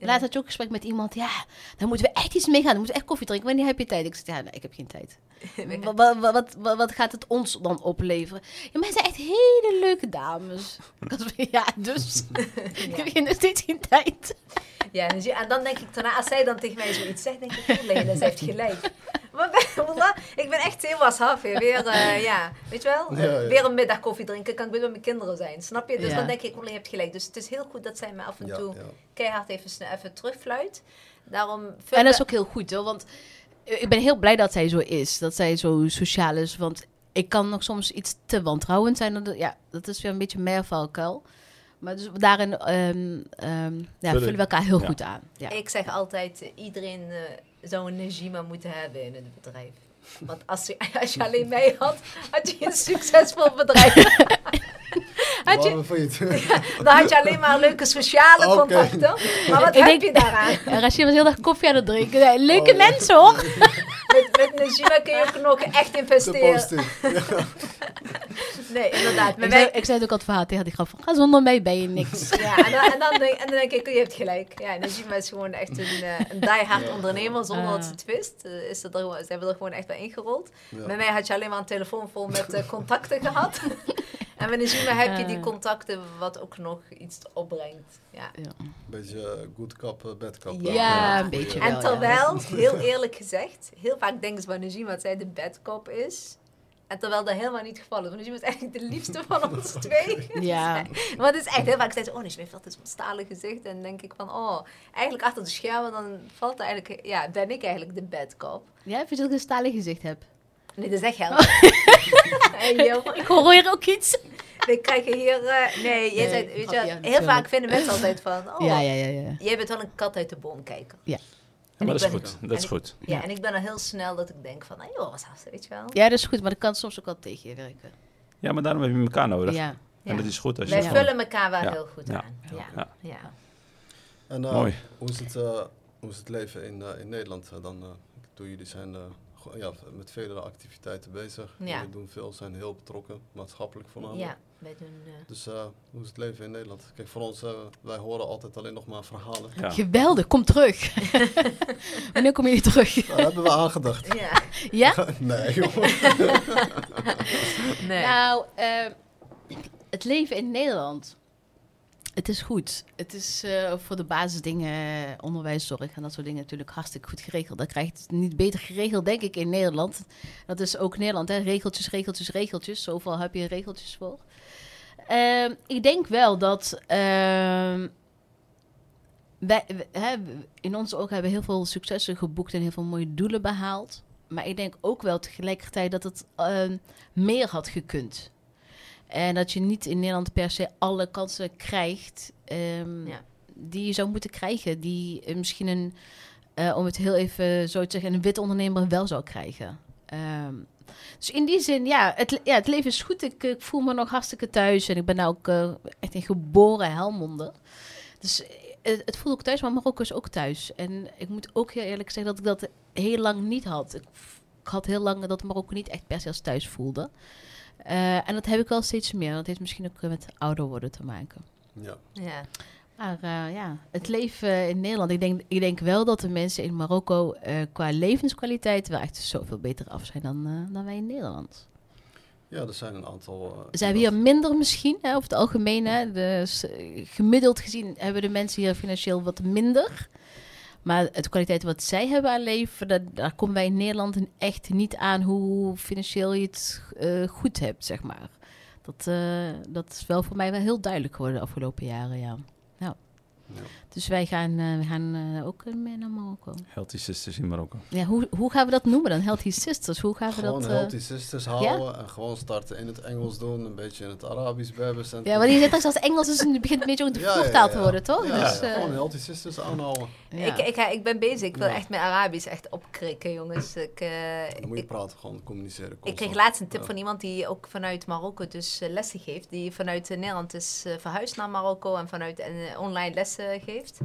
Laatst had je ook een gesprek met iemand. Ja, daar moeten we echt iets mee gaan. Dan moeten we echt koffie drinken. Wanneer heb je tijd? Ik zeg, ja, nee, ik heb geen tijd. Wat, wat, wat, gaat het ons dan opleveren? Ja, maar het zijn echt hele leuke dames. Ja, dus. Ik heb nog steeds geen tijd.
Ja, dus ja, en dan denk ik daarna, als zij dan tegen mij zoiets zegt, denk ik, oh, Lena, ze heeft gelijk. Maar ik ben echt heel was weer. eh, ja, weet je wel?
Ja, ja.
weer een middag koffie drinken, kan ik weer met mijn kinderen zijn. Snap je? Dus
Ja.
dan denk ik, oh, je hebt gelijk. Dus het is heel goed dat zij me af en
Ja,
toe
ja.
Keihard even, snel- even terugfluit. Daarom...
En dat is ook heel goed, hoor. Want ik ben heel blij dat zij zo is. Dat zij zo sociaal is. Want ik kan nog soms iets te wantrouwend zijn. Dat- Ja, dat is weer een beetje meer valkuil. Maar dus daarin ehm, ehm, ja, vullen we elkaar heel
Ja.
goed aan. Ja.
Ik zeg altijd, eh, iedereen eh, zou een Najima moeten hebben in het bedrijf. Want als je, als je alleen mij had, had je een succesvol bedrijf. had je, dan had je alleen maar leuke sociale contacten. Maar wat
Ik
heb
denk-
je daaraan?
Rashid was heel erg koffie aan het drinken. Leuke
Oh, ja.
mensen hoor.
Met, met Najima kun je ook nog echt
Te
investeren.
Ja.
Nee, inderdaad. Maar
Ik zei, ik zei het ook al het verhaal tegen die van, ga zonder mij ben je niks.
ja, en dan, en, dan denk, en dan denk ik, je hebt gelijk. Ja, Najima is gewoon echt een, eh, een diehard ondernemer zonder dat ze het wist. Eh, is ze er, hebben er gewoon echt bij ingerold.
Ja.
Bij mij had je alleen maar een telefoon vol met eh, contacten gehad. en met Najima heb je die contacten wat ook nog iets opbrengt. Ja.
Beetje eh, good cop, bad cop.
Ja,
Ja,
een beetje wel.
En
ja.
terwijl, heel eerlijk gezegd, heel vaak denken ze van Najima dat zij de bad cop is. En terwijl dat helemaal niet het geval is. Want Najima is eigenlijk de liefste van ons twee.
Ja.
Maar het is echt heel vaak zeggen ze, oh Najima heeft altijd zo'n stalen gezicht. En dan denk ik van, oh, eigenlijk achter de schermen, dan valt er eigenlijk, ja, ben ik eigenlijk de bad cop.
Ja, vind je dat ik een stalen gezicht heb?
Nee, dat is echt helemaal. hey, joh.
Ik hoor hier ook iets.
We krijgen hier, eh, nee, jij
Nee,
zei, weet je,
ja,
heel
natuurlijk.
vaak vinden mensen altijd van, oh,
Ja, ja, ja, ja.
jij bent wel een kat uit de boom kijken.
Ja.
maar
ik
dat is goed. Dat is
en
goed.
Ja,
Ja.
en ik ben al heel snel dat ik denk van, joh, wat dat, weet je wel.
Ja, dat is goed, maar dat kan soms ook wel tegen je werken.
Ja, maar daarom heb je elkaar nodig.
Ja.
En
Ja.
dat is goed als je
Wij
gewoon-
vullen elkaar wel
Ja.
heel goed
Ja.
aan. Ja.
Ja.
Ja.
En eh,
Mooi.
Hoe, is het, eh, hoe is het leven in, eh, in Nederland? dan, eh, ik bedoel, jullie zijn eh, ja, met vele activiteiten bezig.
Ja.
Jullie doen veel, zijn heel betrokken, maatschappelijk voornamelijk.
ja, wij doen... eh,
Dus eh, hoe is het leven in Nederland? Kijk, voor ons, eh, wij horen altijd alleen nog maar verhalen.
Ja.
Geweldig, kom terug. Wanneer kom je terug?
Daar hebben we aangedacht.
ja,
Ja?
nee, joh.
nee.
Nou, eh, het leven in Nederland. Het is goed. Het is eh, voor de basisdingen, onderwijs, zorg en dat soort dingen natuurlijk hartstikke goed geregeld. Dat krijgt het niet beter geregeld, denk ik, in Nederland. Dat is ook Nederland, hè? Regeltjes, regeltjes, regeltjes. Zoveel heb je regeltjes voor. Ehm, ik denk wel dat ehm, wij, in onze ogen hebben heel veel successen geboekt en heel veel mooie doelen behaald. Maar ik denk ook wel tegelijkertijd dat het ehm, meer had gekund. En dat je niet in Nederland per se alle kansen krijgt ehm,
Ja.
die je zou moeten krijgen. Die eh, misschien een, eh, om het heel even zo te zeggen, een wit ondernemer wel zou krijgen. Ehm, dus in die zin, ja het, ja, het leven is goed. Ik, ik voel me nog hartstikke thuis. En ik ben nou ook eh, echt een geboren Helmonder. Dus het, het voelt ook thuis, maar Marokko is ook thuis. En ik moet ook heel eerlijk zeggen dat ik dat heel lang niet had. Ik, ik had heel lang dat Marokko niet echt per se als thuis voelde. Eh, en dat heb ik wel steeds meer. Dat heeft misschien ook met ouder worden te maken.
Ja.
Ja.
Maar eh, ja, het leven in Nederland. Ik denk, ik denk wel dat de mensen in Marokko eh, qua levenskwaliteit wel echt zoveel beter af zijn dan, eh, dan wij in Nederland.
ja, er zijn een aantal... eh,
Ze hebben hier minder misschien, hè, over het algemeen. Hè, dus, eh, gemiddeld gezien hebben de mensen hier financieel wat minder. Maar het kwaliteit wat zij hebben aan leven, dat, daar komen wij in Nederland echt niet aan hoe financieel je het eh, goed hebt, zeg maar. Dat, eh, dat is wel voor mij wel heel duidelijk geworden de afgelopen jaren, ja.
Ja.
Dus wij gaan, eh, we gaan eh, ook mee naar Marokko.
Healthy Sisters in Marokko.
Ja, hoe, hoe gaan we dat noemen dan? Healthy Sisters, hoe gaan we
Gewoon
dat... eh,
healthy sisters houden en gewoon starten in het Engels doen, een beetje in het Arabisch. En
Ja, want je zegt straks als Engels is, het begint een beetje ook de
Ja, ja,
voertaal te worden, toch?
Ja,
dus,
ja,
eh,
gewoon healthy sisters aanhouden.
ja.
Ik, ik, ik ben bezig. Ik wil
Ja.
echt mijn Arabisch echt opkrikken, jongens. Ik, eh,
Dan moet je
ik,
praten, gewoon communiceren.
ik kreeg laatst een tip
Ja.
van iemand die ook vanuit Marokko dus eh, lessen geeft. Die vanuit eh, Nederland is eh, verhuisd naar Marokko en vanuit eh, online lessen geeft.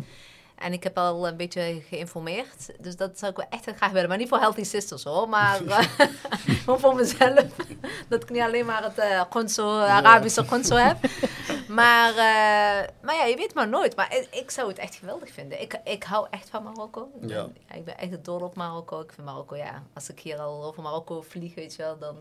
En ik heb al een beetje geïnformeerd. Dus dat zou ik wel echt graag willen. Maar niet voor Healthy Sisters hoor. Maar eh, voor mezelf. dat ik niet alleen maar het eh konso, Arabische konso heb. Maar, eh, maar ja, je weet maar nooit. Maar ik, ik zou het echt geweldig vinden. Ik, ik hou echt van Marokko. Ik ben,
Ja.
ja, ik ben echt dol op Marokko. Ik vind Marokko, ja. Als ik hier al over Marokko vlieg, weet je wel, dan...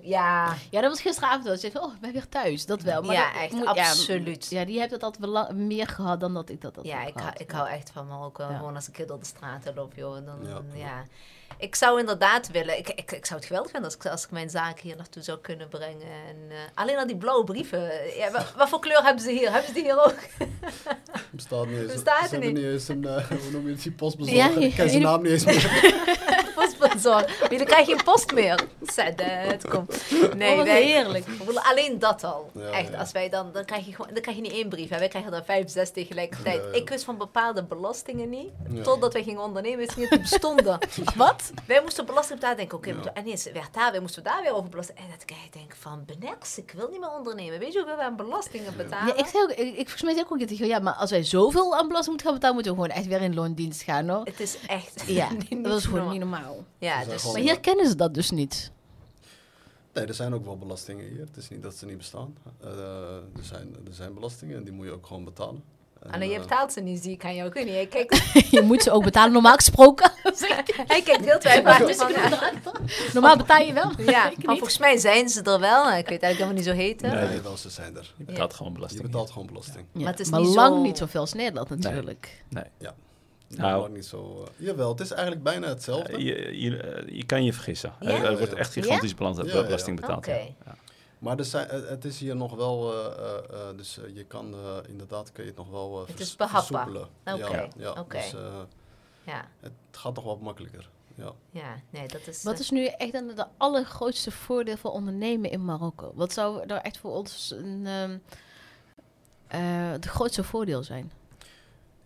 Ja,
Ja, dat was gisteravond wel. Ze zei, oh, ik ben weer thuis. Dat wel. Maar
ja,
dat
echt,
moet-
absoluut.
Ja, die heeft het altijd wel meer gehad dan dat ik dat had
Ja, ik, hou-
gehad.
ik hou echt van Marokko.
Ja.
Gewoon als ik hier door de straten loop, joh. Dan, ja.
Ja.
Ik zou inderdaad willen... Ik, ik, ik zou het geweldig vinden als ik, als ik mijn zaak hier naartoe zou kunnen brengen. En, eh, alleen al die blauwe brieven. Ja, wa- wat, voor kleur hebben ze hier? Hebben ze die hier ook?
Bestaat niet eens.
Bestaat
ze
er
hebben
niet.
niet eens een, eh, hoe noem je het, die postbezorger.
Ja,
ik ken zijn naam niet eens meer.
Postbezorg. Maar dan krijg je geen post meer. Het, kom. Nee,
oh, wat
wij-
heerlijk.
Ik alleen dat al.
Ja,
Echt,
ja.
als wij dan, dan krijg je gewoon, dan krijg je niet één brief. Hè. Wij krijgen er vijf, zes tegelijkertijd.
Ja, ja.
Ik wist van bepaalde belastingen niet.
Ja.
Totdat wij gingen ondernemen, wist ik niet dat die bestonden.
Wat?
Wij moesten belasting betalen. Denk ik, oké, en ineens werd daar weer, moesten we daar weer over belasten. En dat ik echt denk van, beneks, ik wil niet meer ondernemen. Weet je hoeveel we aan belastingen betalen?
Ja, ik zei ook, ik, ik, volgens mij zei ik ook ja, maar als wij zoveel aan belasting moeten gaan betalen, moeten we gewoon echt weer in loondienst gaan, hoor.
Het is echt
Ja,
niet-
dat is gewoon
normaal.
niet normaal.
Ja,
zijn
dus...
gewoon-
Maar hier kennen ze dat dus niet.
Nee, er zijn ook wel belastingen hier. Het is niet dat ze niet bestaan. Eh, er, zijn, er zijn belastingen en die moet je ook gewoon betalen. En,
je
eh,
betaalt ze niet, zie ik aan jou. Ik weet niet,
je moet ze ook betalen, normaal gesproken.
hij kijkt heel twijfelachtig van...
normaal betaal je wel.
Ja,
Ik
maar
niet.
volgens mij zijn ze er wel. Ik weet eigenlijk helemaal niet zo heten.
Nee,
Nee.
wel, ze zijn er.
Je betaalt gewoon
Je
belasting.
betaalt gewoon belasting.
Ja,
Maar het is
maar
niet
lang
zo-
niet zoveel als Nederland natuurlijk.
Nee.
Nou,
Nou.
niet zo. eh, jawel, het is eigenlijk bijna hetzelfde.
Eh, je, je, eh, je kan je vergissen.
Ja?
Er, er wordt echt gigantisch
Ja, ja, ja.
belasting betaald.
Maar er zijn, het is hier nog wel, eh, eh, eh, dus eh, je kan eh, inderdaad kun je het nog wel eh,
Het is behapbaar. Oké,
Ja. Dus eh,
Ja,
het gaat toch wat makkelijker. Ja.
ja, nee, dat is...
Wat
eh,
is nu echt dan de allergrootste voordeel voor ondernemen in Marokko? Wat zou er echt voor ons een, ehm, eh, het grootste voordeel zijn?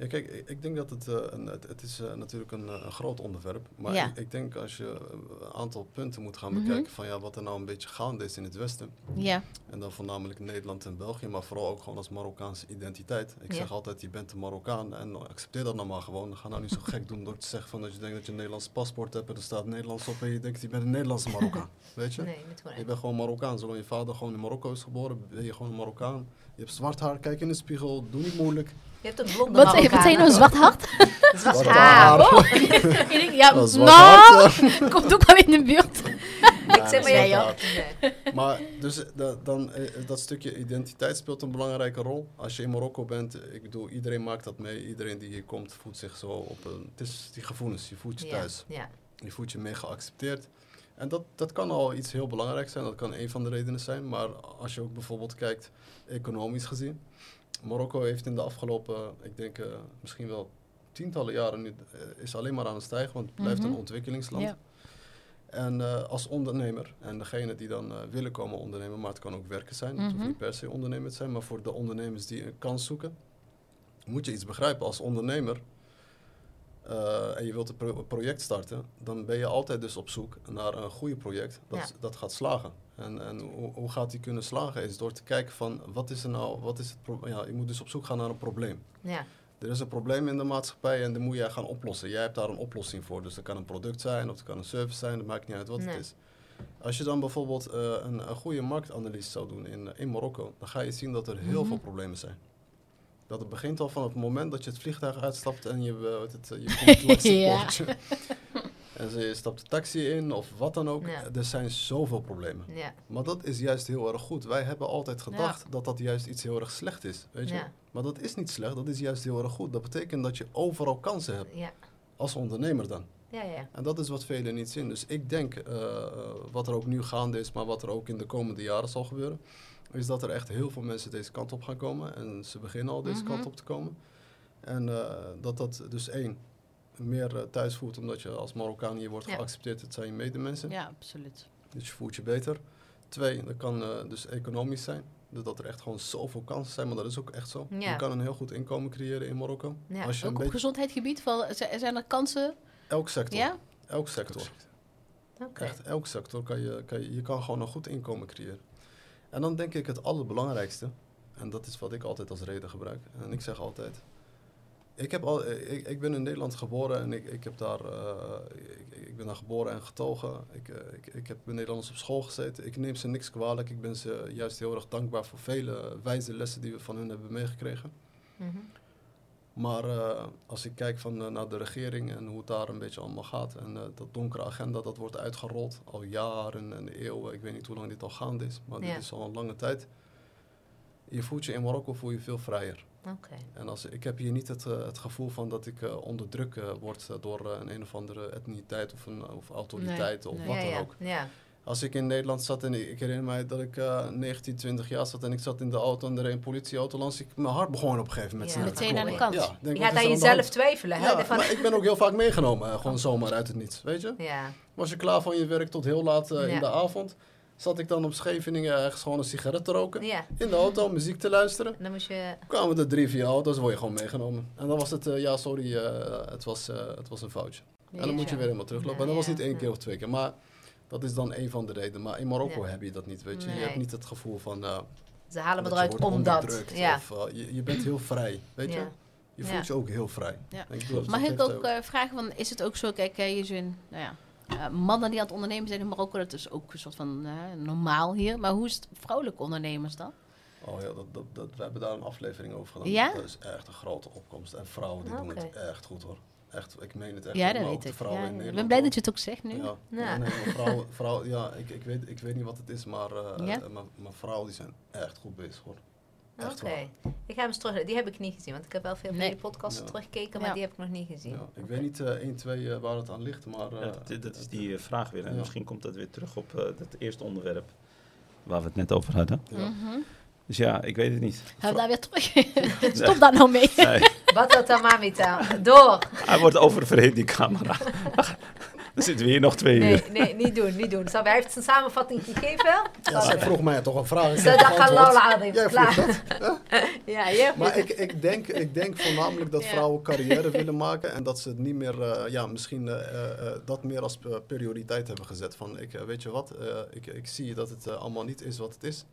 Ja, kijk, ik, ik denk dat het, eh, een, het, het is eh, natuurlijk een, eh, een groot onderwerp. Maar
Ja.
ik, ik denk als je een aantal punten moet gaan
Mhm.
bekijken van ja, wat er nou een beetje gaande is in het Westen.
Ja,
En dan voornamelijk Nederland en België, maar vooral ook gewoon als Marokkaanse identiteit. Ik
Ja.
zeg altijd, je bent een Marokkaan en accepteer dat nou maar gewoon. Ga nou niet zo gek doen door te zeggen van dat je denkt dat je een Nederlands paspoort hebt en er staat Nederlands op en je denkt je bent een Nederlandse Marokkaan. Weet je?
Nee, Je
bent gewoon Marokkaan. Zolang je vader gewoon in Marokko is geboren, ben je gewoon een Marokkaan. Je hebt zwart haar, kijk in de spiegel, doe niet moeilijk.
Je hebt ook blonde
wat, wat zei je nou, zwart hart?
Zwart
Zwart
haar.
haar.
Oh, ik denk, ja,
Dat is zwart
nou,
hart.
komt ook wel in de buurt.
Ik zeg maar, jij. Nee.
Maar dus da- dan, eh, dat stukje identiteit speelt een belangrijke rol. Als je in Marokko bent, ik bedoel, iedereen maakt dat mee. Iedereen die hier komt voelt zich zo op een... Het is die gevoelens, je voelt je
Ja,
thuis.
ja.
Je voelt je mee geaccepteerd. En dat, dat kan al iets heel belangrijks zijn. Dat kan een van de redenen zijn. Maar als je ook bijvoorbeeld kijkt, economisch gezien. Marokko heeft in de afgelopen, ik denk eh, misschien wel tientallen jaren nu, eh, is alleen maar aan het stijgen. Want het blijft
Mhm.
een ontwikkelingsland.
Ja.
En eh, als ondernemer, en degene die dan willen komen ondernemen, maar het kan ook werken zijn, het hoeft
Mhm.
niet per se ondernemer te zijn, maar voor de ondernemers die een kans zoeken, moet je iets begrijpen als ondernemer. Eh, en je wilt een pro- project starten, dan ben je altijd dus op zoek naar een goede project dat,
Ja.
dat gaat slagen. En, en hoe, hoe gaat die kunnen slagen? Is door te kijken van wat is er nou, wat is het ja, je moet dus op zoek gaan naar een probleem.
Ja,
Er is een probleem in de maatschappij en die moet jij gaan oplossen. Jij hebt daar een oplossing voor. Dus dat kan een product zijn of het kan een service zijn, dat maakt niet uit wat
Nee.
het is. Als je dan bijvoorbeeld eh, een, een goede marktanalyse zou doen in, in Marokko, dan ga je zien dat er heel
Mhm.
veel problemen zijn. Dat het begint al van het moment dat je het vliegtuig uitstapt en je, eh, het, eh, je komt langs het
Ja.
poortje. En ze- je stapt de taxi in of wat dan ook.
Ja.
Er zijn zoveel problemen.
ja,
Maar dat is juist heel erg goed. Wij hebben altijd gedacht dat dat juist iets heel erg slecht is. Weet je? Maar dat is niet slecht, dat is juist heel erg goed. Dat betekent dat je overal kansen hebt,
ja,
als ondernemer dan.
ja, ja.
En dat is wat velen niet zien. Dus ik denk, eh, wat er ook nu gaande is, maar wat er ook in de komende jaren zal gebeuren, is dat er echt heel veel mensen deze kant op gaan komen. En ze beginnen al deze
Mhm.
kant op te komen. En eh, dat dat dus één, meer eh, thuis voelt, omdat je als Marokkaan hier wordt
Ja.
geaccepteerd. Het zijn je medemensen.
Ja, absoluut.
Dus je voelt je beter. Twee, dat kan eh, dus economisch zijn. Dus dat er echt gewoon zoveel kansen zijn, maar dat is ook echt zo.
Ja.
Je kan een heel goed inkomen creëren in Marokko.
Ja.
Als je een
Ook op
beetje,
gezondheidsgebied, zijn er kansen?
elk sector.
Ja?
Elk sector.
Oké.
Echt, elk sector kan je, kan je, je kan gewoon een goed inkomen creëren. En dan denk ik het allerbelangrijkste, en dat is wat ik altijd als reden gebruik. En ik zeg altijd, ik, heb al, eh, ik, ik ben in Nederland geboren en ik, ik, heb daar, eh, ik, ik ben daar geboren en getogen. Ik, eh, ik, ik heb bij Nederlanders op school gezeten. Ik neem ze niks kwalijk. Ik ben ze juist heel erg dankbaar voor vele wijze lessen die we van hun hebben meegekregen.
Mhm.
Maar eh, als ik kijk van, eh, naar de regering en hoe het daar een beetje allemaal gaat. En eh, dat donkere agenda dat wordt uitgerold al jaren en eeuwen. Ik weet niet hoe lang dit al gaande is, maar
Ja.
dit is al een lange tijd. Je voelt je in Marokko voel je veel vrijer.
Oké.
En als, ik heb hier niet het, het gevoel van dat ik onder druk eh, word door een een of andere etniciteit of, een, of autoriteit of
nee.
wat
ja,
dan
ja,
ook.
ja.
Als ik in Nederland zat en ik, herinner mij dat ik eh 19, 20 jaar zat en ik zat in de auto en er een politieauto langs. Ik, mijn hart begon op een gegeven moment
Ja.
Meteen aan de kant.
Ja, denk,
Je gaat aan jezelf twijfelen, hè?
Ja,
Van-
maar ik ben ook heel vaak meegenomen, eh, gewoon zomaar uit het niets, weet je.
ja,
Was je klaar van je werk tot heel laat eh,
Ja.
in de avond, zat ik dan op Scheveningen ergens gewoon een sigaret te roken,
ja.
in de auto muziek te luisteren.
Dan moest je...
Kwamen er drie, vier auto's, word je gewoon meegenomen. En dan was het, eh, ja sorry, eh, het, was, eh, het was een foutje. En dan moet je weer helemaal teruglopen.
Ja,
en dat was niet één
ja.
keer of twee keer, maar dat is dan een van de redenen. Maar in Marokko
Ja.
heb je dat niet, weet je. Je hebt niet het gevoel van... eh,
Ze halen me eruit omdat. Ja.
Of, eh, je, je bent heel vrij, weet je.
Ja.
Je voelt je ook heel vrij. Ik bedoel,
Mag ik ook eh, vragen, van, is het ook zo, kijk, hè, je zin, nou ja, eh, mannen die aan het ondernemen zijn in Marokko, dat is ook een soort van normaal hier. Maar hoe is het vrouwelijke ondernemers dan?
Oh ja, dat, dat, dat, we hebben daar een aflevering over gedaan.
Ja?
Dat is echt een grote opkomst. En vrouwen die doen het echt goed hoor. Echt, ik meen het echt.
ja, dat weet
de
ik.
vrouwen
Ja,
in
ik ben blij dat je het ook zegt nu.
Ja,
Ja.
ja. nee, maar vrouwen, vrouwen, ja, ik, ik, weet, ik weet niet wat het is, maar, eh,
Ja?
eh, maar vrouwen die zijn echt goed bezig hoor. Echt
Oké. Ik ga hem eens terug. Die heb ik niet gezien, want ik heb wel veel van
Nee.
die podcasts
Ja.
teruggekeken, maar
Ja.
die heb ik nog niet gezien.
Ja, ik weet niet eh 1, 2 waar het aan ligt, maar...
Ja,
eh,
dat, dat is die vraag weer. En
Ja.
misschien komt dat weer terug op eh, dat eerste onderwerp waar we het net over hadden.
ja.
Mhm.
Dus ja, ik weet het niet.
Gaan we daar weer terug? Stop daar nou mee.
Nee,
Wat dat dan, mamita? Door!
hij wordt oververhit, die camera. Dan zitten we hier nog twee
Nee,
uur.
nee, niet doen, niet doen. Zo, hij heeft zijn samenvatting gegeven.
Ja, zij vroeg mij toch een vraag.
dat gaat
Jij vroeg dat.
Ja, je
Maar ik, ik, denk, ik denk voornamelijk dat
Ja.
vrouwen carrière willen maken en dat ze het niet meer, eh, ja, misschien eh, eh, dat meer als prioriteit hebben gezet. Van, ik, weet je wat, eh, ik, ik zie dat het allemaal niet is wat het is.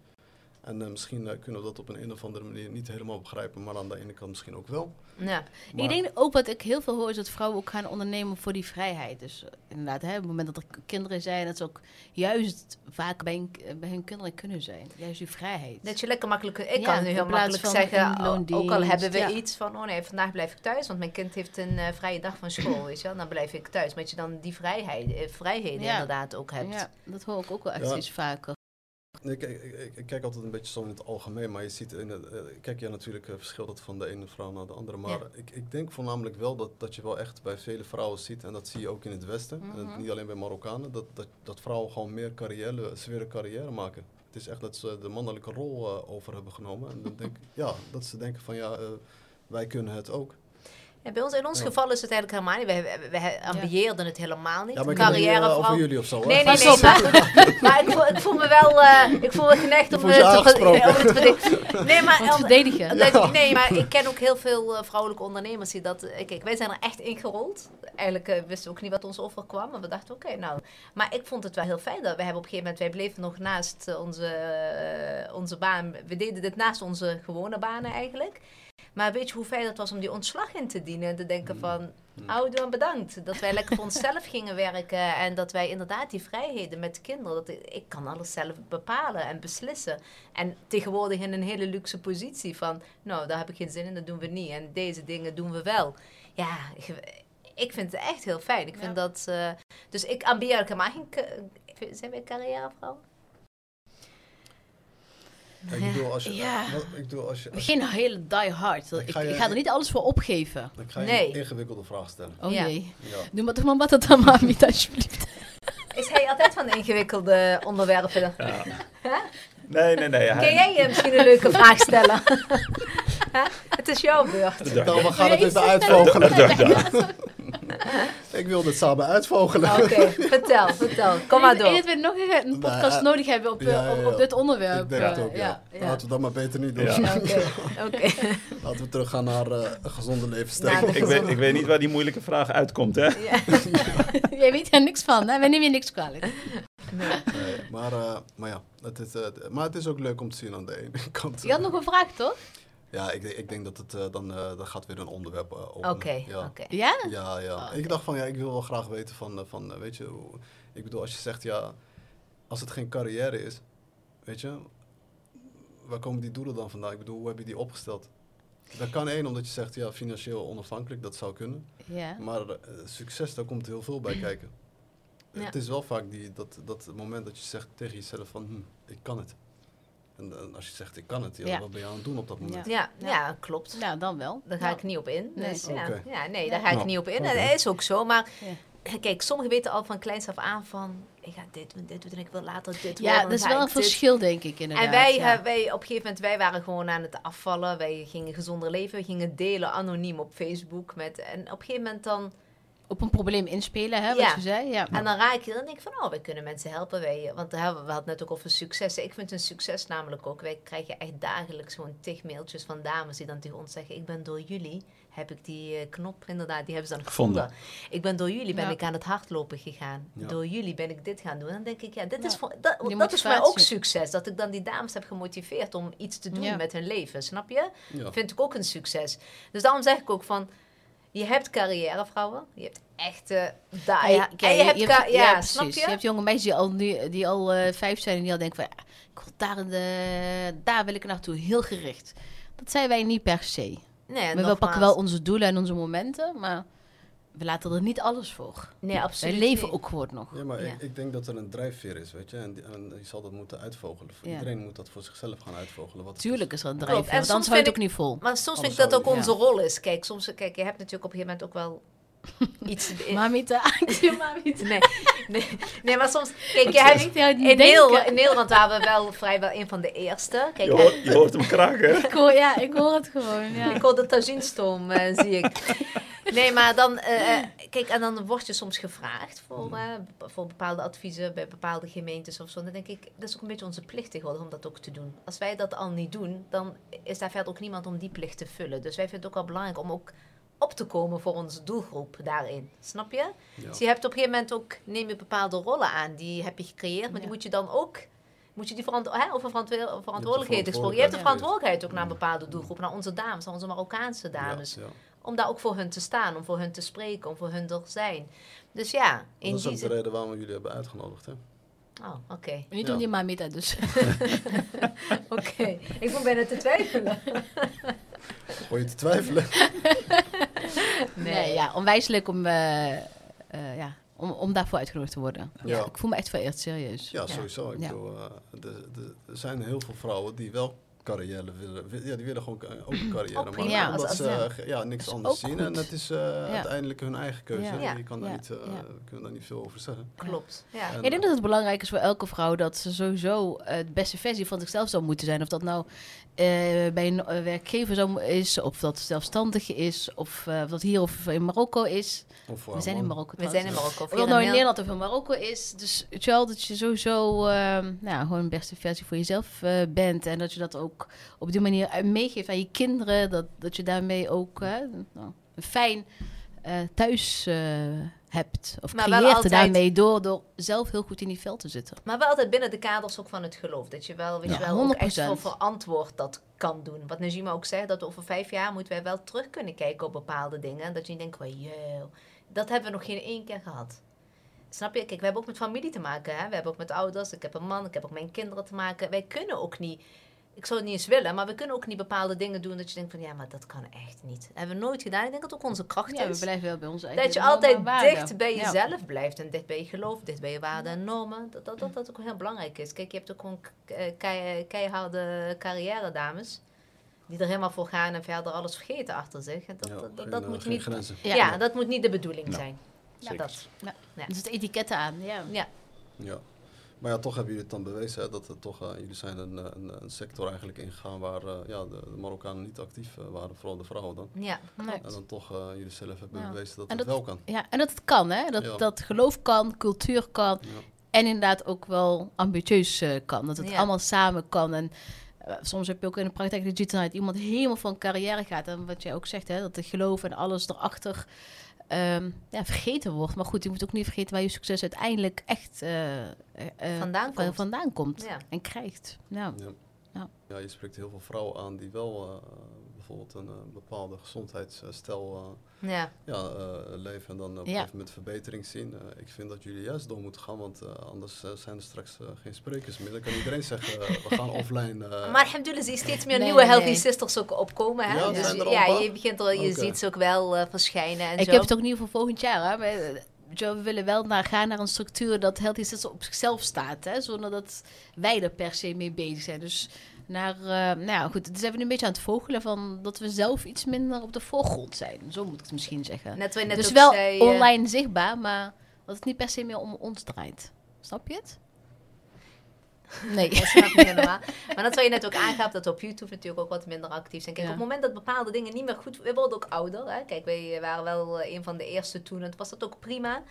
En eh, misschien eh, kunnen we dat op een, een of andere manier niet helemaal begrijpen, maar aan de ene kant misschien ook wel.
Ja.
Maar-
Ik denk ook wat ik heel veel hoor is dat vrouwen ook gaan ondernemen voor die vrijheid. Dus eh, inderdaad, hè, op het moment dat er kinderen zijn, dat ze ook juist vaak bij hun, k- bij hun kinderen kunnen zijn. Juist die vrijheid.
Dat je lekker makkelijk... Ik
Ja,
kan nu heel makkelijk zeggen,
loondienst,
ook al hebben we
ja.
iets van... Oh nee, vandaag blijf ik thuis, want mijn kind heeft een vrije dag van school, weet je wel. Dan blijf ik thuis. Maar dat je dan die vrijheid, vrijheden
Ja.
inderdaad ook hebt.
Ja, dat hoor ik ook wel echt
Ja.
steeds vaker.
Ik, ik, ik, ik kijk altijd een beetje zo in het algemeen, maar je ziet in het, eh, kijk ja natuurlijk eh, verschilt het van de ene vrouw naar de andere. Maar
Ja.
ik, ik denk voornamelijk wel dat, dat je wel echt bij vele vrouwen ziet, en dat zie je ook in het Westen, en
Mhm.
niet alleen bij Marokkanen, dat, dat, dat vrouwen gewoon meer carrière, willen carrière maken. Het is echt dat ze de mannelijke rol eh, over hebben genomen. En dan denk ja, dat ze denken van ja, wij kunnen het ook.
Ja, bij ons, in ons
Ja.
geval is het eigenlijk helemaal niet. Wij, wij, wij ambiëerden het helemaal niet.
Ja, maar niet,
Carrièrevrouw.
over jullie of zo. hè?
Nee, nee, nee. Maar, maar ik, voel, ik voel me wel, eh, ik voel me geneigd om eh,
je
te, ver-
aangesproken.
om het te verdedigen. Nee, maar, om-
verdedigen.
dat- nee, maar ik ken ook heel veel vrouwelijke ondernemers die dat... kijk, wij zijn er echt ingerold. Eigenlijk wisten we ook niet wat ons overkwam. Maar we dachten, oké, nou... Maar ik vond het wel heel fijn. Dat we hebben op een gegeven moment... Wij bleven nog naast onze, onze baan... We deden dit naast onze gewone banen eigenlijk. Maar weet je hoe fijn het was om die ontslag in te dienen? En te denken van... Oude en bedankt. Dat wij lekker voor onszelf gingen werken. En dat wij inderdaad die vrijheden met kinderen. Dat ik, ik kan alles zelf bepalen en beslissen. En tegenwoordig in een hele luxe positie van. Nou, daar heb ik geen zin in, dat doen we niet. En deze dingen doen we wel. Ja, ik vind het echt heel fijn. Ik vind
Ja.
dat. eh, dus ik ambieer helemaal geen. Zijn wij carrièrevrouw?
Ja, ik bedoel, als je...
Ja.
Ik bedoel, als je... als-
Geen hele die hard. Ik,
Ik ga
ik
je-
ga er niet alles voor opgeven.
ik ga je
Nee.
een ingewikkelde vraag stellen.
Oh
Ja.
Ja.
Doe maar toch maar wat het dan maar niet alsjeblieft.
Is hij altijd van de ingewikkelde onderwerpen?
Nee, nee, nee.
Kun jij je misschien een leuke vraag stellen? Het is jouw beurt.
Nou, we gaan het even uitvogelen. Ik wil het samen uitvogelen.
Oké, vertel, vertel. Kom maar
Ik denk
door.
dat we nog een, een podcast
Nee,
nodig hebben op, eh,
ja, ja,
op, dit onderwerp.
Ik denk het ook, ja.
ja.
Laten we dat maar beter niet doen. Laten we teruggaan naar eh, een gezonde levensstijl.
Ik weet, ik weet niet waar die moeilijke vraag uitkomt, hè?
Ja.
Jij weet er niks van, hè? Wij nemen je niks kwalijk.
Nee.
Nee, maar, eh, maar ja, het is, eh, maar het is ook leuk om te zien aan de ene kant.
Je had nog een vraag, toch?
Ja, ik, ik denk dat het eh, dan, eh, dan gaat weer een onderwerp openen.
Oké,
ja.
oké.
Ja?
Ja.
Oh.
Ik dacht van, ja, ik wil wel graag weten van, van weet je, hoe- ik bedoel, als je zegt, ja, als het geen carrière is, weet je, waar komen die doelen dan vandaan? Ik bedoel, hoe heb je die opgesteld? Dat kan één, omdat je zegt, ja, financieel onafhankelijk, dat zou kunnen.
Ja.
Maar succes, daar komt heel veel bij kijken.
Ja.
Het is wel vaak die, dat, dat moment dat je zegt tegen jezelf van, hm, ik kan het. En, als je zegt, ik kan het, ja,
Ja.
wat ben je aan het doen op dat moment?
Ja,
Ja.
ja, klopt.
Nou, dan wel.
Daar ga ik niet op in.
Nee.
Dus, ja.
Oké.
ja, nee,
Ja.
daar ga ik niet op in. En dat is ook zo. Maar
Ja.
kijk, sommigen weten al van kleins af aan van... Ik ga dit doen, dit doen en ik wil later dit
Ja,
worden.
dat is wel een
dit.
verschil, denk ik, inderdaad.
En wij,
ja.
eh, wij, op een gegeven moment, wij waren gewoon aan het afvallen. Wij gingen gezonder leven. We gingen delen anoniem op Facebook. Met, en op een gegeven moment dan...
Op een probleem inspelen, hè, wat
Ja.
je zei. Ja.
En dan raak je dan denk ik van, oh, wij kunnen mensen helpen. Wij, want we hadden we hadden net ook over succes. Ik vind een succes namelijk ook. Wij krijgen echt dagelijks gewoon tig mailtjes van dames die dan tegen ons zeggen: Ik ben door jullie, heb ik die eh, knop inderdaad, die hebben ze dan gevonden.
Gevonden.
Ik ben door jullie ben
Ja.
ik aan het hardlopen gegaan.
Ja.
Door jullie ben ik dit gaan doen. En dan denk ik, ja, dit
Ja.
is, voor, dat,
Die
dat is voor mij ook succes. Dat ik dan die dames heb gemotiveerd om iets te doen
Ja.
met hun leven. Snap je?
Ja.
Vind ik ook een succes. Dus daarom zeg ik ook van. Je hebt carrièrevrouwen, je hebt echte daar.
Ja,
en je hebt, ka- ja,
precies.
snap je?
Je hebt jonge meisjes die al, nu, die al eh, vijf zijn en die al denken van... Ja, ik wil daar, in de, daar wil ik naartoe, heel gericht. Dat zijn wij niet per se.
Nee,
Maar we pakken wel onze doelen en onze momenten, maar we laten er niet alles voor.
Nee, absoluut.
Wij leven ook gewoon nog.
Ja, maar
Ja.
Ik, ik denk dat er een drijfveer is, weet je. En, die- en je zal dat moeten uitvogelen.
Ja.
Iedereen moet dat voor zichzelf gaan uitvogelen. Wat
Tuurlijk is er een drijfveer,
En
want
soms
anders je het
vind
ook niet vol.
Maar soms vind ik dat ook onze rol is. Kijk, soms, kijk, je hebt natuurlijk op een gegeven moment ook wel iets. in-
Mamita, ik Mamita.
nee, nee, nee, maar soms. Kijk, je
Ik
hebt, in,
niet
Nederland, in Nederland waren we wel vrijwel een van de eerste. Kijk,
Je hoort, je hoort hem kraken, hè?
Ik hoor, ja, ik hoor het gewoon. Ja.
Ik hoor de tajinstroom, eh zie ik. Nee, maar dan, eh, eh, kijk, en dan word je soms gevraagd voor, eh, bep- voor bepaalde adviezen bij bepaalde gemeentes of zo. Dan denk ik, dat is ook een beetje onze plicht tegenwoordig om dat ook te doen. Als wij dat al niet doen, dan is daar verder ook niemand om die plicht te vullen. Dus wij vinden het ook wel belangrijk om ook op te komen voor onze doelgroep daarin. Snap je?
Ja.
Dus je hebt op een gegeven moment ook, neem je bepaalde rollen aan, die heb je gecreëerd, maar die moet je dan ook, moet je die verant hè, over verantwo- verantwoordelijkheid gesproken. Je hebt de
verantwoordelijkheid.
verantwoordelijkheid ook naar een bepaalde doelgroep, naar onze dames, naar onze Marokkaanse dames.
Ja, ja.
Om daar ook voor hun te staan, om voor hun te spreken, om voor hun er zijn. Dus ja, in
Dat is ook de reden waarom we jullie hebben uitgenodigd. Hè?
Oh, oké.
Niet
Ja.
om die Mamita dus.
Oké. Ik moet bijna te twijfelen.
Hoor je te twijfelen?
Nee, ja, onwijselijk om, eh, eh, ja, om, om daarvoor uitgenodigd te worden.
Ja.
Ik voel me echt vereerd, serieus.
Ja, sowieso. Ik
Ja.
bedoel, eh, de- de- er zijn heel veel vrouwen die wel carrière willen. wi- Ja, die willen gewoon ook een carrière maken.
prima,
Ja,
omdat
als-
ze
als-
eh, ja, niks anders zien. En het is eh, uiteindelijk hun eigen keuze.
Ja.
Ja.
Je kan daar
Ja.
niet, eh,
Ja.
kunnen daar niet veel over zeggen.
Klopt. Ja.
En,
Ik denk dat het belangrijk is voor elke vrouw dat ze sowieso de beste versie van zichzelf zou moeten zijn. Of dat nou bij een eh, werkgever zo is, of dat zelfstandig is, of eh, dat hier of in Marokko is.
Of
We zijn in Marokko.
We zijn in Marokko.
Of dat nou in Nederland of in Marokko is. Dus weet je wel, dat je sowieso ehm, nou, gewoon de beste versie voor jezelf eh, bent. En dat je dat ook op die manier eh, meegeeft aan je kinderen. Dat, dat je daarmee ook eh, nou, een fijn eh, thuis eh, hebt. Of
Maar wel
creëert er
altijd-
daarmee door, door zelf heel goed in die veld te zitten.
Maar wel altijd binnen de kaders ook van het geloof. Dat je wel, weet
Ja,
je wel ook echt
100%.
voor verantwoord dat kan doen. Wat Najima ook zegt, dat over vijf jaar moeten wij wel terug kunnen kijken op bepaalde dingen. En dat je niet denkt, well, yo, dat hebben we nog geen één keer gehad. Snap je? Kijk, we hebben ook met familie te maken. Hè? We hebben ook met ouders. Ik heb een man, ik heb ook mijn kinderen te maken. Wij kunnen ook niet, ik zou het niet eens willen, maar we kunnen ook niet bepaalde dingen doen dat je denkt van, ja, maar dat kan echt niet. Dat hebben we nooit gedaan. Ik denk dat ook onze kracht
Ja, we
is.
blijven wel bij onze eigen
Dat je altijd dicht bij
Ja.
jezelf blijft. En dicht bij je geloof, dicht bij je waarden en normen. Dat dat, dat, dat ook heel belangrijk is. Kijk, je hebt ook gewoon eh, kei- keiharde carrière dames. Die er helemaal voor gaan en verder alles vergeten achter zich. Dat,
Ja,
dat, dat,
eh,
moet
geen
niet,
grenzen.
ja.
Ja.
dat moet niet de bedoeling zijn. Ja,
zeker.
dat. Ja.
Dus het etiketten aan, ja.
Ja.
Maar ja, toch hebben jullie het dan bewezen hè, dat het toch, eh, jullie zijn een, eh, een, een sector eigenlijk ingegaan waar eh, ja, de, de Marokkanen niet actief waren, vooral de vrouwen dan.
Ja,
Nee.
En dan toch eh, jullie zelf hebben
Ja.
bewezen dat
En
het
dat-
wel kan.
Ja, en dat het kan, hè? Dat,
Ja.
dat geloof kan, cultuur kan.
Ja.
En inderdaad ook wel ambitieus eh, kan. Dat het
Ja.
allemaal samen kan. En soms heb je ook in de praktijk dat je ziet dat iemand helemaal van carrière gaat. En wat jij ook zegt, hè, dat het geloof en alles erachter ehm, ja, vergeten wordt. Maar goed, je moet ook niet vergeten waar je succes uiteindelijk echt eh, eh, eh,
Vandaan komt.
vandaan komt
Ja.
en krijgt. Ja.
Ja.
Ja.
Ja, je spreekt heel veel vrouwen aan die wel eh, bijvoorbeeld een eh, bepaalde gezondheidsstijl eh,
ja.
ja, eh, leven en dan op een
Ja.
gegeven moment verbetering zien. Eh, ik vind dat jullie juist door moeten gaan, want eh, anders zijn er straks eh, geen sprekers meer. Dan kan iedereen zeggen, we gaan offline. eh,
Maar alhamdulillah zie je steeds meer
Nee,
nieuwe
nee,
healthy sisters ook opkomen. Hè?
Ja,
dus
zijn er al
ja, je, begint er, je ziet ze ook wel verschijnen en
Ik
zo.
heb het ook niet voor volgend jaar. Hè. Maar, we willen wel naar, gaan naar een structuur dat Healthy Sisters op zichzelf staat. Hè, zonder dat wij er per se mee bezig zijn. Dus naar, eh, nou ja, goed, dus zijn we nu een beetje aan het vogelen van dat we zelf iets minder op de voorgrond zijn. Zo moet ik het misschien zeggen.
Net net
dus wel
zei, eh,
online zichtbaar, maar dat het niet per se meer om ons draait. Snap je het? Nee.
Ja, snap ik helemaal. Maar dat wat je net ook aangaf, dat we op YouTube natuurlijk ook wat minder actief zijn. Kijk,
Ja.
op het moment dat bepaalde dingen niet meer goed... We worden ook ouder, hè. Kijk, wij waren wel eh, een van de eerste toen en toen was dat ook prima.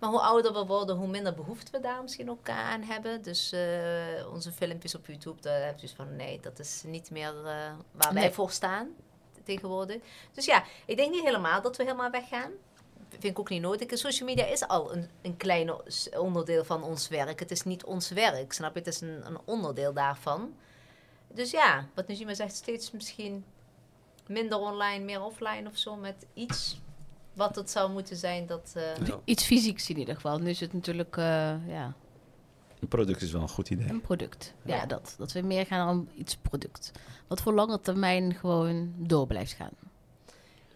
Maar hoe ouder we worden, hoe minder behoefte we daar misschien ook aan hebben. Dus eh, onze filmpjes op YouTube, daar heb je dus van... Nee, dat is niet meer eh, waar wij voor staan tegenwoordig. Dus ja, ik denk niet helemaal dat we helemaal weggaan. Vind ik ook niet nodig. Social media is al een, een klein onderdeel van ons werk. Het is niet ons werk, snap je? Het is een, een onderdeel daarvan. Dus ja, wat Najima zegt, steeds misschien minder online, meer offline of zo. Met iets wat het zou moeten zijn. Dat, eh,
Ja.
Iets fysieks in ieder geval. Nu is het natuurlijk eh, ja,
Een product is wel een goed idee.
een product. Ja,
Ja.
Dat, dat we meer gaan naar iets product. Wat voor lange termijn gewoon door blijft gaan.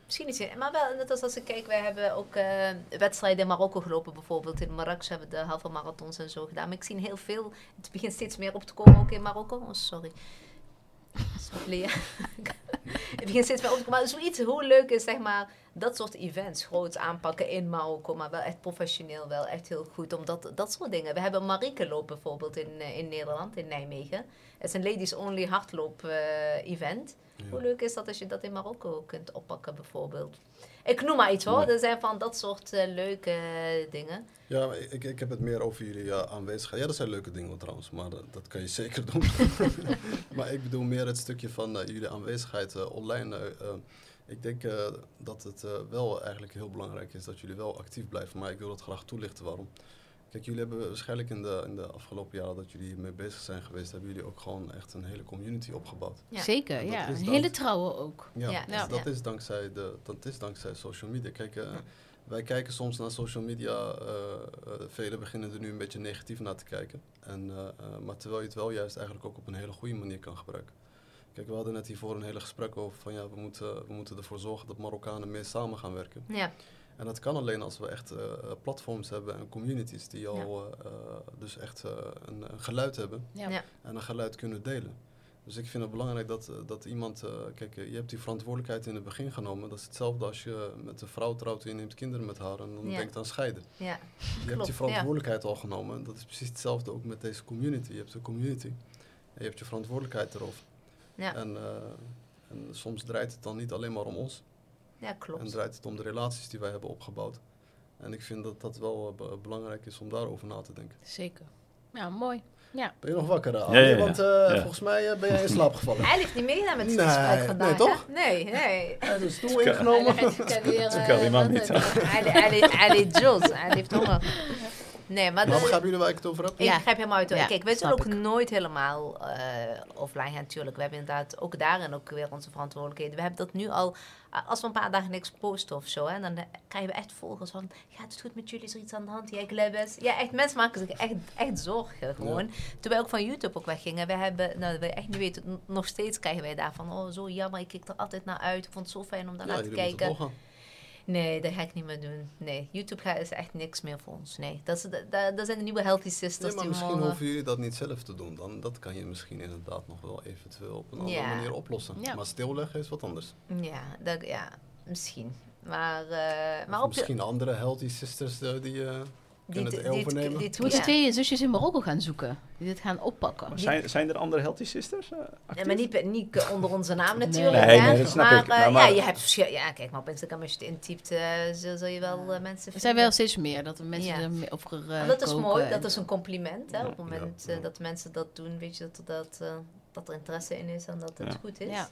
Misschien niet, maar wel, net als als ik kijk, wij hebben ook eh, wedstrijden in Marokko gelopen bijvoorbeeld. In Marrakesh hebben we de halve marathons en zo gedaan. Maar ik zie heel veel, het begint steeds meer op te komen ook in Marokko. Oh, sorry. Sorry, het begint steeds meer op te komen. Maar zoiets, hoe leuk is zeg maar, dat soort events groots aanpakken in Marokko. Maar wel echt professioneel, wel echt heel goed. Omdat dat soort dingen. We hebben Marieke loop bijvoorbeeld in, eh, in Nederland, in Nijmegen. Het is een ladies only hardloop eh, event.
Ja.
Hoe leuk is dat als je dat in Marokko kunt oppakken, bijvoorbeeld? Ik noem maar iets hoor.
Ja.
Er zijn van dat soort eh, leuke dingen.
Ja, ik, ik heb het meer over jullie aanwezigheid. Ja, dat zijn leuke dingen trouwens, maar dat, kan je zeker doen. maar ik bedoel meer het stukje van jullie aanwezigheid online. Ik denk eh, dat het eh, wel eigenlijk heel belangrijk is dat jullie wel actief blijven. Maar ik wil dat graag toelichten waarom. Kijk, jullie hebben waarschijnlijk in de, in de afgelopen jaren dat jullie hiermee bezig zijn geweest, hebben jullie ook gewoon echt een hele community opgebouwd.
Ja.
Zeker, ja. Een hele trouwe ook.
Ja,
Ja,
dus
ja.
dat. Is dankzij de, dat is dankzij social media. Kijk, eh, wij kijken soms naar social media, velen beginnen er nu een beetje negatief naar te kijken. En, maar terwijl je het wel juist eigenlijk ook op een hele goede manier kan gebruiken. Kijk, we hadden net hiervoor een hele gesprek over van ja, we moeten, we moeten ervoor zorgen dat Marokkanen meer samen gaan werken.
Ja,
En dat kan alleen als we echt eh, platforms hebben en communities die al eh, eh, dus echt eh, een, een geluid hebben
Ja.
Ja.
en een geluid kunnen delen. Dus ik vind het belangrijk dat, dat iemand, eh, kijk, je hebt die verantwoordelijkheid in het begin genomen. Dat is hetzelfde als je met een vrouw trouwt en je neemt kinderen met haar en dan
Ja.
denkt aan scheiden.
ja.
Je hebt die
ja.
verantwoordelijkheid al genomen. Dat is precies hetzelfde ook met deze community. Je hebt een community en je hebt je verantwoordelijkheid erover.
Ja.
En, eh, en soms draait het dan niet alleen maar om ons.
Ja,
En
klopt.
draait het om de relaties die wij hebben opgebouwd. En ik vind dat dat wel eh, be- belangrijk is om daarover na te denken.
Zeker. Ja, mooi. Ja.
Ben je nog wakker,
Ja, ja, ja.
Want eh,
Ja.
volgens mij eh, ben jij in slaap gevallen.
Hij heeft niet meegedaan met het
Nee,
gesprek vandaag.
nee, toch?
Nee, nee.
Hij heeft een stoel
kan-
ingenomen.
Dat kan die man niet.
Hij, hij deed Jules. Hij heeft honger. Nee, maar... De-
begrijpen jullie waar ik het over heb?
Ik
Ja.
begrijp helemaal uit.
Ja,
Kijk, wij
snap
zullen ook
ik.
nooit helemaal eh, offline gaan, natuurlijk. We hebben inderdaad ook daarin ook weer onze verantwoordelijkheden. We hebben dat nu al, als we een paar dagen niks posten of zo, hè, dan eh, krijgen we echt volgers van, gaat het goed met jullie, is er iets aan de hand? Ja, ik is. Ja, echt, mensen maken zich echt, echt zorgen gewoon. Toen wij ook van YouTube ook weggingen, we hebben, nou, we echt niet weten, nog steeds krijgen wij daarvan, oh, zo jammer, ik kijk er altijd naar uit. Ik vond het zo fijn om daarnaar
Ja,
te kijken. Nee, dat ga ik niet meer doen. Nee, YouTube ga- is echt niks meer voor ons. Nee, dat, is, dat, dat dat zijn de nieuwe healthy sisters.
Maar misschien hoeven jullie dat niet zelf te doen. Dan, dat kan je misschien inderdaad nog wel eventueel op een andere
Ja.
manier oplossen.
Ja.
Maar stilleggen is wat anders.
Ja, dat, ja misschien. Maar, eh,
Maar
op
misschien andere healthy sisters eh, die eh,
die,
kunnen
die,
het
die,
overnemen.
die,
Je moet de
ja.
twee zusjes in Marokko gaan zoeken. Die dit gaan oppakken.
Maar zijn, zijn er andere Healthy Sisters?
Ja,
actief?
maar niet, niet onder onze naam natuurlijk.
Nee,
hè.
nee, dat snap
maar,
ik.
eh,
Maar- maar-
ja, je hebt Ja, kijk maar op Instagram als je het intypt, eh, zul, zul je wel eh, mensen
Er
vinden.
zijn wel steeds meer dat er mensen
Ja.
er meer over uh,
dat is mooi, dat is een compliment. Hè,
Ja,
op het moment
ja,
dat mensen dat doen, weet je dat, dat, eh, dat er interesse in is en dat het
Ja.
goed is.
Ja.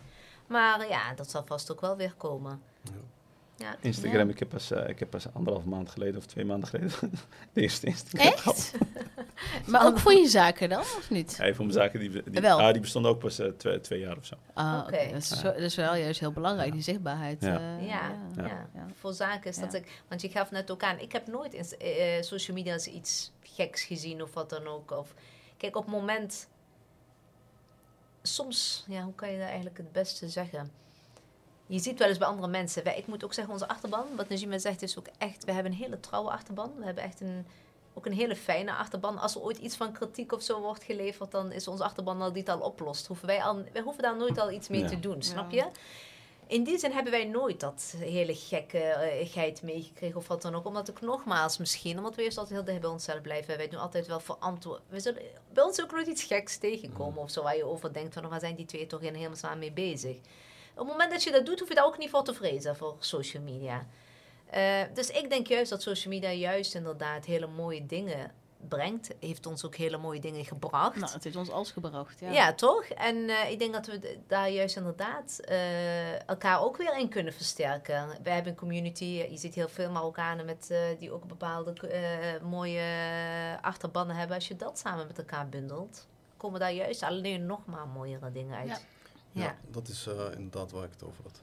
Maar ja, dat zal vast ook wel weer komen.
Ja.
Ja.
Instagram, ik heb pas, eh, ik heb pas anderhalf maand geleden of twee maanden geleden de eerste Instagram gehad.
Echt? maar ook voor je zaken dan, of niet?
Ja, voor mijn zaken, die, die,
Wel.
ah, die bestonden ook pas eh, twee, twee jaar of zo.
Ah,
Oké.
Dat, is zo- dat is wel juist heel belangrijk, die zichtbaarheid.
Ja.
eh,
Ja, ja.
ja. ja.
voor zaken is dat
Ja.
ik... Want je gaf net ook aan, ik heb nooit in eh, social media als iets geks gezien of wat dan ook. Of, kijk, op het moment... Soms, ja, hoe kan je dat eigenlijk het beste zeggen? Je ziet wel eens bij andere mensen. Wij, ik moet ook zeggen, onze achterban, wat Najima zegt, is ook echt... We hebben een hele trouwe achterban. We hebben echt een, ook een hele fijne achterban. Als er ooit iets van kritiek of zo wordt geleverd, dan is onze achterban al die het al oplost. Hoeven wij, al, wij hoeven daar nooit al iets mee
Ja.
te doen, snap
Ja.
je? In die zin hebben wij nooit dat hele gekkigheid meegekregen of wat dan ook. Omdat ik nogmaals misschien, omdat we eerst altijd heel dicht bij onszelf blijven. Wij doen altijd wel verantwoord. We zullen bij ons ook nooit iets geks tegenkomen of zo. Waar je over denkt van, oh, waar zijn die twee toch in helemaal mee bezig. Op het moment dat je dat doet, hoef je daar ook niet voor te vrezen voor social media. Eh, dus ik denk juist dat social media juist inderdaad hele mooie dingen brengt. Heeft ons ook hele mooie dingen gebracht.
Nou, het heeft ons alles gebracht. Ja.
Ja, toch? En eh, ik denk dat we daar juist inderdaad eh, elkaar ook weer in kunnen versterken. We hebben een community, je ziet heel veel Marokkanen met, die ook bepaalde mooie achterbannen hebben. Als je dat samen met elkaar bundelt, komen daar juist alleen nog maar mooiere dingen uit.
Ja.
Ja.
Ja, dat is eh, inderdaad waar ik het over had.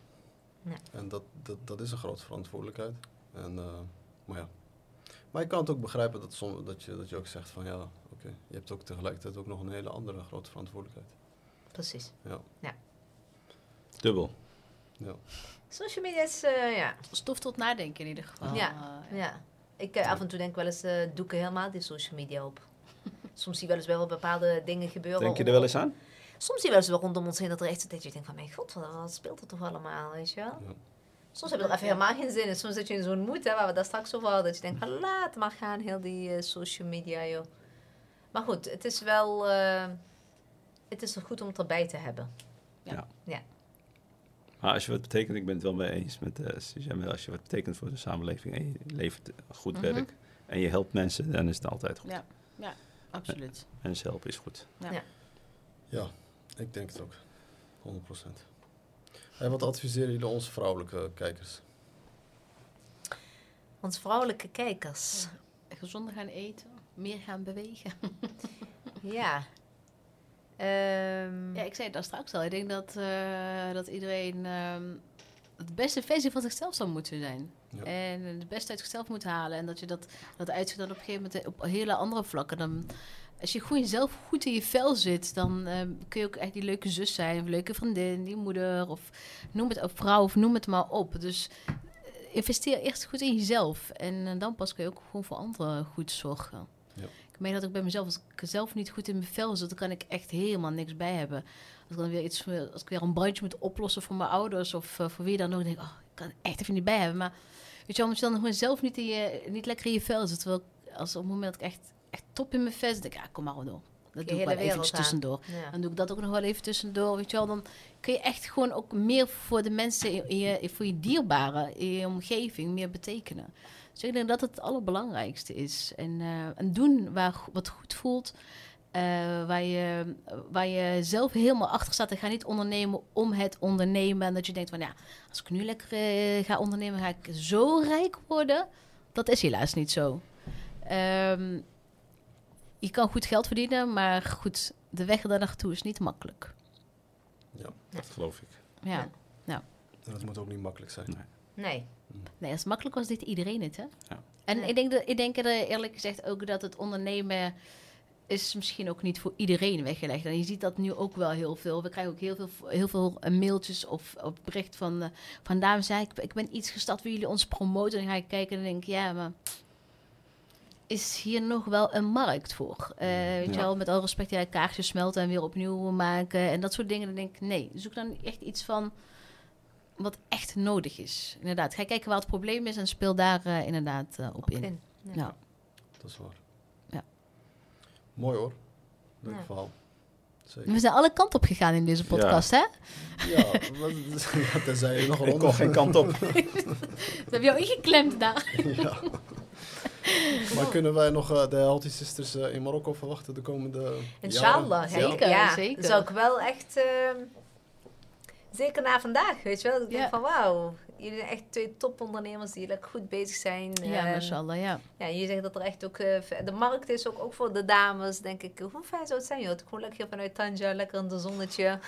Ja.
En dat, dat, dat is een grote verantwoordelijkheid. En, eh, maar ja. Maar ik kan het ook begrijpen dat, som, dat, je, dat je ook zegt van ja, oké, je hebt ook tegelijkertijd ook nog een hele andere grote verantwoordelijkheid.
precies.
Ja.
Dubbel.
Ja.
Social media is, eh, ja,
Stof tot nadenken in ieder geval.
Ja.
Eh,
ja. Ik af en toe denk wel eens, eh doe ik helemaal die social media op. Soms zie je wel eens wel bepaalde dingen gebeuren.
Denk je er wel eens aan?
Soms zie je wel eens wel rondom ons heen dat er echt zit dat je denkt van, mijn god, wat, wat speelt er toch allemaal, weet je wel?
Ja.
Soms hebben we er even helemaal geen zin in. Soms zit je in zo'n moed, hè, waar we daar straks over hadden. Dat je denkt van, laat maar gaan, heel die eh, social media, joh. Maar goed, het is wel... eh, het is goed om het erbij te hebben.
Maar als je wat betekent, ik ben het wel mee eens met uh, Suzanne, als je wat betekent voor de samenleving en je levert goed
Mhm.
werk en je helpt mensen, dan is het altijd goed.
Ja, ja absoluut.
Mensen helpen is goed.
ja, ik denk het ook. 100%. En wat adviseren jullie onze vrouwelijke kijkers?
Onze vrouwelijke kijkers.
Gezonder gaan eten, meer gaan bewegen.
Ja. Ehm,
Ja, ik zei het daar straks al. Ik denk dat, eh, dat iedereen ehm, de beste versie van zichzelf zou moeten zijn.
Ja.
En het beste uit zichzelf moet halen. En dat je dat, dat uitziet dan op een gegeven moment op hele andere vlakken. Dan, als je gewoon zelf goed in je vel zit, dan ehm, kun je ook echt die leuke zus zijn. Of leuke vriendin, die moeder. Of noem het, of vrouw, of noem het maar op. Dus eh, investeer eerst goed in jezelf. En eh, dan pas kun je ook gewoon voor anderen goed zorgen.
Ja.
Ik meen dat ik bij mezelf, als ik zelf niet goed in mijn vel zit, dan kan ik echt helemaal niks bij hebben. Als ik dan weer iets, eh, als ik weer een brandje moet oplossen voor mijn ouders of voor wie dan ook, denk ik, oh, ik kan echt even niet bij hebben. Maar weet je wel, omdat je dan gewoon zelf niet, in je, niet lekker in je vel zit. Terwijl als op het moment dat ik echt, echt top in mijn denk ik, ja, kom maar door. Dat doe ik wel even tussendoor.
Ja.
Dan doe ik dat ook nog wel even tussendoor. Weet je wel, dan kun je echt gewoon ook meer voor de mensen, in, je, voor je dierbaren, in je omgeving, meer betekenen. Dus ik denk dat het het allerbelangrijkste is. En, eh, en doen waar, wat goed voelt, eh, waar, je, waar je zelf helemaal achter staat. En ga niet ondernemen om het ondernemen. En dat je denkt van ja, als ik nu lekker eh, ga ondernemen, ga ik zo rijk worden. Dat is helaas niet zo. Ehm, je kan goed geld verdienen, maar goed, de weg daar naartoe is niet makkelijk.
Dat geloof ik.
Ja.
Ja.
En dat moet ook niet makkelijk zijn.
Nee.
Nee.
Nee, als het makkelijk was, dit iedereen het, hè?
Ja.
En
Ja.
ik, denk dat, ik denk er eerlijk gezegd ook dat het ondernemen is misschien ook niet voor iedereen weggelegd. En je ziet dat nu ook wel heel veel. We krijgen ook heel veel, heel veel eh, mailtjes of, of bericht van, eh, van dames zei ik, ik ben iets gestart, willen jullie ons promoten? En dan ga ik kijken en denk ik, ja, maar is hier nog wel een markt voor? Eh, weet je wel, met al respect, ja, kaartjes smelten en weer opnieuw maken en dat soort dingen. Dan denk ik, nee, zoek dan echt iets van wat echt nodig is. Inderdaad, ga kijken waar het probleem is en speel daar eh, inderdaad eh, op
Op
in.
in. Ja.
Ja.
Dat is waar.
Ja.
Mooi hoor. Leuk verhaal. Zeker.
We zijn alle kanten op gegaan in deze podcast, hè?
Ja, wat- ja, tenzij je nog een
Ik kon geen kant op.
We hebben jou ingeklemd daar.
ja. Maar kunnen wij nog eh, de Healthy Sisters eh, in Marokko verwachten de komende
Inshallah.
jaren?
zeker.
Ja,
zeker.
Dat zou ik wel echt... ehm, zeker na vandaag, weet je wel. Ik denk
Ja.
van wauw. Jullie zijn echt twee topondernemers die lekker goed bezig zijn.
Ja,
En,
mashallah, ja.
ja, je zegt dat er echt ook... eh, de markt is ook, ook voor de dames, denk ik. Hoe fijn zou het zijn, joh. Gewoon lekker vanuit Tanja, lekker in de zonnetje.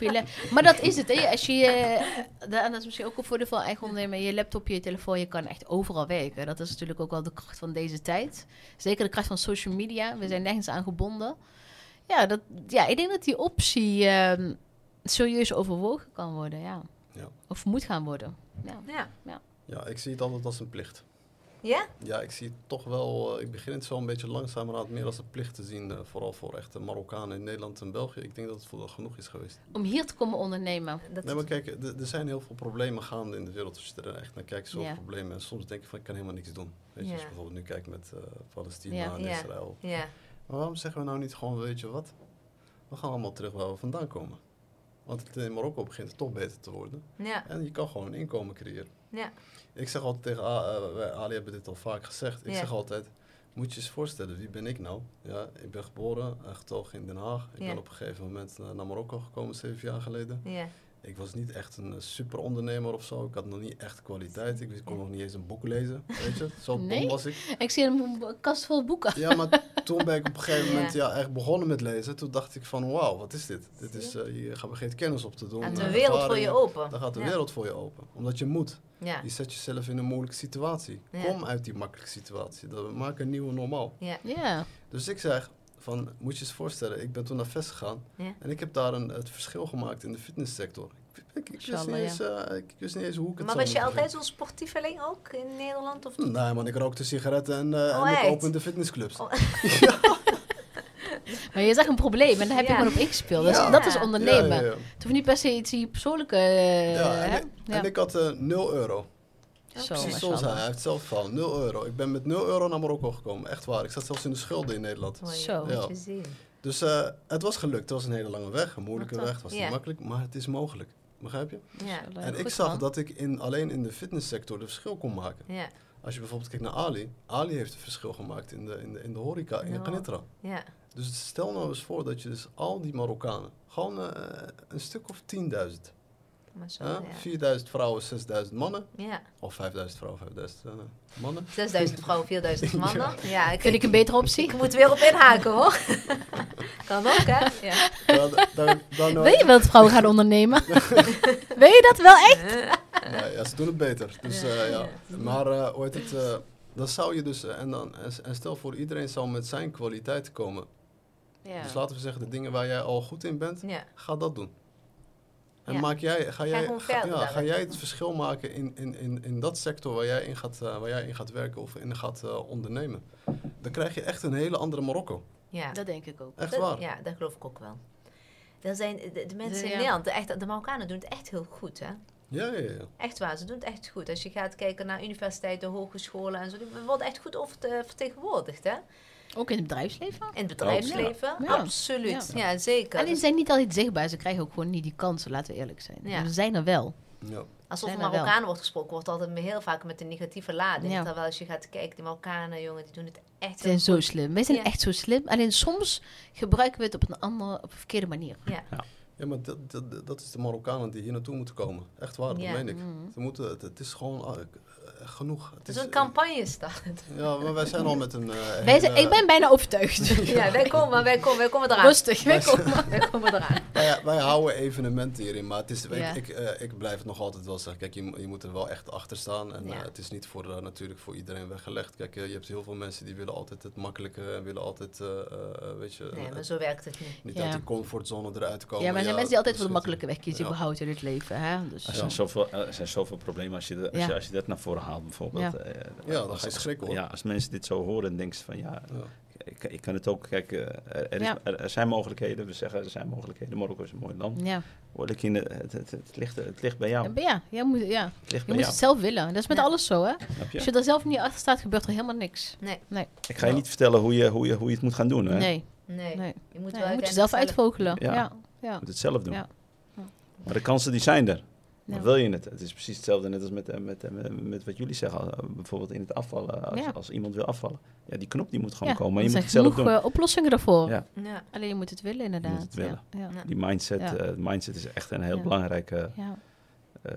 Maar dat is het, hè? Als je, eh, en dat is misschien ook een voordeel van eigen ondernemer. Je laptop, je telefoon, je kan echt overal werken. Dat is natuurlijk ook wel de kracht van deze tijd. Zeker de kracht van social media. We zijn nergens aan gebonden. Ja, dat, ja ik denk dat die optie ehm, serieus overwogen kan worden, ja.
Ja.
Of moet gaan worden. Ja.
Ja.
Ja, ik zie het altijd als een plicht.
Ja?
Ja, ik zie het toch wel, eh, ik begin het zo een beetje langzamerhand meer als een plicht te zien. eh, vooral voor echte Marokkanen in Nederland en België. Ik denk dat het voor genoeg is geweest.
Om hier te komen ondernemen.
Dat
Nee, maar kijk, er zijn heel veel problemen gaande in de wereld. Als je er echt naar kijkt, zoveel
Ja.
problemen. En soms denk je van, ik kan helemaal niks doen. Weet je, als je
Ja.
bijvoorbeeld nu kijkt met eh, Palestina
Ja.
en
Ja.
Israël.
Ja.
Maar waarom zeggen we nou niet gewoon, weet je wat? We gaan allemaal terug waar we vandaan komen. Want het in Marokko begint het toch beter te worden.
Ja.
En je kan gewoon een inkomen creëren.
Ja.
Ik zeg altijd tegen A- eh, wij, Ali hebben dit al vaak gezegd. Ik
Ja.
zeg altijd, moet je eens voorstellen, wie ben ik nou? Ja, ik ben geboren en getogen in Den Haag. Ik ben op een gegeven moment naar, naar Marokko gekomen, zeven jaar geleden. Ik was niet echt een eh, super ondernemer of zo. Ik had nog niet echt kwaliteit. Ik kon nog niet eens een boek lezen, weet je. Zo dom
Nee?
was ik.
Ik zie een kast vol boeken.
Ja, maar toen ben ik op een gegeven moment
Ja.
ja, echt begonnen met lezen. Toen dacht ik van, wauw, wat is dit? Dit is, eh hier gaan we geen kennis op te doen.
Gaat
eh,
de wereld voor je open.
Dan gaat de
Ja.
wereld voor je open. Omdat je moet.
Ja.
Je zet jezelf in een moeilijke situatie.
Ja.
Kom uit die makkelijke situatie. Dat we maken een nieuwe normaal.
Ja.
Ja.
Dus ik zeg, van, moet je eens voorstellen, ik ben toen naar VES gegaan.
Ja.
En ik heb daar een, het verschil gemaakt in de fitnesssector. Ik, ik, ik, wist, niet eens, eh, ik wist niet eens hoe ik het
Maar was je altijd zo'n sportieveling ook in Nederland? Of.
Nee man, ik rookte sigaretten en, eh,
Oh,
en ik opende fitnessclubs.
Oh.
Maar je zag een probleem en daar heb je
Ja.
gewoon op ingespeeld. Dus
Ja.
dat is
Ja,
ondernemen.
Ja, ja, ja.
Het hoeft niet per se iets persoonlijke... eh,
Ja,
hè?
en, ik,
Ja.
en ik had eh 0 euro.
Zo,
Precies zoals hij. heeft zelf van 0 euro. Ik ben met 0 euro naar Marokko gekomen. Echt waar. Ik zat zelfs in de schulden in Nederland.
Mooi,
Zo.
Ja. Dus eh, het was gelukt. Het was een hele lange weg. Een moeilijke weg. Het was niet makkelijk. Maar het is mogelijk. Begrijp je?
Ja.
En ik
goed,
zag
man.
dat ik in, alleen in de fitnesssector de verschil kon maken.
Ja.
Als je bijvoorbeeld kijkt naar Ali. Ali heeft een verschil gemaakt in de, in de, in de horeca, in de. Kanitra.
Ja.
Dus stel nou eens voor dat je dus al die Marokkanen, gewoon eh, een stuk of 10.000.
Maar zo,
hè?
ja.
4.000 vrouwen, 6.000 mannen.
Ja.
Of 5.000 vrouwen, 5.000 eh, mannen.
6000 vrouwen, 4000 mannen. Ja, ik,
Vind ik een betere optie.
ik moet weer op inhaken hoor. kan ook hè? Ja.
Dan, dan, dan,
Wil je wel dat vrouwen gaan ondernemen? Wil je dat wel echt?
ja, ja, ze doen het beter. Dus,
Ja,
eh, ja.
ja.
Maar eh, hoe heet het? eh, dan zou je dus, eh, en, dan, en, en stel voor iedereen zou met zijn kwaliteit komen.
Ja.
Dus laten we zeggen, de dingen waar jij al goed in bent,
ja.
ga dat doen. En
Ja.
maak jij, ga, jij, ga, ja, ga jij het verschil maken in, in, in, in dat sector waar jij in, gaat, eh, waar jij in gaat werken of in gaat eh, ondernemen. Dan krijg je echt een hele andere Marokko.
ja.
Dat denk ik ook.
Echt
Dat-
waar.
Ja, dat geloof ik ook wel. Er zijn de, de mensen in. Nederland, de, echt, de Marokkanen doen het echt heel goed hè.
Ja, ja, ja.
Echt waar, ze doen het echt goed. Als je gaat kijken naar universiteiten, hogescholen en zo, die worden echt goed over te- vertegenwoordigd hè.
Ook in het bedrijfsleven.
In het bedrijfsleven,
Ja.
absoluut. Ja, zeker.
Alleen ze zijn niet altijd zichtbaar. Ze krijgen ook gewoon niet die kansen, laten we eerlijk zijn.
Ja.
Ze zijn er wel.
Ja.
Als over
zijn er wel.
Marokkanen wordt gesproken, wordt altijd heel vaak met een negatieve lading.
Ja.
Terwijl als je gaat kijken, die Marokkanen, jongen, die doen het echt
Ze zijn zo
goed.
slim. Wij zijn
Ja.
echt zo slim. Alleen soms gebruiken we het op een andere, op een verkeerde manier.
Ja, maar dat, dat, dat is de Marokkanen die hier naartoe moeten komen. Echt waar, dat
Ja.
meen ik.
Mhm.
Ze moeten, het, het is gewoon ah, genoeg.
Het is een campagne start.
Ja, maar wij zijn al met een... eh,
Wij zijn, ik ben bijna overtuigd.
ja, wij komen, wij komen, wij komen eraan.
Rustig, wij
Wij-
komen.
Wij komen eraan.
Wij, wij houden evenementen hierin, maar het is,
Ja.
ik, ik, eh, ik blijf het nog altijd wel zeggen. Kijk, je, je moet er wel echt achter staan. En
Ja.
eh, het is niet voor, eh, natuurlijk voor iedereen weggelegd. Kijk, eh, je hebt heel veel mensen die willen altijd het makkelijke en willen altijd, eh, eh, weet je,
Nee,
eh,
maar zo werkt het niet.
niet
Ja.
uit die comfortzone eruit komen.
Ja, maar er zijn mensen die altijd voor de
dus
makkelijke weg kiezen,
Ja.
überhaupt in het leven. Hè? Dus,
Er zijn, zoveel, er zijn zoveel problemen als je, de- als,
Ja.
je, als je dat naar voren haalt, bijvoorbeeld.
Ja.
eh,
Ja, dan
als-
ga je schrikken, hoor.
Ja, als mensen dit zo horen, dan denken ze van ja,
Ja.
ik, ik kan het ook. Kijk, eh, er, er is,
Ja.
er, er zijn mogelijkheden. We zeggen er zijn mogelijkheden. Marokko is een mooi land.
ja.
Word ik in de- het, het, het, ligt, het ligt bij jou.
Ja, ja, jij moet, ja.
Het ligt
je
bij
moet
jou.
het zelf willen. Dat is met
Ja.
alles zo, hè?
Je?
Als je er zelf niet achter staat, gebeurt er helemaal niks.
Nee,
Ik ga je niet vertellen hoe je, hoe je, hoe je het moet gaan doen. Hè?
Nee,
nee.
nee.
Je moet,
Nee,
wel
je moet jezelf uitvogelen.
Ja.
Ja. Ja.
Je moet het zelf doen.
Ja.
Maar de kansen die zijn er. Maar
Ja.
wil je het? Het is precies hetzelfde net als met, eh, met, eh, met, met wat jullie zeggen. eh, bijvoorbeeld in het afvallen. Als,
Ja.
als iemand wil afvallen. Ja, die knop die moet gewoon
Ja,
komen. Maar je
er
moet het
zijn
zelf
genoeg
doen.
oplossingen daarvoor.
Ja.
Ja.
Alleen je moet het willen, inderdaad.
het willen.
Ja. Ja.
Ja.
Die mindset,
Ja.
eh, mindset is echt een heel
Ja.
belangrijke
Ja.
eh,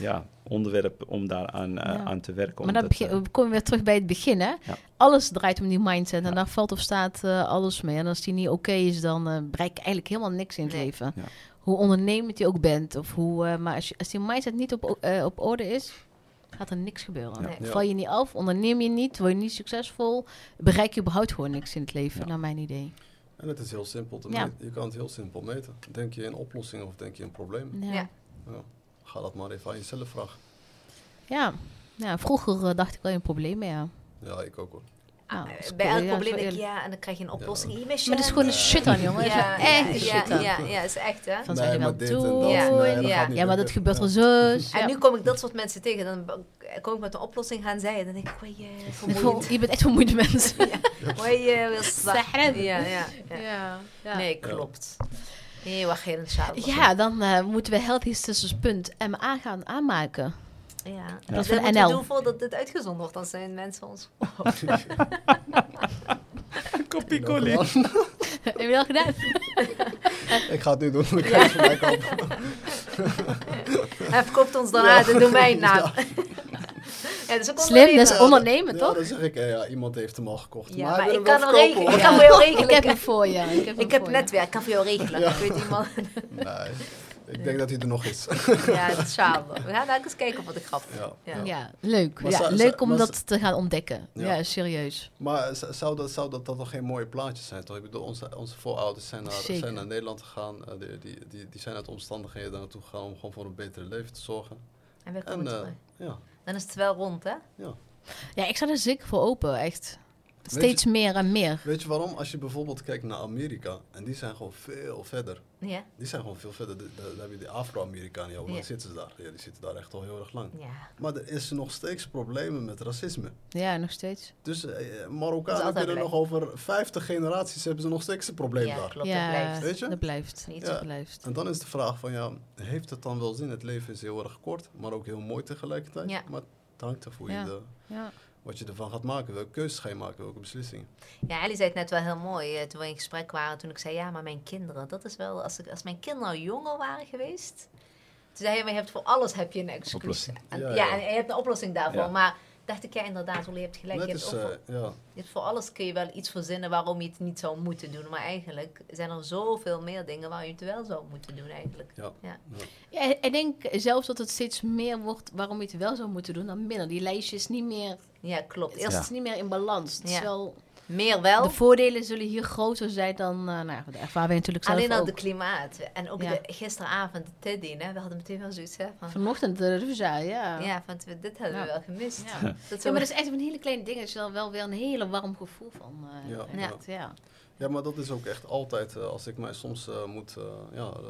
ja, onderwerp om daaraan
Ja.
aan te werken.
Maar dan
omdat,
begin,
eh,
we komen weer terug bij het begin, hè?
Ja.
Alles draait om die mindset en
Ja.
daar valt of staat eh, alles mee. En als die niet oké is, dan bereik je eigenlijk helemaal niks in het leven.
Ja.
Hoe ondernemend je ook bent. Of hoe, eh, maar als, je, als die mindset niet op, eh, op orde is, gaat er niks gebeuren.
Nee.
Ja.
Val je niet af, onderneem je niet, word je niet succesvol, bereik je überhaupt gewoon niks in het leven,
Ja.
naar mijn idee.
En het is heel simpel te
Ja.
meten. Je kan het heel simpel meten. Denk je in oplossingen of denk je in problemen?
Ja.
Ja.
Ja.
Ga dat maar even aan jezelf vragen.
Ja. vroeger eh, dacht ik wel in problemen, ja.
Ja, ik ook hoor.
Nou,
Ah,
is
bij elk probleem denk
eerlijk.
ja, en dan krijg je een oplossing.
Ja.
Maar dat is gewoon een shit aan, jongen.
Ja,
echt
ja,
shit aan.
ja, ja, is echt hè.
Van
Nee,
zou je
maar
wel
en
doen?
Ja.
Nee,
maar dat gebeurt
Ja.
wel zo.
En nu kom ik dat soort mensen tegen. Dan kom ik met een oplossing gaan zij. Dan denk ik, word je
bent echt vermoeide mensen.
Word je wil slapen. Ja, ja, ja.
Ja, ja.
Nee, klopt. Nee, wacht geen inshallah.
Ja, dan eh, moeten we Healthy Sisters punt MA gaan aanmaken.
Ja.
Dat
Dat
is van
moeten
NL.
we doen voordat dit uitgezonden wordt. Dan zijn mensen ons...
Collie.
gedaan.
Heb je dat gedaan?
Ik ga het nu doen. Ik ga het voor mij kopen.
Hij verkoopt ons dan aan de domeinnaam. Ja, dat is ook
Slim, dat is
ondernemen.
ondernemen,
Ja,
toch?
dan zeg ik, ja, iemand heeft hem al gekocht.
Ja,
maar,
ik kan,
hem wel
regelen. ik kan voor jou
Ik heb
regelen.
hem voor je. Ik heb,
Ik netwerk, ik kan voor jou regelen.
Ja.
Ik weet iemand.
Nee, ik denk dat hij er nog is.
Ja, inshallah. We gaan eens kijken wat ik grap.
Ja,
Ja.
leuk.
Maar
Ja,
zou-
leuk
zou-
om dat te gaan ontdekken.
Ja.
Ja, serieus.
Maar zou dat, zou dat, dat toch geen mooie plaatjes zijn? Toch? Ik bedoel, onze, onze voorouders zijn naar,
Zeker.
zijn naar Nederland gegaan. eh, die, die, die, die zijn uit omstandigheden daar naartoe gegaan om gewoon voor een betere leven te zorgen.
En we
En
komen terug.
ja,
Dan is het wel rond, hè?
ja.
Ja, ik sta er zeker voor open, echt. Steeds meer en meer.
Weet je waarom? Als je bijvoorbeeld kijkt naar Amerika, en die zijn gewoon veel verder.
Ja.
Die zijn gewoon veel verder. De- de- Daar heb je die Afro-Amerikanen, hoe lang zitten ze daar? Ja, die zitten daar echt al heel erg lang.
Ja.
Maar er is nog steeds problemen met racisme.
Ja, nog steeds.
Dus eh,
is
Marokkanen kunnen nog over 50 generaties hebben ze nog steeds een probleem
Ja,
daar.
klopt.
ja,
dat blijft.
Weet je?
dat blijft.
Niet
Ja.
Dat blijft.
En dan is de vraag van ja, heeft het dan wel zin? Het leven is heel erg kort, maar ook heel mooi tegelijkertijd.
Ja.
Maar het hangt ervoor
Ja.
je de,
Ja.
Wat je ervan gaat maken. Welke keuzes ga je maken, welke beslissingen.
Ja, Ellie zei het net wel heel mooi eh, toen we in gesprek waren. Toen ik zei, ja, maar mijn kinderen, dat is wel... Als, ik, als mijn kinderen nou jonger waren geweest... Toen zei je, maar je hebt voor alles heb je een excuus.
Oplossing.
En,
Ja,
ja,
ja.
en je hebt een oplossing daarvoor.
Ja.
Maar dacht ik, ja, inderdaad, je hebt gelijk. Je hebt,
is, eh, ja,
je hebt voor alles kun je wel iets verzinnen waarom je het niet zou moeten doen. Maar eigenlijk zijn er zoveel meer dingen waar je het wel zou moeten doen eigenlijk.
ja.
Ja.
Ja, ik denk zelfs dat het steeds meer wordt waarom je het wel zou moeten doen dan minder. Die lijstje is niet meer,
Ja, klopt.
het
Eerst
is niet meer in balans. Het is
Ja.
wel,
meer wel.
de voordelen zullen hier groter zijn dan, eh, nou ja, dat ervaren wij natuurlijk zelf
Alleen al
ook.
de klimaat. En ook
Ja.
de, gisteravond de Teddy, hè. We hadden meteen wel zoiets, hè. Van,
Vanochtend de Ruza, ja.
ja, want we, dit hebben we wel gemist.
Ja.
Dat
Ja,
we-
maar dat is echt een hele kleine ding. Het is wel, wel weer een hele warm gevoel van. eh,
Ja.
ja.
ja, maar dat is ook echt altijd, eh, als ik mij soms eh, moet eh, ja, eh,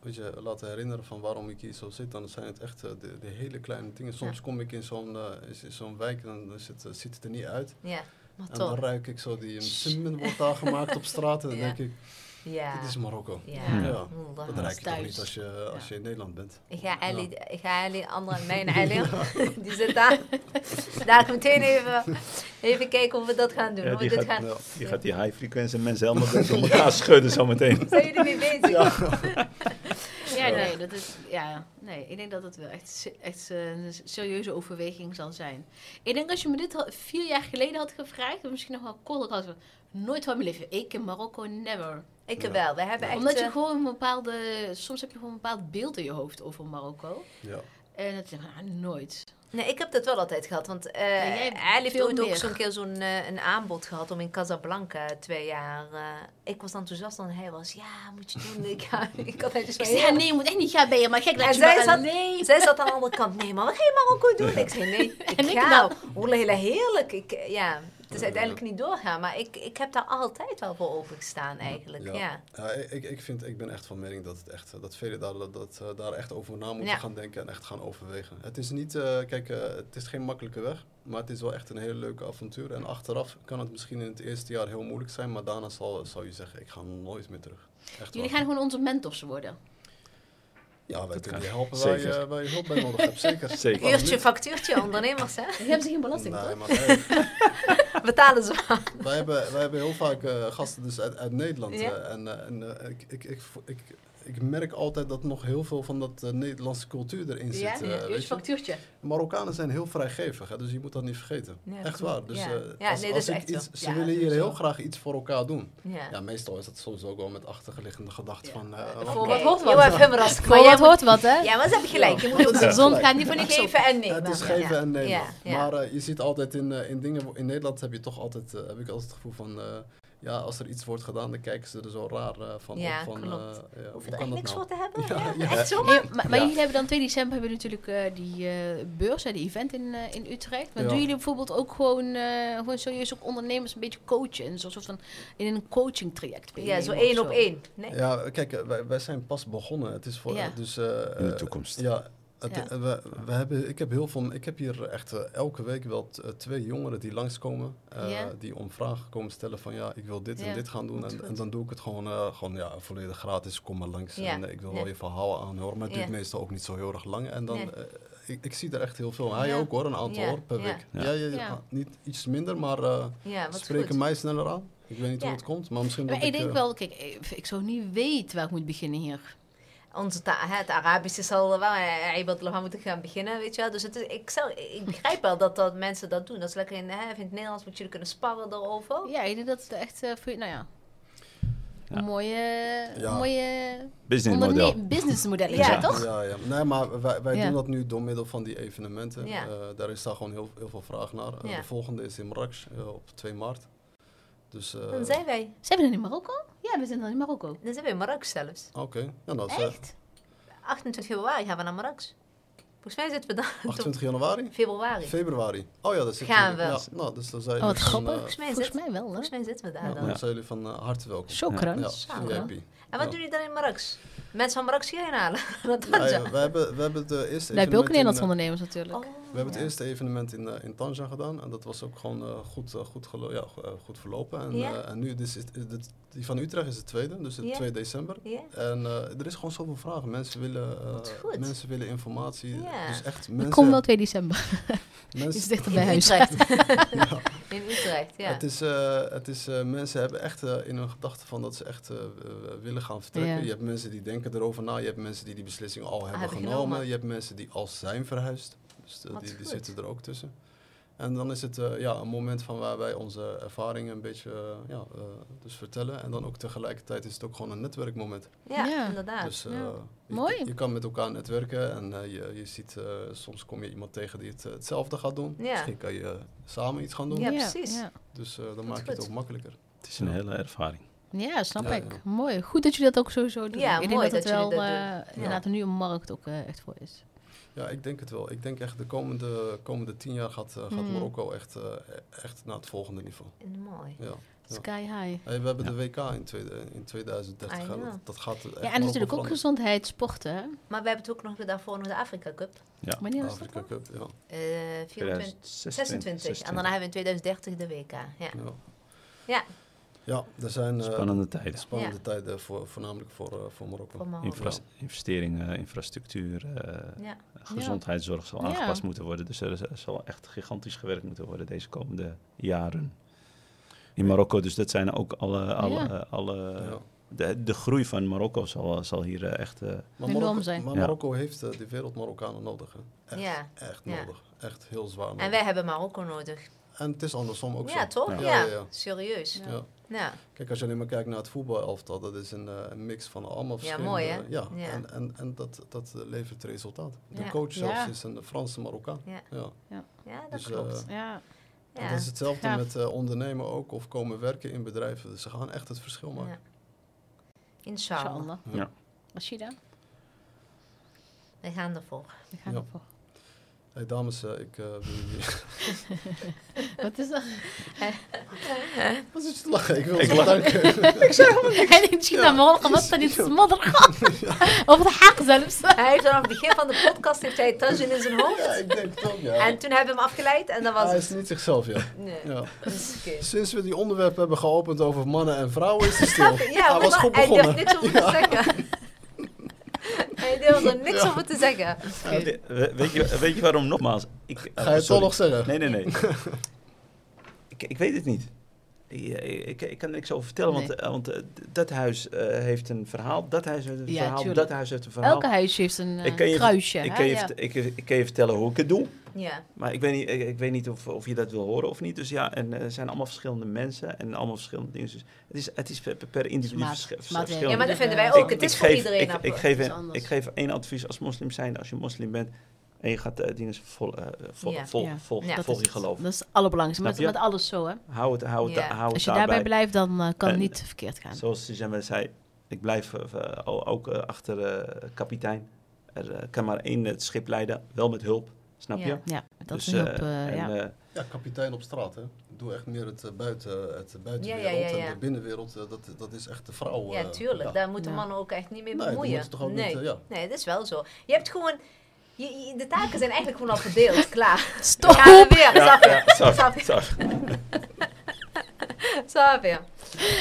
weet je, laten herinneren van waarom ik hier zo zit, dan zijn het echt eh, de, de hele kleine dingen. Soms
Ja.
kom ik in zo'n eh, is- in zo'n wijk en dan is het, eh, ziet het er niet uit.
Ja, Maar
En dan ruik ik zo die simmen wordt daar gemaakt op straat. En dan denk ik,
Ja.
dit is Marokko.
Ja.
Ja.
Ja. Dat
dat-
je toch niet als je, als je in Nederland bent.
Ik ga Ali, ik ga Ali, andere, mijn Ali, die zit daar. Daar meteen even, even kijken hoe we dat gaan doen.
Ja, die
dit
gaat-
gaan.
Je gaat die high frequentie mensen helemaal door elkaar schudden zometeen.
Zijn jullie mee bezig?
Ja, nee, dat is, ja, nee, ik denk dat het wel echt, echt eh, een serieuze overweging zal zijn. Ik denk als je me dit al vier jaar geleden had gevraagd, of misschien nog wel korter, had ik nooit van mijn leven. Ik in Marokko, never.
Ik
Ja.
wel. We hebben echt...
Omdat je
eh,
gewoon een bepaalde, soms heb je gewoon een bepaald beeld in je hoofd over Marokko.
Ja.
En dat ik, ah, nooit.
Nee, ik heb dat wel altijd gehad. Want eh
jij
hij heeft
veel
ooit ook zo'n keer zo'n eh, een aanbod gehad om in Casablanca twee jaar. eh, ik was enthousiast en hij was, ja, moet je doen. Ik, ga, ik had hij dus
Ik zei, ja, nee, je moet echt niet gaan ben je, maar gek
En
dat je
zij
maar
zat-
alleen.
Zij zat aan de andere kant. Nee, maar wat ga je Marokko doen? Ik zei, nee, ik
En ik
ga.
nou?
Oeh, hele heerlijk. Ik, eh, ja, is uiteindelijk niet doorgaan. Maar ik, ik heb daar altijd wel voor opengestaan eigenlijk. Ja.
Ja. Ja, ik, ik, vind, ik ben echt van mening dat, het echt, dat velen daar, dat, dat, eh, daar echt over na moeten gaan denken en echt gaan overwegen. Het is niet, eh, kijk, eh, het is geen makkelijke weg, maar het is wel echt een hele leuke avontuur. En achteraf kan het misschien in het eerste jaar heel moeilijk zijn, maar daarna zal, zal je zeggen, ik ga nooit meer terug. Echt
Jullie
waar.
gaan gewoon onze mentors worden.
Ja, wij
Dat
kunnen je helpen waar je,
Zeker.
waar je hulp bij nodig hebt, zeker.
Zeker.
Uurtje, factuurtje, ondernemers, hè?
Je hebt ze geen belasting,
Nee,
toch?
maar hey,
Betalen ze maar.
wij, hebben, wij hebben heel vaak eh, gasten dus uit, uit Nederland.
Ja.
eh, en eh, en ik, ik, ik, ik, ik merk altijd dat nog heel veel van dat eh, Nederlandse cultuur erin zit.
Ja,
eh,
ja,
weet je?
factuurtje.
Marokkanen zijn heel vrijgevig, hè, dus je moet dat niet vergeten.
Ja,
echt waar. Dus,
Ja.
eh, als,
nee, dat
als
is
ik
echt
iets,
zo.
ze
Ja,
willen hier heel graag iets voor elkaar doen.
Ja.
Ja, meestal is dat soms ook wel met achterliggende gedachten
Ja.
van... eh,
voor
maar.
wat hoort wat? Voor wat hoort wat, hè?
Ja, maar ze hebben gelijk. Je moet
De zon gaat niet voor niks
geven en nemen.
het is geven en nemen. Maar je ziet altijd in, in dingen... In Nederland heb je toch altijd... heb ik altijd het gevoel van... ja, als er iets wordt gedaan, dan kijken ze er zo raar eh, van
Ja,
op. Van,
klopt.
eh, ja,
Hoef
hoe
je er
kan
echt
dat
niks
nou?
voor te hebben?
Ja,
Ja,
ja.
Echt zo?
Hey, maar maar
Ja.
jullie hebben dan 2 december hebben natuurlijk eh, die eh, beurs, hè, die event in, eh, in Utrecht. Maar
Ja.
doen jullie bijvoorbeeld ook gewoon, eh, gewoon serieus ook ondernemers een beetje coachen? Zo'n soort van in een coaching traject.
Ja, zo één op één. Nee?
Ja, kijk, wij, wij zijn pas begonnen. Het is voor...
Ja.
Dus, eh,
In de toekomst.
Ja, het,
Ja.
eh, we, we hebben, ik heb heel veel. Ik heb hier echt eh, elke week wel t- eh, twee jongeren die langskomen. eh,
Ja.
Die om vragen komen stellen van ja, ik wil dit en dit gaan doen. En, dan doe ik het gewoon, eh, gewoon ja, volledig gratis. Kom maar langs. En ik wil wel je verhaal aanhoren. Maar het duurt meestal ook niet zo heel erg lang. En dan, ik, ik zie er echt heel veel. Hij ook hoor, een aantal hoor, per
Ja.
week.
Ja.
Ja. Ja,
Ja.
ah, niet iets minder, maar eh spreken
goed.
mij sneller aan. Ik weet niet
Ja.
hoe het komt, maar misschien
Maar
dat
ik denk wel, kijk, ik, ik zou niet weten waar ik moet beginnen hier.
Onze ta- het Arabische zal wel hij wil moeten gaan beginnen, weet je wel. Dus het is, ik, zou, ik begrijp wel dat, dat mensen dat doen. Dat is lekker in, hè, in het Nederlands, moet jullie kunnen sparren erover.
Ja, ik denk dat het echt eh, voor je, nou ja, mooie,
Ja.
mooie
Businessmodel.
businessmodel is
Ja.
ja. toch?
Ja, ja. Nee, maar wij, wij
Ja.
doen dat nu door middel van die evenementen.
Ja.
Eh, daar is daar gewoon heel, heel veel vraag naar. Eh,
Ja.
De volgende is in Marrakesh eh, op 2 maart. Dus, eh,
Dan zijn wij,
Zijn we dan in Marokko? Ja, we zijn dan in Marokko.
dan zijn wij in Marrakesh zelfs.
Oké, ja, dat is eh,
Echt?
28 februari gaan we naar Marrakesh. Volgens mij zitten we dan
28 januari?
februari.
Februari. Oh ja, dat zit
Gaan we.
Ja, nou, dus dan zijn
Oh, wat grappig.
eh,
Volgens mij,
Volgens
zit,
mij wel, hè?
volgens mij zitten we daar
ja,
dan.
dan zijn jullie van eh, harte welkom.
Shokran.
Ja.
En wat
Ja.
doen jullie dan in Marrakesh? Mensen van Marrakesh hierheen halen?
Ja, we, hebben, we hebben het eh, eerste
Daar heb je ook Nederlandse
eh,
ondernemers natuurlijk.
Oh,
We hebben het eerste evenement in, eh, in Tanja gedaan en dat was ook gewoon goed, goed, gelo- ja, go- goed verlopen. En, en nu, dus is, is het- die van Utrecht is de tweede, dus het
Ja.
2 december. En er is gewoon zoveel vragen. Mensen willen, mensen willen informatie. Dus echt
Ik
mensen...
kom wel 2 december.
mensen
Iets dichter bij huis.
Utrecht.
ja.
In Utrecht, ja.
Het is, eh, het is eh, mensen hebben echt eh, in hun gedachten van dat ze echt willen gaan vertrekken.
Ja.
Je hebt mensen die denken erover na. Je hebt mensen die die beslissing al hebben
hebben
genomen.
genomen.
Je hebt mensen die al zijn verhuisd. Dus die, die zitten er ook tussen. En dan is het eh, ja, een moment van waar wij onze ervaringen een beetje eh, ja, eh, dus vertellen. En dan ook tegelijkertijd is het ook gewoon een netwerkmoment.
ja,
Ja.
inderdaad.
Dus eh,
Ja.
je,
Mooi.
je kan met elkaar netwerken en eh, je, je ziet, eh, soms kom je iemand tegen die het, hetzelfde gaat doen.
Ja.
Misschien kan je samen iets gaan doen.
Ja, precies.
Ja,
Dus eh, dan maak je het ook makkelijker.
Het is een hele ervaring.
Ja, snap
Ja,
ik.
ja.
Mooi. Goed dat jullie dat ook sowieso doen.
Ja,
ik denk
mooi
dat het
dat
wel
dat
eh, inderdaad nu een markt ook echt voor is.
Ja, ik denk het wel. Ik denk echt de komende, komende tien jaar gaat, eh, gaat
Hmm.
Marokko echt, eh, echt naar het volgende niveau.
Mooi.
Ja.
Sky high.
Hey, we hebben
Ja.
de WK in, tweede, in 2030.
I
hè.
know.
Dat, dat gaat echt
Ja, en natuurlijk ook gezondheid, sporten. hè?
Maar we hebben het ook nog daarvoor nog de Afrika Cup.
Wanneer was dat
Afrika
dan?
Cup, ja.
Eh 24, 26. En daarna hebben we in 2030 de WK. Ja.
Ja,
Ja,
ja er zijn eh,
Spannende tijden.
spannende
Ja.
tijden, voor, voornamelijk voor, eh, voor Marokko.
voor Marokko.
Infra- investeringen, infrastructuur, eh,
Ja.
gezondheidszorg zal
Ja.
aangepast moeten worden. Dus er, er zal echt gigantisch gewerkt moeten worden deze komende jaren. In Marokko, dus dat zijn ook alle, alle,
Ja.
alle
Ja.
de, de groei van Marokko zal, zal hier echt... eh,
Maar Marokko,
zijn.
maar
Ja.
Marokko heeft die wereld Marokkanen nodig. Hè. Echt,
Ja.
echt
Ja.
nodig. Echt heel zwaar nodig.
En wij hebben Marokko nodig.
En het is andersom ook
Ja,
zo.
toch?
Ja.
Ja,
Ja, ja, ja.
serieus.
Ja.
Ja.
Kijk, als je alleen maar kijkt naar het voetbalelftal, dat is een, eh, een mix van allemaal
Ja,
verschillende...
mooi, hè?
Ja,
Ja.
en, en, en dat, dat levert resultaat. De
Ja.
coach zelfs
Ja.
is een Franse Marokkaan.
Ja.
Ja.
ja, dat
Dus,
klopt.
eh,
Ja.
En
Ja.
dat is hetzelfde
Gaaf.
met eh, ondernemen ook, of komen werken in bedrijven. Dus ze gaan echt het verschil maken.
Ja. Inshallah.
Inshallah.
Ja.
Rashida,
Wij gaan ervoor.
we gaan
Ja.
ervoor.
Hey, dames, eh, ik eh, wil jullie...
Wat is dat?
Wat je te lachen? Ik wil
Ik
ze
lach.
bedanken.
En ik zie naar morgen wat dan iets modder Of de haak zelfs.
Hij heeft vanaf het begin van de podcast heeft hij Tajin in zijn hoofd.
Ja, ik denk het ook, ja.
En toen hebben we hem afgeleid en dan was
Hij is
het.
niet zichzelf, ja.
Nee.
ja.
dat is oké.
Sinds we die onderwerp hebben geopend over mannen en vrouwen, is hij stil.
Ja,
hij was goed
hij durft
begonnen.
niks over te zeggen. Hij durft er niks over te zeggen.
we- we- weet, je, weet je waarom nogmaals? Ik,
Ga je het
sorry.
toch nog zeggen?
Nee, nee, nee. ik, ik weet het niet. Ik, ik, ik kan er niks over vertellen, want,
Nee.
eh, want eh, dat huis eh, heeft een verhaal, dat huis heeft een
Ja,
verhaal,
tuurlijk.
dat huis heeft een verhaal.
Elke huisje heeft een eh,
ik kan je,
kruisje.
ik,
hè?
kan je,
Ja.
ik, ik kan je vertellen hoe ik het doe,
Ja,
maar ik weet niet, ik, ik weet niet of, of je dat wil horen of niet. Dus ja, en eh, er zijn allemaal verschillende mensen en allemaal verschillende dingen. Dus het is, het is per, per individu
Maat-
verschillend.
ja maar dat vinden wij ook.
Ik-
Het is
ik
voor
geef-
iedereen.
Ik, ik, geef, een- ik geef één advies als moslim zijn. Als je moslim bent en je gaat eh dingen vol, eh, vol,
Ja.
vol,
Ja.
vol,
Ja.
Dat
volg
is
je geloof.
Dat is het allerbelangrijkste. Met, met alles zo, hè.
Hou het, hou het,
Ja.
hou het
Als je
daarbij.
daarbij blijft, dan eh, kan het niet verkeerd gaan.
Zoals Suzanne zei, ik blijf eh, eh, ook eh, achter eh, kapitein. Er eh, kan maar één het schip leiden, wel met hulp. Snap
Ja.
je?
Ja, dat
Dus,
is hulp.
eh,
eh,
en,
ja.
eh,
Ja, kapitein op straat, hè. Doe echt meer het, eh, buiten, het buitenwereld.
Ja, ja, ja, ja.
En de binnenwereld, eh, dat, dat is echt de vrouw.
Ja,
eh,
tuurlijk.
ja.
Daar moeten
Ja.
mannen ook echt niet mee
Nee,
bemoeien.
toch ook
nee.
niet, eh, ja.
nee, dat is wel zo. Je hebt gewoon... Je, je- de taken zijn eigenlijk gewoon al verdeeld. Klaar.
Stop!
Gaan we weer.
ja,
Snap je?
ja, sorry,
Snap je?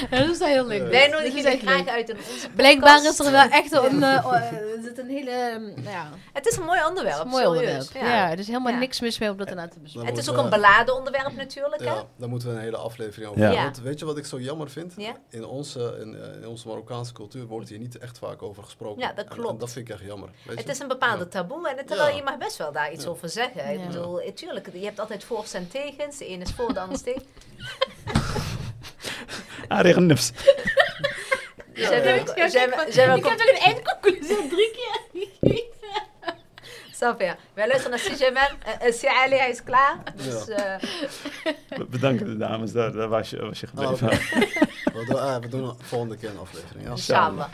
Ja, dat is heel leuk.
Wij nodigen jullie graag
leuk.
uit in onze
Blijkbaar is er wel echt een, er zit een hele, eh, ja,
Het is een mooi
het
onderwerp.
is een mooi
serieus.
onderwerp. Ja. er is helemaal
Ja.
niks mis mee om dat erna te bespreken.
Het is ook een beladen onderwerp natuurlijk, hè?
Ja, daar moeten we een hele aflevering over
Ja.
hebben.
Ja.
Want weet je wat ik zo jammer vind?
Ja.
In, onze, in, eh, in onze Marokkaanse cultuur wordt hier niet echt vaak over gesproken.
Ja, dat
En- En,
klopt.
dat vind ik echt jammer. Weet
Het
je?
is een bepaalde
Ja.
taboe. En het- terwijl
Ja.
je mag best wel daar iets
Ja.
over zeggen. Ik
Ja.
bedoel, tuurlijk, je hebt altijd voor's en tegens. De ene is voor, de ander is tegen.
Ah,
we- zijn we-
Ik heb een eindconclusie drie keer
je? Wij luisteren naar Sijaman. Si Ali, hij is klaar. Dus, eh,
We bedanken de dames, daar, daar was, je, was je gebleven.
Ah, oké. we, doen, ah, we doen volgende keer een aflevering. Ja.
inshallah.